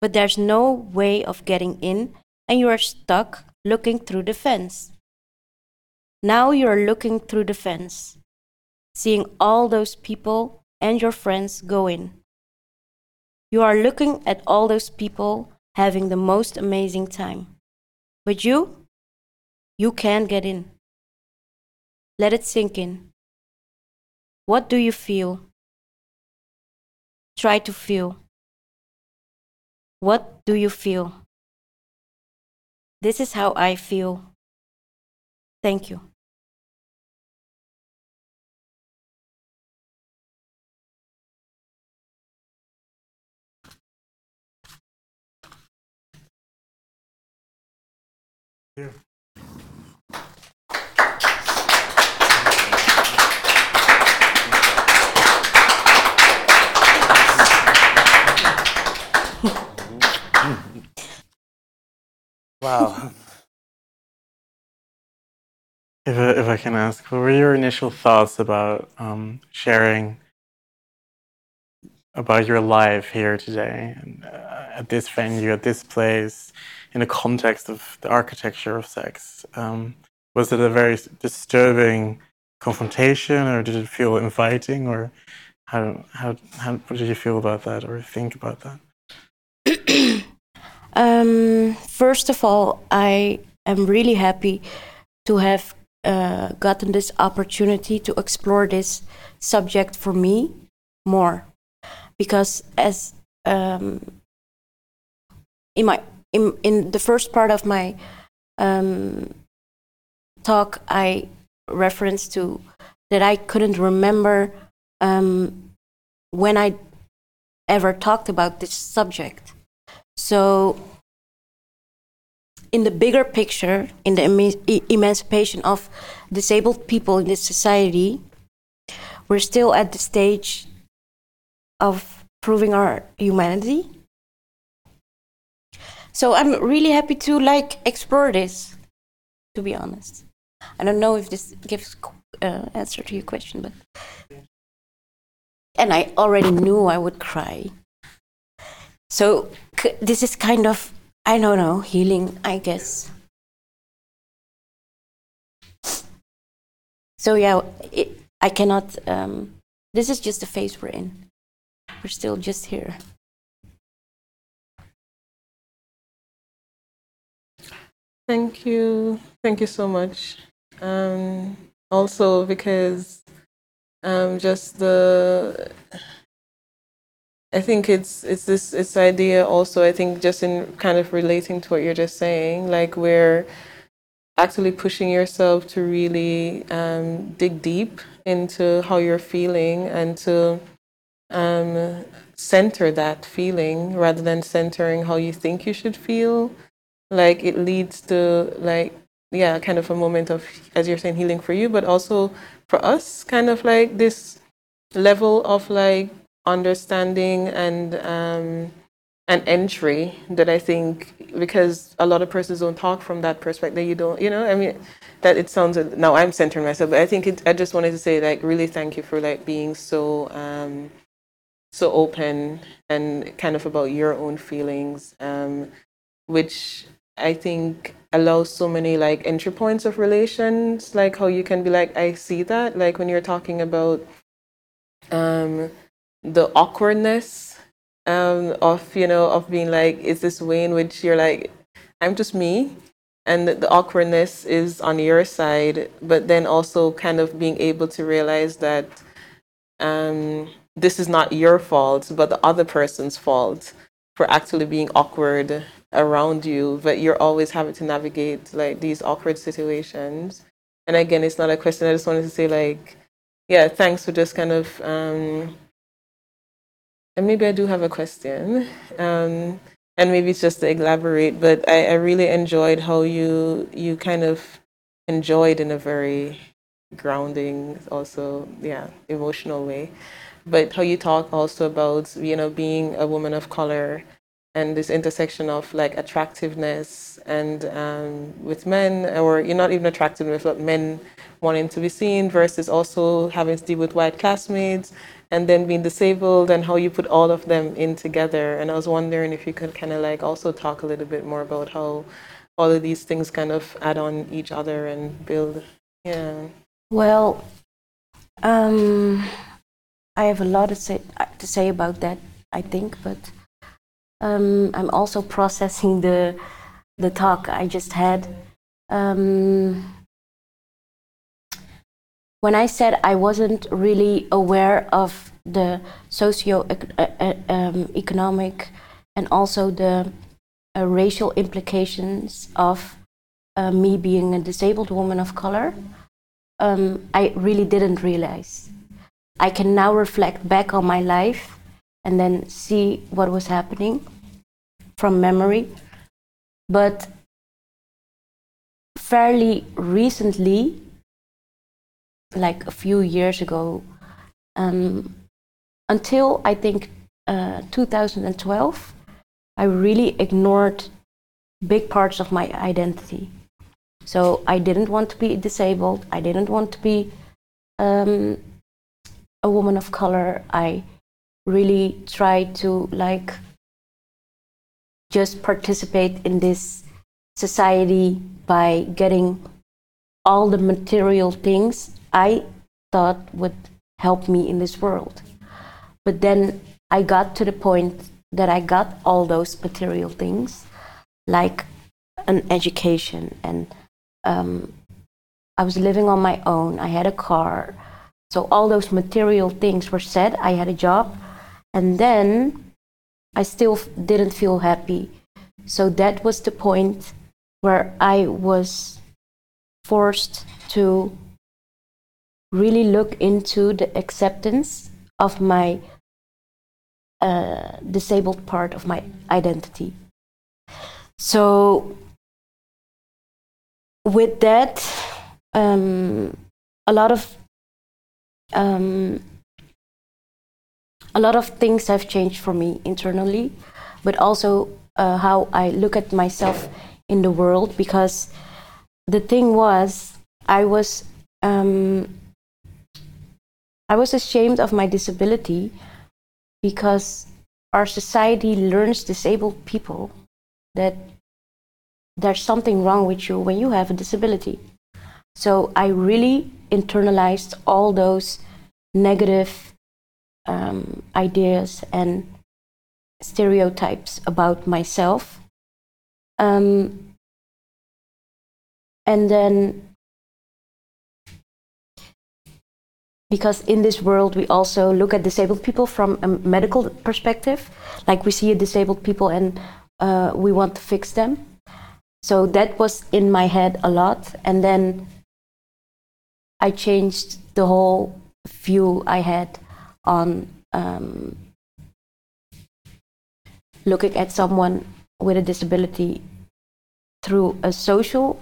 but there's no way of getting in, and you are stuck looking through the fence. Now you are looking through the fence, seeing all those people and your friends go in. You are looking at all those people having the most amazing time. But you, you can't get in. Let it sink in. What do you feel? Try to feel. What do you feel? This is how I feel. Thank you. Wow. If I, if I can ask, what were your initial thoughts about um, sharing about your life here today and, uh, at this venue, at this place, in the context of the architecture of sex? Um, was it a very disturbing confrontation, or did it feel inviting, or how how how did you feel about that, or think about that? Um, first of all, I am really happy to have uh, gotten this opportunity to explore this subject for me more, because as um, in my in, in the first part of my um, talk, I referenced to that I couldn't remember um, when I ever talked about this subject. So, in the bigger picture, in the emi- e- emancipation of disabled people in this society, we're still at the stage of proving our humanity. So I'm really happy to like explore this. To be honest, I don't know if this gives uh, answer to your question, but and I already knew I would cry. So this is kind of I don't know healing, I guess. So yeah, it, I cannot. Um, this is just the phase we're in. We're still just here. Thank you. Thank you so much. Um, also, because um, just the, I think it's it's this it's idea also. I think just in kind of relating to what you're just saying, like we're actually pushing yourself to really um, dig deep into how you're feeling and to um, center that feeling rather than centering how you think you should feel like it leads to like yeah kind of a moment of as you're saying healing for you but also for us kind of like this level of like understanding and um an entry that i think because a lot of persons don't talk from that perspective you don't you know i mean that it sounds now i'm centering myself but i think it, i just wanted to say like really thank you for like being so um so open and kind of about your own feelings um which I think allows so many like entry points of relations, like how you can be like, I see that, like when you're talking about um, the awkwardness um, of you know of being like, is this way in which you're like, I'm just me, and the, awkwardness is on your side, but then also kind of being able to realize that um, this is not your fault, but the other person's fault for actually being awkward around you, but you're always having to navigate like these awkward situations. And again, it's not a question. I just wanted to say like, yeah, thanks for just kind of, um, and maybe I do have a question, um, and maybe it's just to elaborate. But I, I really enjoyed how you you kind of enjoyed in a very grounding, also yeah, emotional way. But how you talk also about you know being a woman of color and this intersection of like attractiveness and um, with men, or you're not even attractiveness, but men wanting to be seen versus also having to deal with white classmates and then being disabled and how you put all of them in together. And I was wondering if you could kind of like also talk a little bit more about how all of these things kind of add on each other and build. Yeah. Well, um, I have a lot to say to say about that. I think, but um, I'm also processing the the talk I just had. Um, when I said I wasn't really aware of the socio uh, uh, um, economic and also the uh, racial implications of uh, me being a disabled woman of color, um, I really didn't realize. I can now reflect back on my life and then see what was happening from memory. But fairly recently, like a few years ago, um, until I think uh, 2012, I really ignored big parts of my identity. So I didn't want to be disabled. I didn't want to be um, a woman of color. I really tried to like just participate in this society by getting all the material things I thought would help me in this world. But then I got to the point that I got all those material things, like an education, and um, I was living on my own. I had a car. So all those material things were said. I had a job. And then I still f- didn't feel happy. So that was the point where I was forced to really look into the acceptance of my uh, disabled part of my identity. So, with that, um, a lot of um, a lot of things have changed for me internally, but also uh, how I look at myself in the world. Because the thing was, I was um, I was ashamed of my disability because our society learns disabled people that there's something wrong with you when you have a disability. So I really internalized all those negative um, ideas and stereotypes about myself. Um, and then, because in this world we also look at disabled people from a medical perspective, like we see a disabled people and uh, we want to fix them. So that was in my head a lot. And then I changed the whole view I had on um, looking at someone with a disability through a social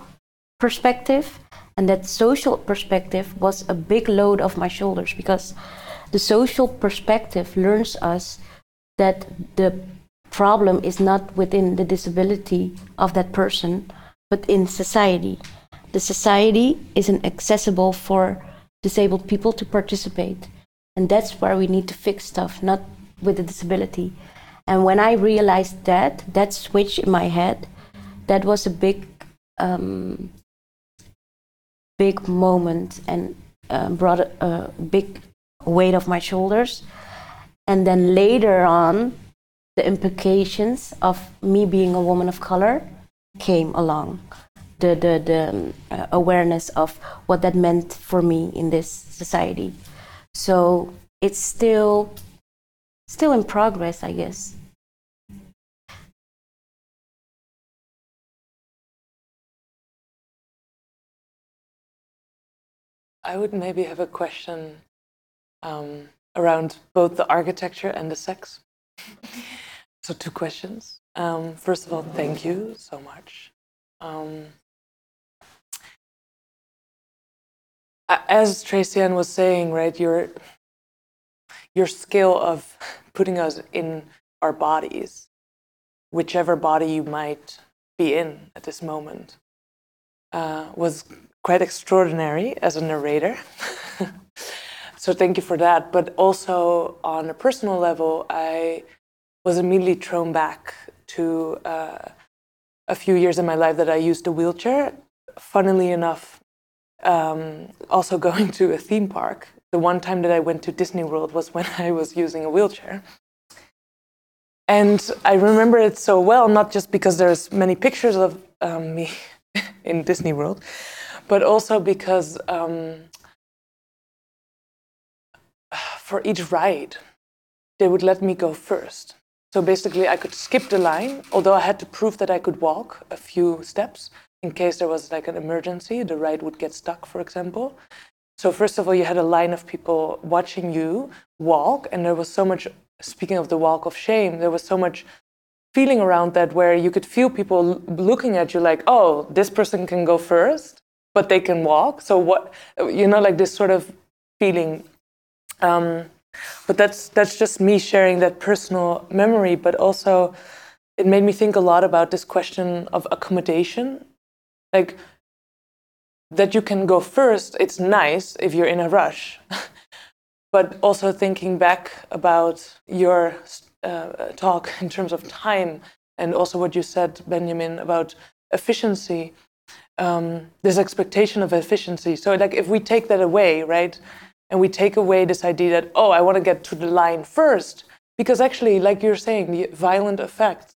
perspective. And that social perspective was a big load off my shoulders because the social perspective learns us that the problem is not within the disability of that person, but in society. The society isn't accessible for disabled people to participate. And that's where we need to fix stuff, not with the disability. And when I realized that, that switch in my head, that was a big, um, big moment and uh, brought a, a big weight off my shoulders. And then later on, the implications of me being a woman of color came along. The, the, the um, uh, awareness of what that meant for me in this society. So it's still still in progress, I guess. I would maybe have a question um, around both the architecture and the sex. so, two questions. Um, first of all, thank you so much. Um, as Tracian was saying, right, your your skill of putting us in our bodies, whichever body you might be in at this moment, uh, was quite extraordinary as a narrator. so thank you for that. But also on a personal level, I was immediately thrown back to uh, a few years in my life that I used a wheelchair. Funnily enough, um, also going to a theme park. The one time that I went to Disney World was when I was using a wheelchair. And I remember it so well, not just because there's many pictures of um, me in Disney World, but also because um, for each ride, they would let me go first. So basically, I could skip the line, although I had to prove that I could walk a few steps in case there was like an emergency, the ride would get stuck, for example. So, first of all, you had a line of people watching you walk, and there was so much, speaking of the walk of shame, there was so much feeling around that where you could feel people looking at you like, oh, this person can go first, but they can walk. So, what, you know, like this sort of feeling. Um, but that's that's just me sharing that personal memory. But also, it made me think a lot about this question of accommodation, like that you can go first. It's nice if you're in a rush, but also thinking back about your uh, talk in terms of time and also what you said, Benjamin, about efficiency. Um, this expectation of efficiency. So, like, if we take that away, right, and we take away this idea that oh, I want to get to the line first, because actually, like you're saying, the violent effects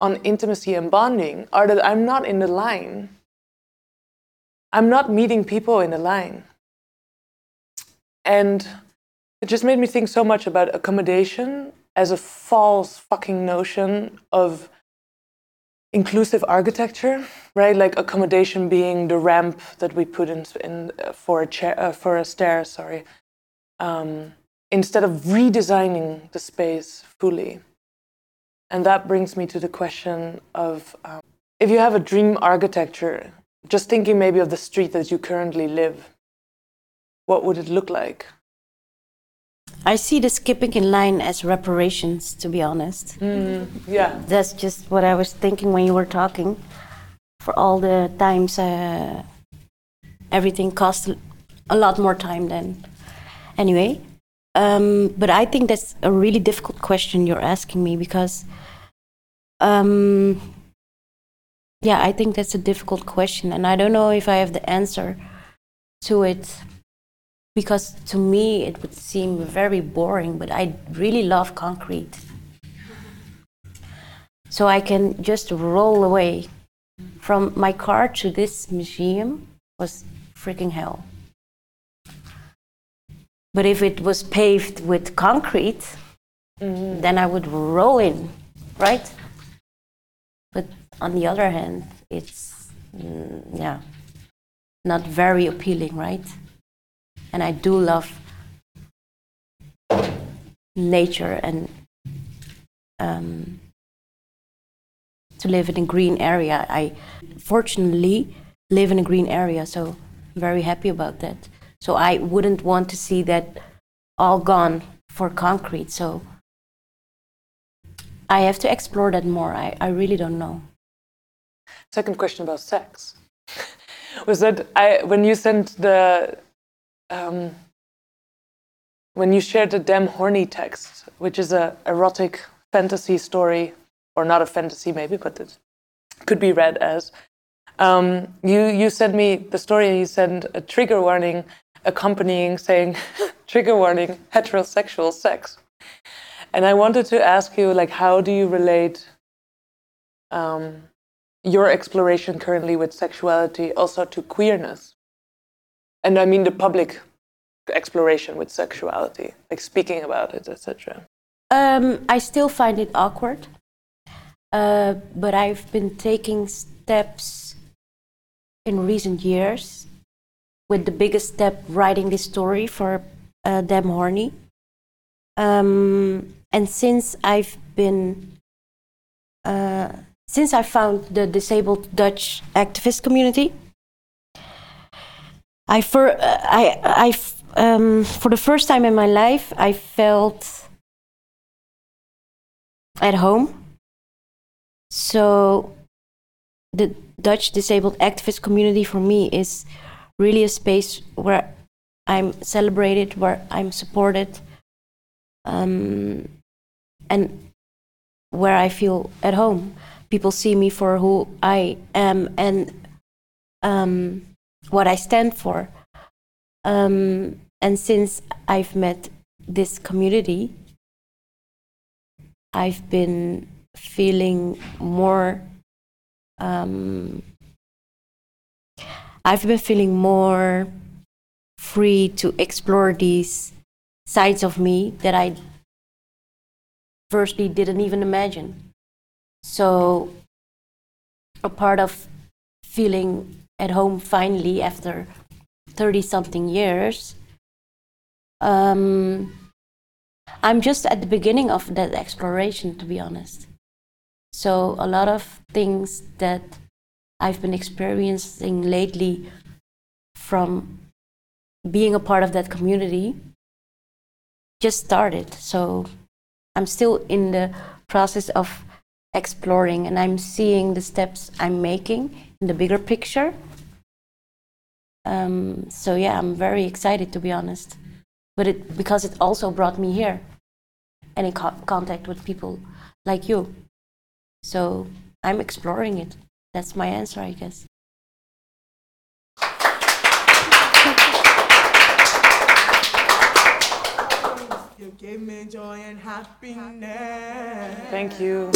on intimacy and bonding are that I'm not in the line. I'm not meeting people in the line. And it just made me think so much about accommodation as a false fucking notion of inclusive architecture, right? Like accommodation being the ramp that we put in, in uh, for a chair, uh, for a stair, sorry, um, instead of redesigning the space fully. And that brings me to the question of um, if you have a dream architecture, just thinking maybe of the street that you currently live, what would it look like? I see the skipping in line as reparations, to be honest. Mm, yeah. That's just what I was thinking when you were talking. For all the times, uh, everything costs a lot more time than. Anyway, um, but I think that's a really difficult question you're asking me because, um, yeah, I think that's a difficult question, and I don't know if I have the answer to it because to me it would seem very boring, but I really love concrete. So I can just roll away from my car to this museum was freaking hell. But if it was paved with concrete, Mm-hmm. then I would roll in, right? But on the other hand, it's mm, yeah, not very appealing, right? And I do love nature and um, to live in a green area. I fortunately live in a green area, so I'm very happy about that. So I wouldn't want to see that all gone for concrete. So I have to explore that more. I, I really don't know. Second question about sex was that I when you sent the um, when you shared the damn horny text, which is a erotic fantasy story, or not a fantasy maybe, but it could be read as. Um, you you sent me the story and you sent a trigger warning accompanying saying trigger warning heterosexual sex. And I wanted to ask you, like, how do you relate um, your exploration currently with sexuality also to queerness? And I mean the public exploration with sexuality, like speaking about it, etc. Um, I still find it awkward, uh, but I've been taking steps in recent years. With the biggest step, writing this story for uh, Dem Horny. Um, and since I've been, uh, since I found the disabled Dutch activist community, I for I I um, for the first time in my life I felt at home. So the Dutch disabled activist community for me is really a space where I'm celebrated, where I'm supported, um, and where I feel at home. People see me for who I am and um, what I stand for. Um, and since I've met this community, I've been feeling more. Um, I've been feeling more free to explore these sides of me that I firstly didn't even imagine. So, a part of feeling at home finally after 30 something years, um, I'm just at the beginning of that exploration, to be honest. So, a lot of things that I've been experiencing lately from being a part of that community just started. So I'm still in the process of exploring and I'm seeing the steps I'm making in the bigger picture. Um, so yeah, I'm very excited to be honest. But it because it also brought me here and in co- contact with people like you. So I'm exploring it. That's my answer, I guess. You give me joy and happiness. Thank you.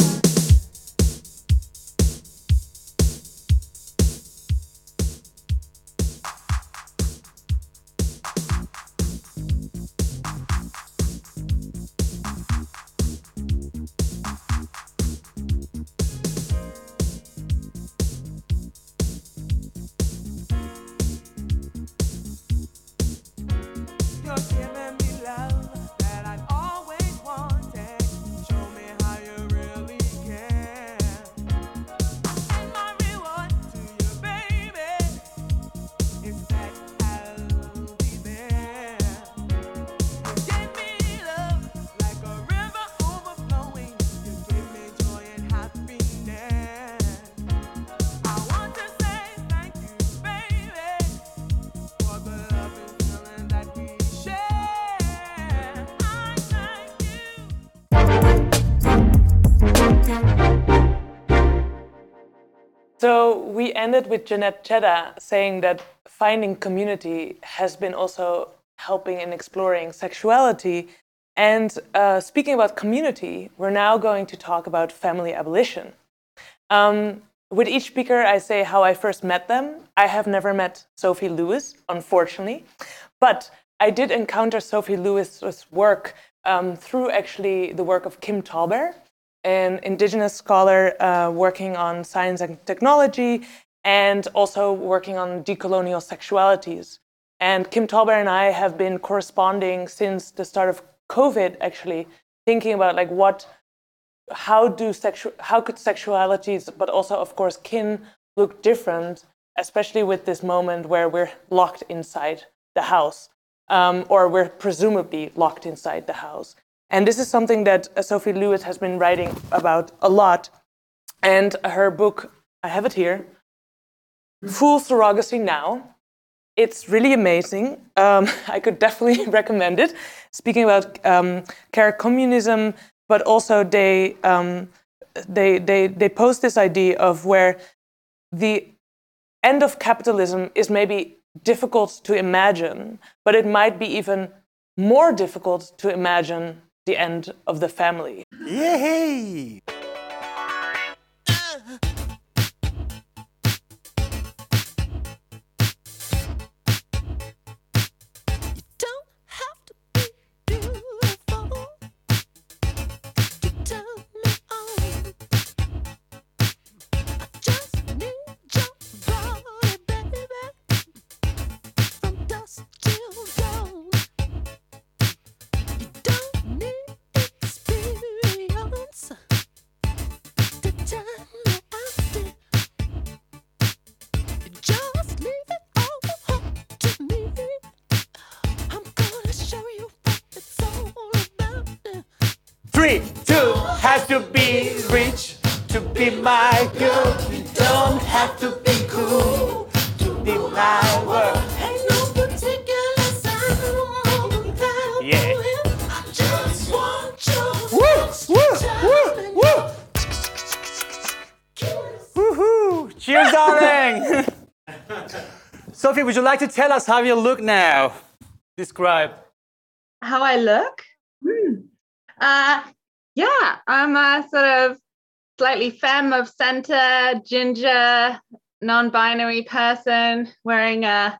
Ended with Jeanette Chedda saying that finding community has been also helping in exploring sexuality. And uh, speaking about community, we're now going to talk about family abolition. Um, with each speaker, I say how I first met them. I have never met Sophie Lewis, unfortunately, but I did encounter Sophie Lewis's work um, through actually the work of Kim TallBear, an indigenous scholar uh, working on science and technology and also working on decolonial sexualities. And Kim TallBear and I have been corresponding since the start of COVID, actually, thinking about like what how do sexual how could sexualities but also of course kin look different especially with this moment where we're locked inside the house um, or we're presumably locked inside the house and this is something that uh, sophie lewis has been writing about a lot and her book i have it here full surrogacy now it's really amazing. Um, I could definitely recommend it. Speaking about um, care communism, but also they, um, they, they, they post this idea of where the end of capitalism is maybe difficult to imagine, but it might be even more difficult to imagine the end of the family. Yay! Sophie, would you like to tell us how you look now? Describe. how I look. Hmm. Uh, yeah, I'm a sort of slightly femme of center, ginger, non-binary person wearing a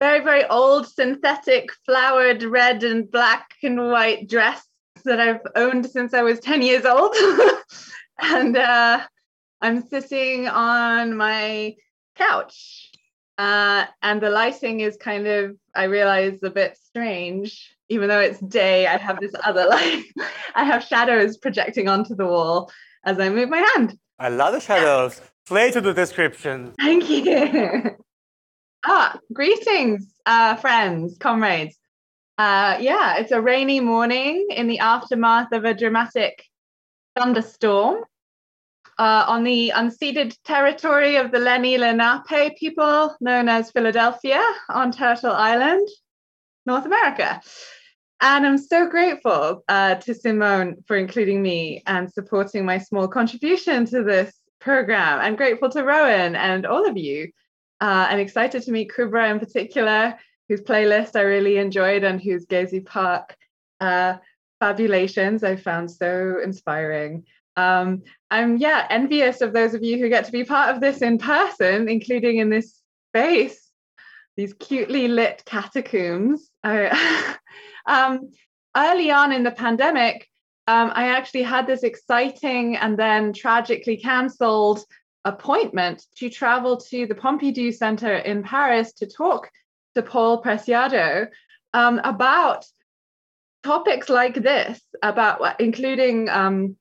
very, very old synthetic flowered red and black and white dress that I've owned since I was 10 years old. and uh, I'm sitting on my couch. Uh, and the lighting is kind of, I realize, a bit strange. Even though it's day, I have this other light. I have shadows projecting onto the wall as I move my hand. I love the shadows. Play to the description. Thank you. ah, greetings, uh, friends, comrades. Uh, yeah, it's a rainy morning in the aftermath of a dramatic thunderstorm uh, on the unceded territory of the Lenni Lenape people, known as Philadelphia, on Turtle Island, North America. And I'm so grateful uh, to Simone for including me and supporting my small contribution to this program. I'm grateful to Rowan and all of you. Uh, I'm excited to meet Kubra in particular, whose playlist I really enjoyed and whose Gezi Park uh, fabulations I found so inspiring. Um, I'm yeah envious of those of you who get to be part of this in person, including in this space, these cutely lit catacombs. Um, early on in the pandemic, um, I actually had this exciting and then tragically cancelled appointment to travel to the Pompidou Center in Paris to talk to Paul Preciado um, about topics like this, about including um,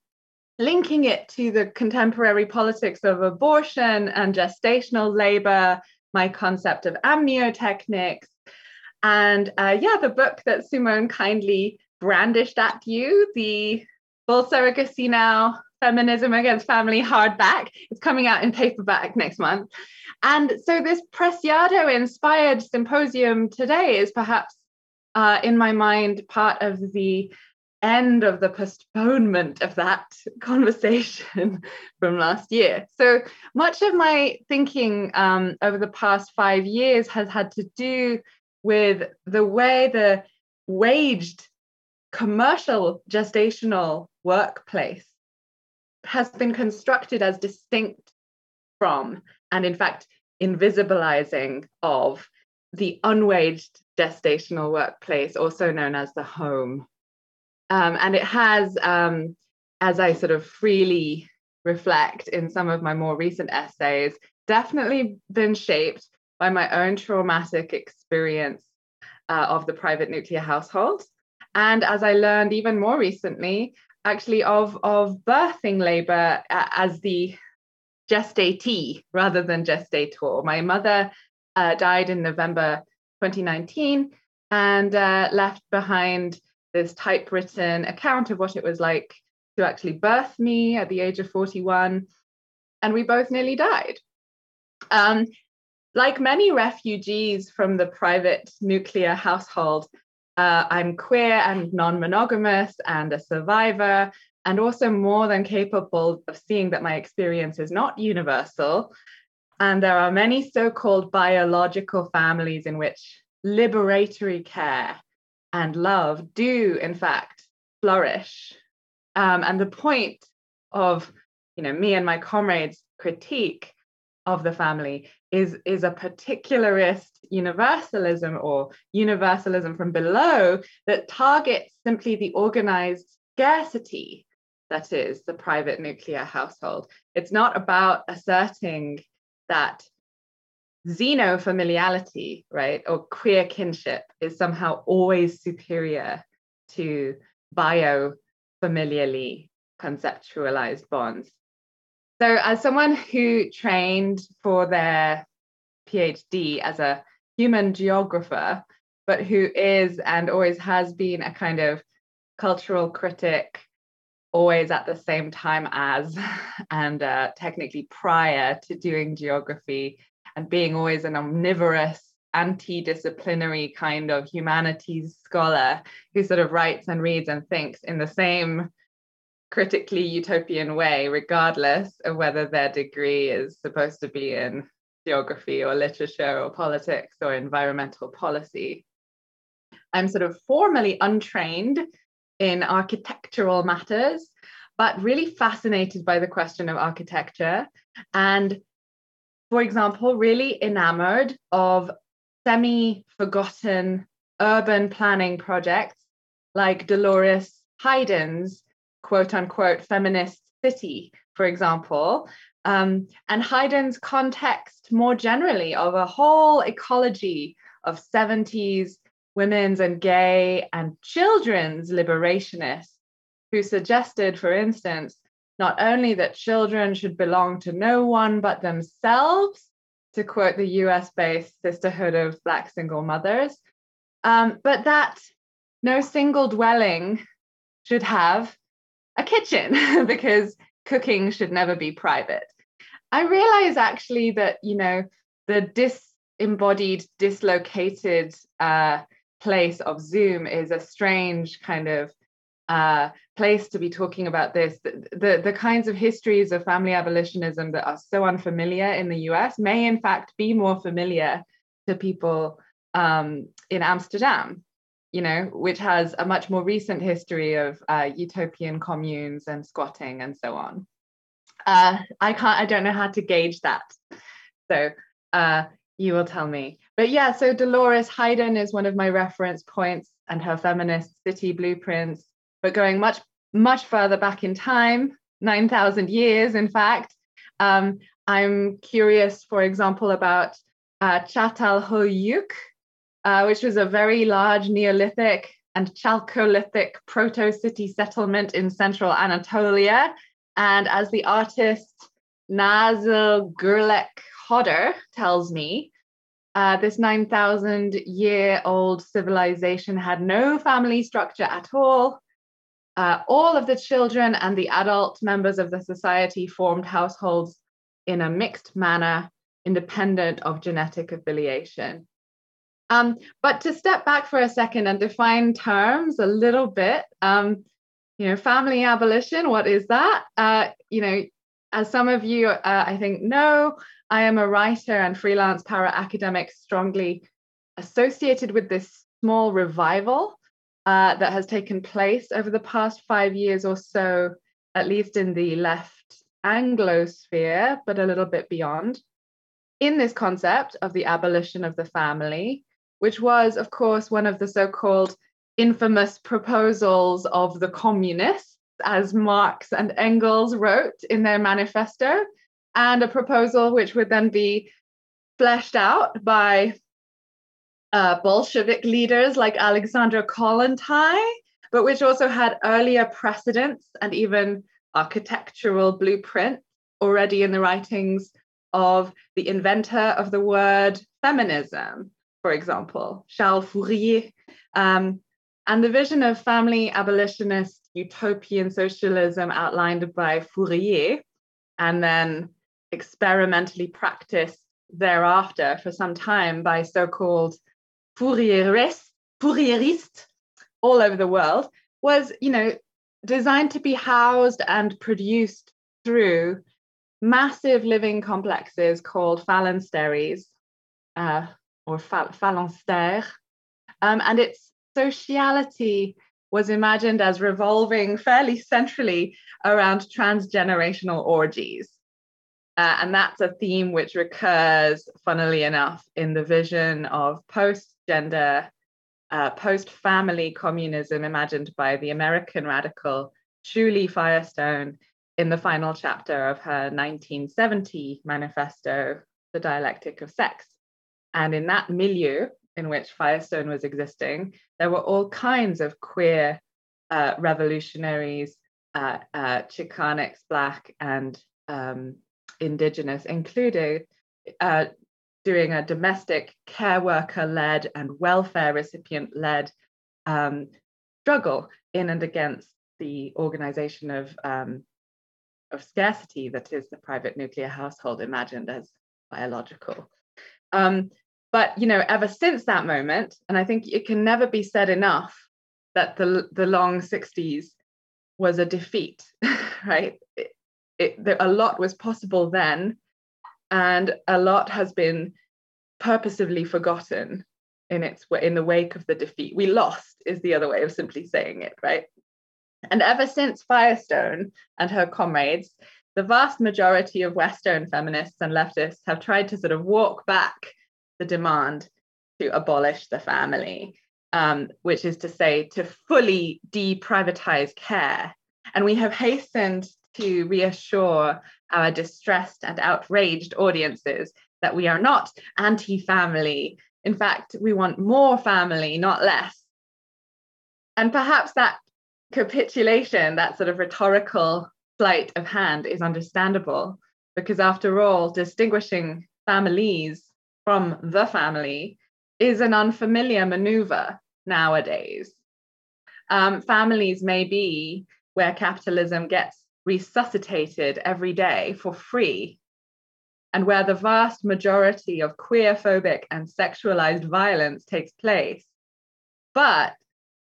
linking it to the contemporary politics of abortion and gestational labor, my concept of amniotechnics. And uh, yeah, the book that Simone kindly brandished at you, the Full Surrogacy Now Feminism Against Family hardback. It's coming out in paperback next month. And so this Preciado inspired symposium today is perhaps, uh, in my mind, part of the end of the postponement of that conversation from last year. So much of my thinking um, over the past five years has had to do with the way the waged commercial gestational workplace has been constructed as distinct from, and in fact, invisibilizing of the unwaged gestational workplace, also known as the home. Um, and it has, um, as I sort of freely reflect in some of my more recent essays, definitely been shaped by my own traumatic experience uh, of the private nuclear household. And as I learned even more recently, actually of, of birthing labor as the gestatee rather than gestator. My mother uh, died in November 2019 and uh, left behind this typewritten account of what it was like to actually birth me at the age of 41. And we both nearly died. Um, like many refugees from the private nuclear household, uh, I'm queer and non monogamous and a survivor, and also more than capable of seeing that my experience is not universal. And there are many so called biological families in which liberatory care and love do, in fact, flourish. Um, and the point of you know me and my comrades critique of the family is is a particularist universalism or universalism from below that targets simply the organized scarcity that is the private nuclear household it's not about asserting that xenofamiliality right or queer kinship is somehow always superior to bio familiarly conceptualized bonds. So, as someone who trained for their PhD as a human geographer, but who is and always has been a kind of cultural critic, always at the same time as, and uh, technically prior to doing geography, and being always an omnivorous, anti disciplinary kind of humanities scholar who sort of writes and reads and thinks in the same critically utopian way, regardless of whether their degree is supposed to be in geography or literature or politics or environmental policy. I'm sort of formally untrained in architectural matters, but really fascinated by the question of architecture. And for example, really enamored of semi forgotten urban planning projects like Dolores Hayden's quote unquote feminist city, for example, um, and Hayden's context more generally of a whole ecology of 70s women's and gay and children's liberationists who suggested, for instance, not only that children should belong to no one but themselves, to quote the US based Sisterhood of Black Single Mothers, um, but that no single dwelling should have a kitchen because cooking should never be private. I realize actually that, you know, the disembodied, dislocated uh, place of Zoom is a strange kind of uh, place to be talking about this. The, the, the kinds of histories of family abolitionism that are so unfamiliar in the US may, in fact, be more familiar to people um, in Amsterdam, you know, which has a much more recent history of uh, utopian communes and squatting and so on. Uh, I can't, I don't know how to gauge that. So uh, you will tell me. But yeah, so Dolores Hayden is one of my reference points and her feminist city blueprints. But going much, much further back in time, 9,000 years, in fact, um, I'm curious, for example, about uh, Çatalhöyük, uh, which was a very large Neolithic and Chalcolithic proto city settlement in central Anatolia. And as the artist Nazıl Gürlek Hodder tells me, uh, this 9,000 year old civilization had no family structure at all. Uh, all of the children and the adult members of the society formed households in a mixed manner, independent of genetic affiliation. Um, but to step back for a second and define terms a little bit, um, you know, family abolition, what is that? Uh, you know, as some of you, uh, I think, know, I am a writer and freelance para academic strongly associated with this small revival uh, that has taken place over the past five years or so, at least in the left Anglosphere, but a little bit beyond, in this concept of the abolition of the family, which was, of course, one of the so called infamous proposals of the communists, as Marx and Engels wrote in their manifesto, and a proposal which would then be fleshed out by uh, Bolshevik leaders like Alexandra Kollontai, but which also had earlier precedents and even architectural blueprint already in the writings of the inventor of the word feminism, for example, Charles Fourier. Um, and the vision of family abolitionist utopian socialism outlined by Fourier and then experimentally practiced thereafter for some time by so called Fourierists all over the world was, you know, designed to be housed and produced through massive living complexes called phalansteries uh, or phalanstères. Um, and its sociality was imagined as revolving fairly centrally around transgenerational orgies. Uh, and that's a theme which recurs, funnily enough, in the vision of post gender, uh, post family communism imagined by the American radical Shulie Firestone in the final chapter of her 1970 manifesto, The Dialectic of Sex. And in that milieu in which Firestone was existing, there were all kinds of queer uh, revolutionaries, uh, uh, Black, and um, Indigenous, including uh, doing a domestic care worker led and welfare recipient led um, struggle in and against the organization of, um, of scarcity that is the private nuclear household imagined as biological. Um, but you know, ever since that moment, and I think it can never be said enough that the the long 60s was a defeat, right? It, there, a lot was possible then, and a lot has been purposively forgotten in its in the wake of the defeat. We lost is the other way of simply saying it, right? And ever since Firestone and her comrades, the vast majority of Western feminists and leftists have tried to sort of walk back the demand to abolish the family, um, which is to say, to fully deprivatize care. And we have hastened to reassure our distressed and outraged audiences that we are not anti family. In fact, we want more family, not less. And perhaps that capitulation, that sort of rhetorical sleight of hand, is understandable because, after all, distinguishing families from the family is an unfamiliar maneuver nowadays. um, families may be where capitalism gets resuscitated every day for free, and where the vast majority of queer-phobic and sexualized violence takes place. But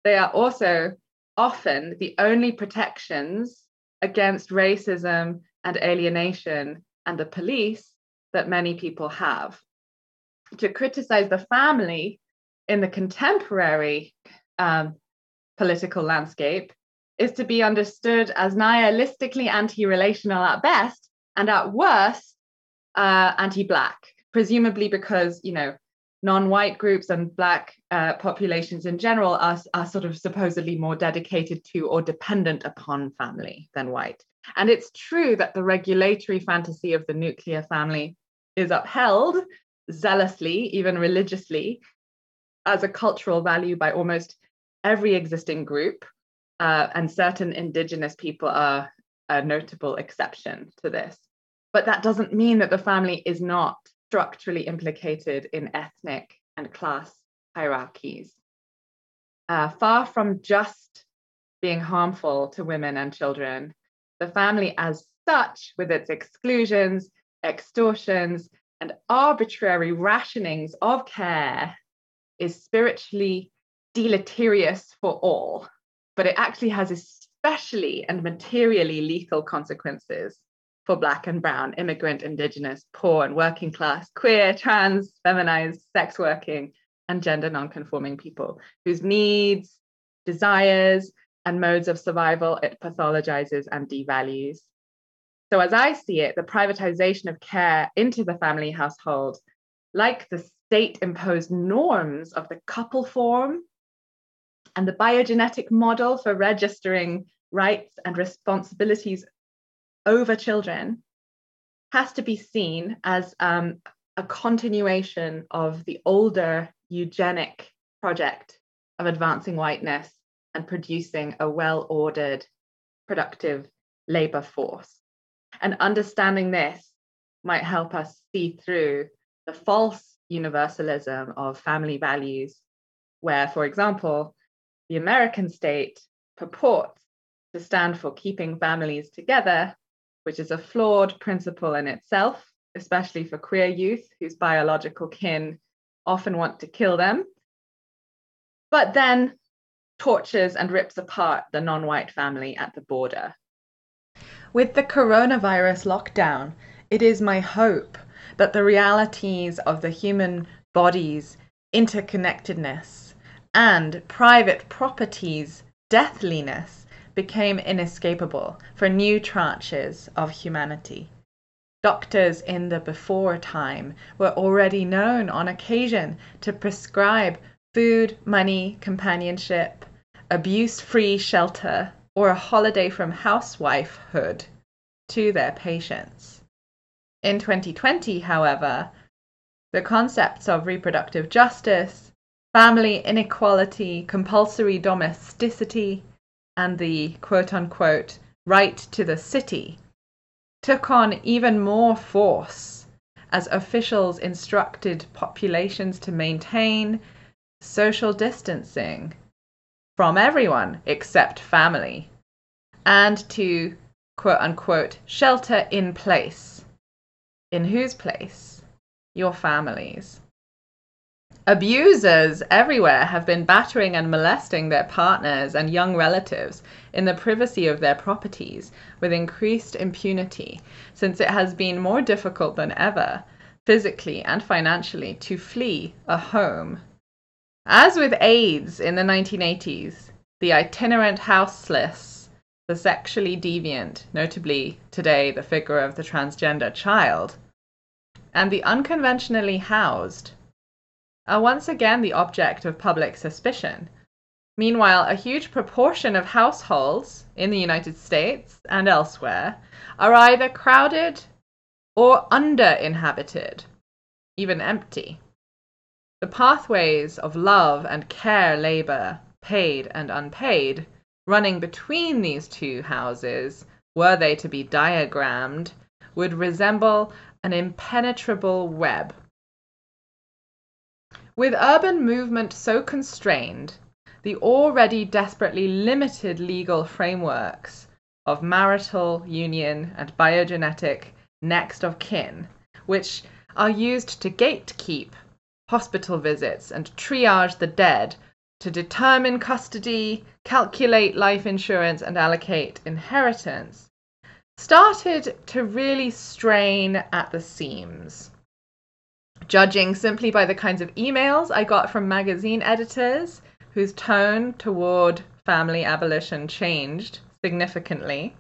they are also often the only protections against racism and alienation and the police that many people have. To criticize the family in the contemporary um, political landscape is to be understood as nihilistically anti relational at best and at worst uh, anti black, presumably because, you know, non-white groups and black uh, populations in general are, are sort of supposedly more dedicated to or dependent upon family than white. And it's true that the regulatory fantasy of the nuclear family is upheld zealously even religiously as a cultural value by almost every existing group uh, and certain indigenous people are a notable exception to this but that doesn't mean that the family is not structurally implicated in ethnic and class hierarchies. Uh, far from just being harmful to women and children, the family as such, with its exclusions, extortions, and arbitrary rationings of care, is spiritually deleterious for all, but it actually has especially and materially lethal consequences for Black and Brown, immigrant, Indigenous, poor and working class, queer, trans, feminized, sex working, and gender non-conforming people whose needs, desires, and modes of survival it pathologizes and devalues. So, as I see it, the privatization of care into the family household, like the state imposed norms of the couple form and the biogenetic model for registering rights and responsibilities over children has to be seen as um, a continuation of the older eugenic project of advancing whiteness and producing a well ordered, productive labor force. And understanding this might help us see through the false universalism of family values, where, for example, the American state purports to stand for keeping families together which is a flawed principle in itself, especially for queer youth whose biological kin often want to kill them, but then tortures and rips apart the non white family at the border. With the coronavirus lockdown, it is my hope that the realities of the human body's interconnectedness and private property's deathliness became inescapable for new tranches of humanity. Doctors in the before time were already known on occasion to prescribe food, money, companionship, abuse free shelter, or a holiday from housewifehood to their patients. In 2020, however, the concepts of reproductive justice, family inequality, compulsory domesticity, and the quote unquote right to the city took on even more force as officials instructed populations to maintain social distancing from everyone except family and to quote unquote shelter in place. In whose place? Your families. Abusers everywhere have been battering and molesting their partners and young relatives in the privacy of their properties with increased impunity, since it has been more difficult than ever, physically and financially, to flee a home. As with AIDS in the 1980s, the itinerant houseless, the sexually deviant, notably today the figure of the transgender child, and the unconventionally housed are once again the object of public suspicion. Meanwhile, a huge proportion of households in the United States and elsewhere are either crowded or under-inhabited, even empty. The pathways of love and care labor, paid and unpaid, running between these two houses, were they to be diagrammed, would resemble an impenetrable web with urban movement so constrained, the already desperately limited legal frameworks of marital union and biogenetic next of kin, which are used to gatekeep hospital visits and triage the dead to determine custody, calculate life insurance, and allocate inheritance, started to really strain at the seams. Judging simply by the kinds of emails I got from magazine editors whose tone toward family abolition changed significantly,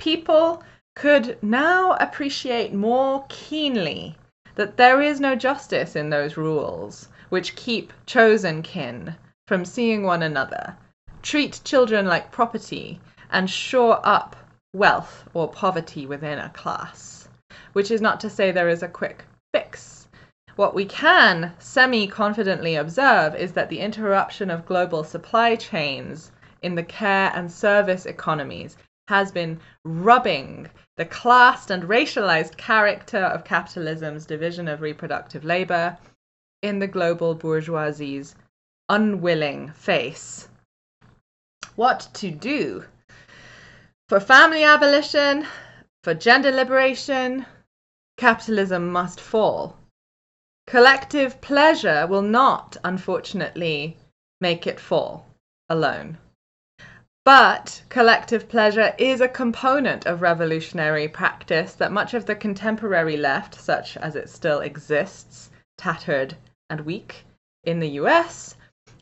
people could now appreciate more keenly that there is no justice in those rules which keep chosen kin from seeing one another, treat children like property, and shore up wealth or poverty within a class. Which is not to say there is a quick fix. What we can semi confidently observe is that the interruption of global supply chains in the care and service economies has been rubbing the classed and racialized character of capitalism's division of reproductive labor in the global bourgeoisie's unwilling face. What to do? For family abolition, for gender liberation, capitalism must fall. Collective pleasure will not, unfortunately, make it fall alone. But collective pleasure is a component of revolutionary practice that much of the contemporary left, such as it still exists, tattered and weak, in the US,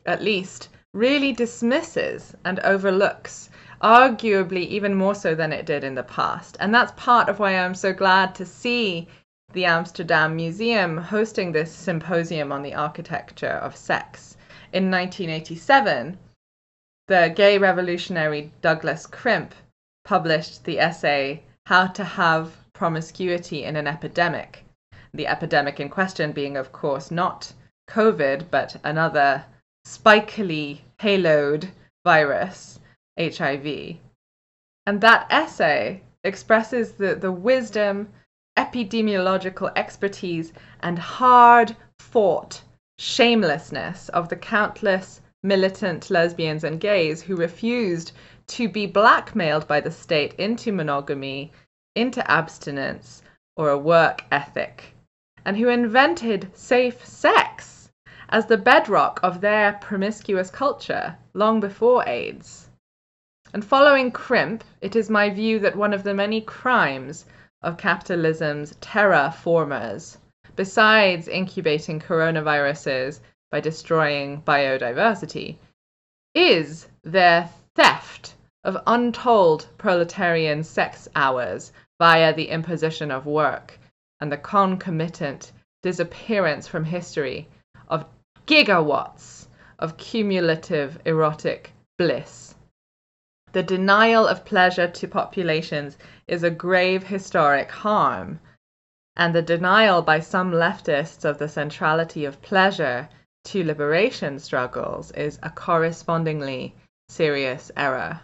at least, really dismisses and overlooks, arguably even more so than it did in the past. And that's part of why I'm so glad to see the Amsterdam Museum hosting this symposium on the architecture of sex. In 1987, the gay revolutionary Douglas Crimp published the essay How to Have Promiscuity in an Epidemic. The epidemic in question being, of course, not COVID, but another spikily haloed virus, HIV. And that essay expresses the, the wisdom, epidemiological expertise, and hard fought shamelessness of the countless militant lesbians and gays who refused to be blackmailed by the state into monogamy, into abstinence, or a work ethic, and who invented safe sex as the bedrock of their promiscuous culture long before AIDS. And following Crimp, it is my view that one of the many crimes of capitalism's terra formers, besides incubating coronaviruses by destroying biodiversity, is their theft of untold proletarian sex hours via the imposition of work and the concomitant disappearance from history of gigawatts of cumulative erotic bliss. The denial of pleasure to populations is a grave historic harm, and the denial by some leftists of the centrality of pleasure to liberation struggles is a correspondingly serious error.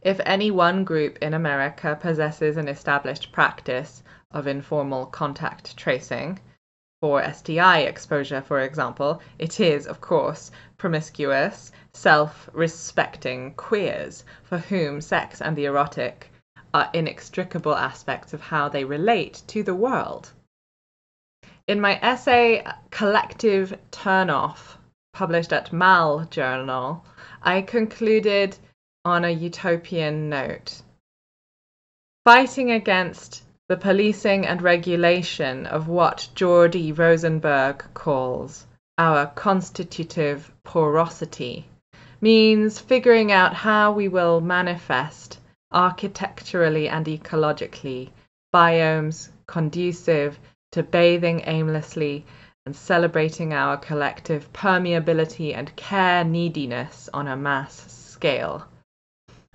If any one group in America possesses an established practice of informal contact tracing, for STI exposure, for example, it is, of course, promiscuous, self respecting queers for whom sex and the erotic are inextricable aspects of how they relate to the world. In my essay Collective Turnoff, published at Mal Journal, I concluded on a utopian note. Fighting against the policing and regulation of what Jordi Rosenberg calls our constitutive porosity means figuring out how we will manifest architecturally and ecologically biomes conducive to bathing aimlessly and celebrating our collective permeability and care neediness on a mass scale.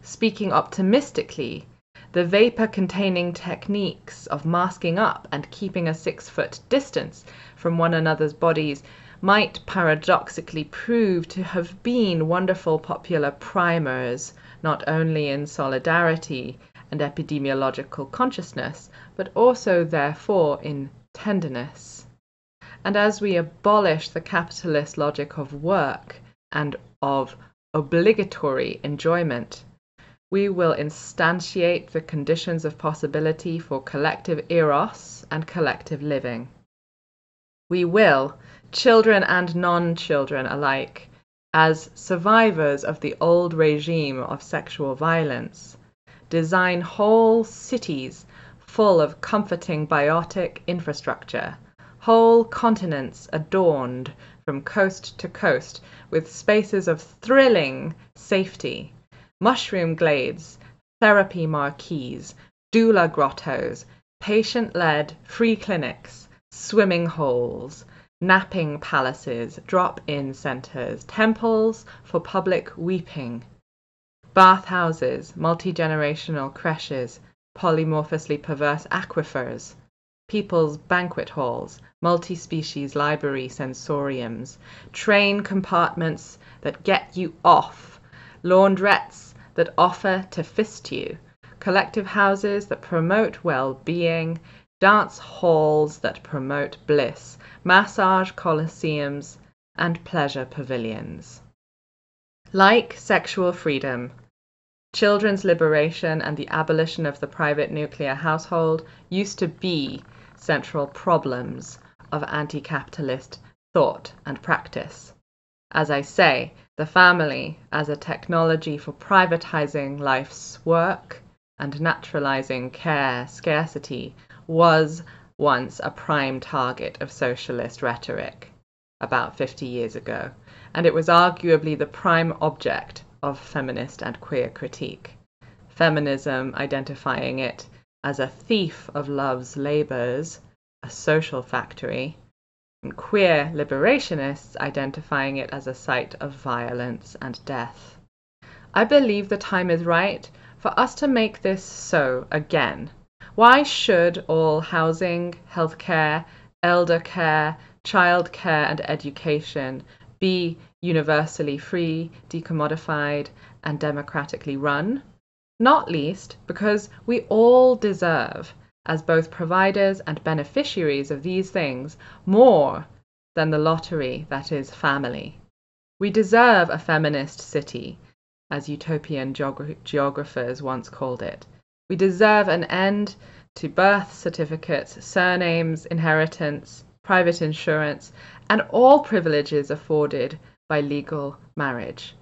Speaking optimistically, the vapor containing techniques of masking up and keeping a six foot distance from one another's bodies might paradoxically prove to have been wonderful popular primers, not only in solidarity and epidemiological consciousness, but also, therefore, in tenderness. And as we abolish the capitalist logic of work and of obligatory enjoyment. We will instantiate the conditions of possibility for collective eros and collective living. We will, children and non children alike, as survivors of the old regime of sexual violence, design whole cities full of comforting biotic infrastructure, whole continents adorned from coast to coast with spaces of thrilling safety, mushroom glades, therapy marquees, doula grottos, patient led free clinics, swimming holes, napping palaces, drop in centres, temples for public weeping, bathhouses, multi generational creches, polymorphously perverse aquifers, people's banquet halls, multi species library sensoriums, train compartments that get you off, laundrettes that offer to fist you, collective houses that promote well being, dance halls that promote bliss, massage coliseums, and pleasure pavilions. Like sexual freedom, children's liberation and the abolition of the private nuclear household used to be central problems of anti capitalist thought and practice. As I say, the family as a technology for privatizing life's work and naturalizing care scarcity was once a prime target of socialist rhetoric about 50 years ago, and it was arguably the prime object of feminist and queer critique. Feminism identifying it as a thief of love's labors, a social factory, and queer liberationists identifying it as a site of violence and death. I believe the time is right for us to make this so again. Why should all housing, healthcare, elder care, child care, and education be universally free, decommodified, and democratically run? Not least because we all deserve, as both providers and beneficiaries of these things, more than the lottery that is family. We deserve a feminist city, as utopian geogra- geographers once called it. We deserve an end to birth certificates, surnames, inheritance, private insurance, and all privileges afforded by legal marriage.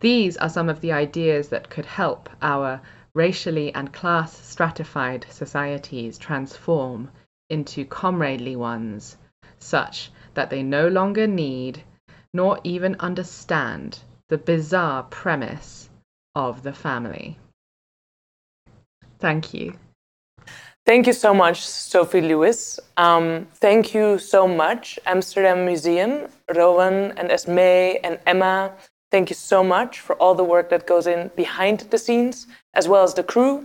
These are some of the ideas that could help our racially and class stratified societies transform into comradely ones, such that they no longer need nor even understand the bizarre premise of the family. Thank you. Thank you so much, Sophie Lewis. Um, thank you so much, Amsterdam Museum, Rowan and Esme and Emma. Thank you so much for all the work that goes in behind the scenes, as well as the crew.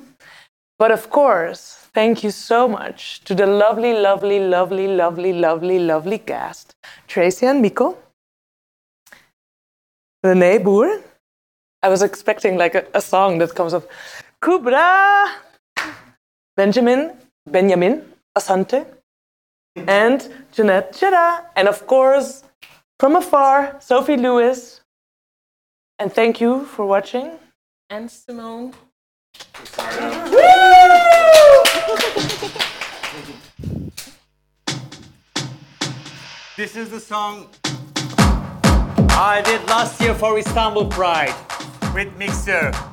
But of course, thank you so much to the lovely, lovely, lovely, lovely, lovely, lovely cast Tracian Meikle, Renee Boer. I was expecting like a, a song that comes of Kubra, Benjamin, Benjamin Asante, and Jeanette Chedda, and of course, from afar, Sophie Lewis. And thank you for watching. And Simone. This is the song I did last year for Istanbul Pride with Mixer.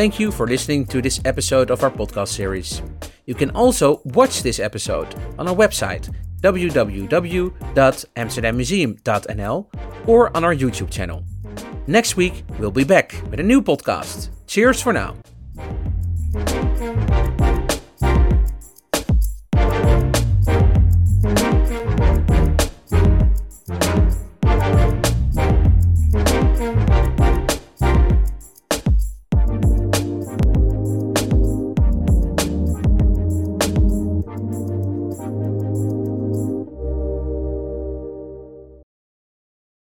Thank you for listening to this episode of our podcast series. You can also watch this episode on our website www.amsterdammuseum.nl or on our YouTube channel. Next week, we'll be back with a new podcast. Cheers for now.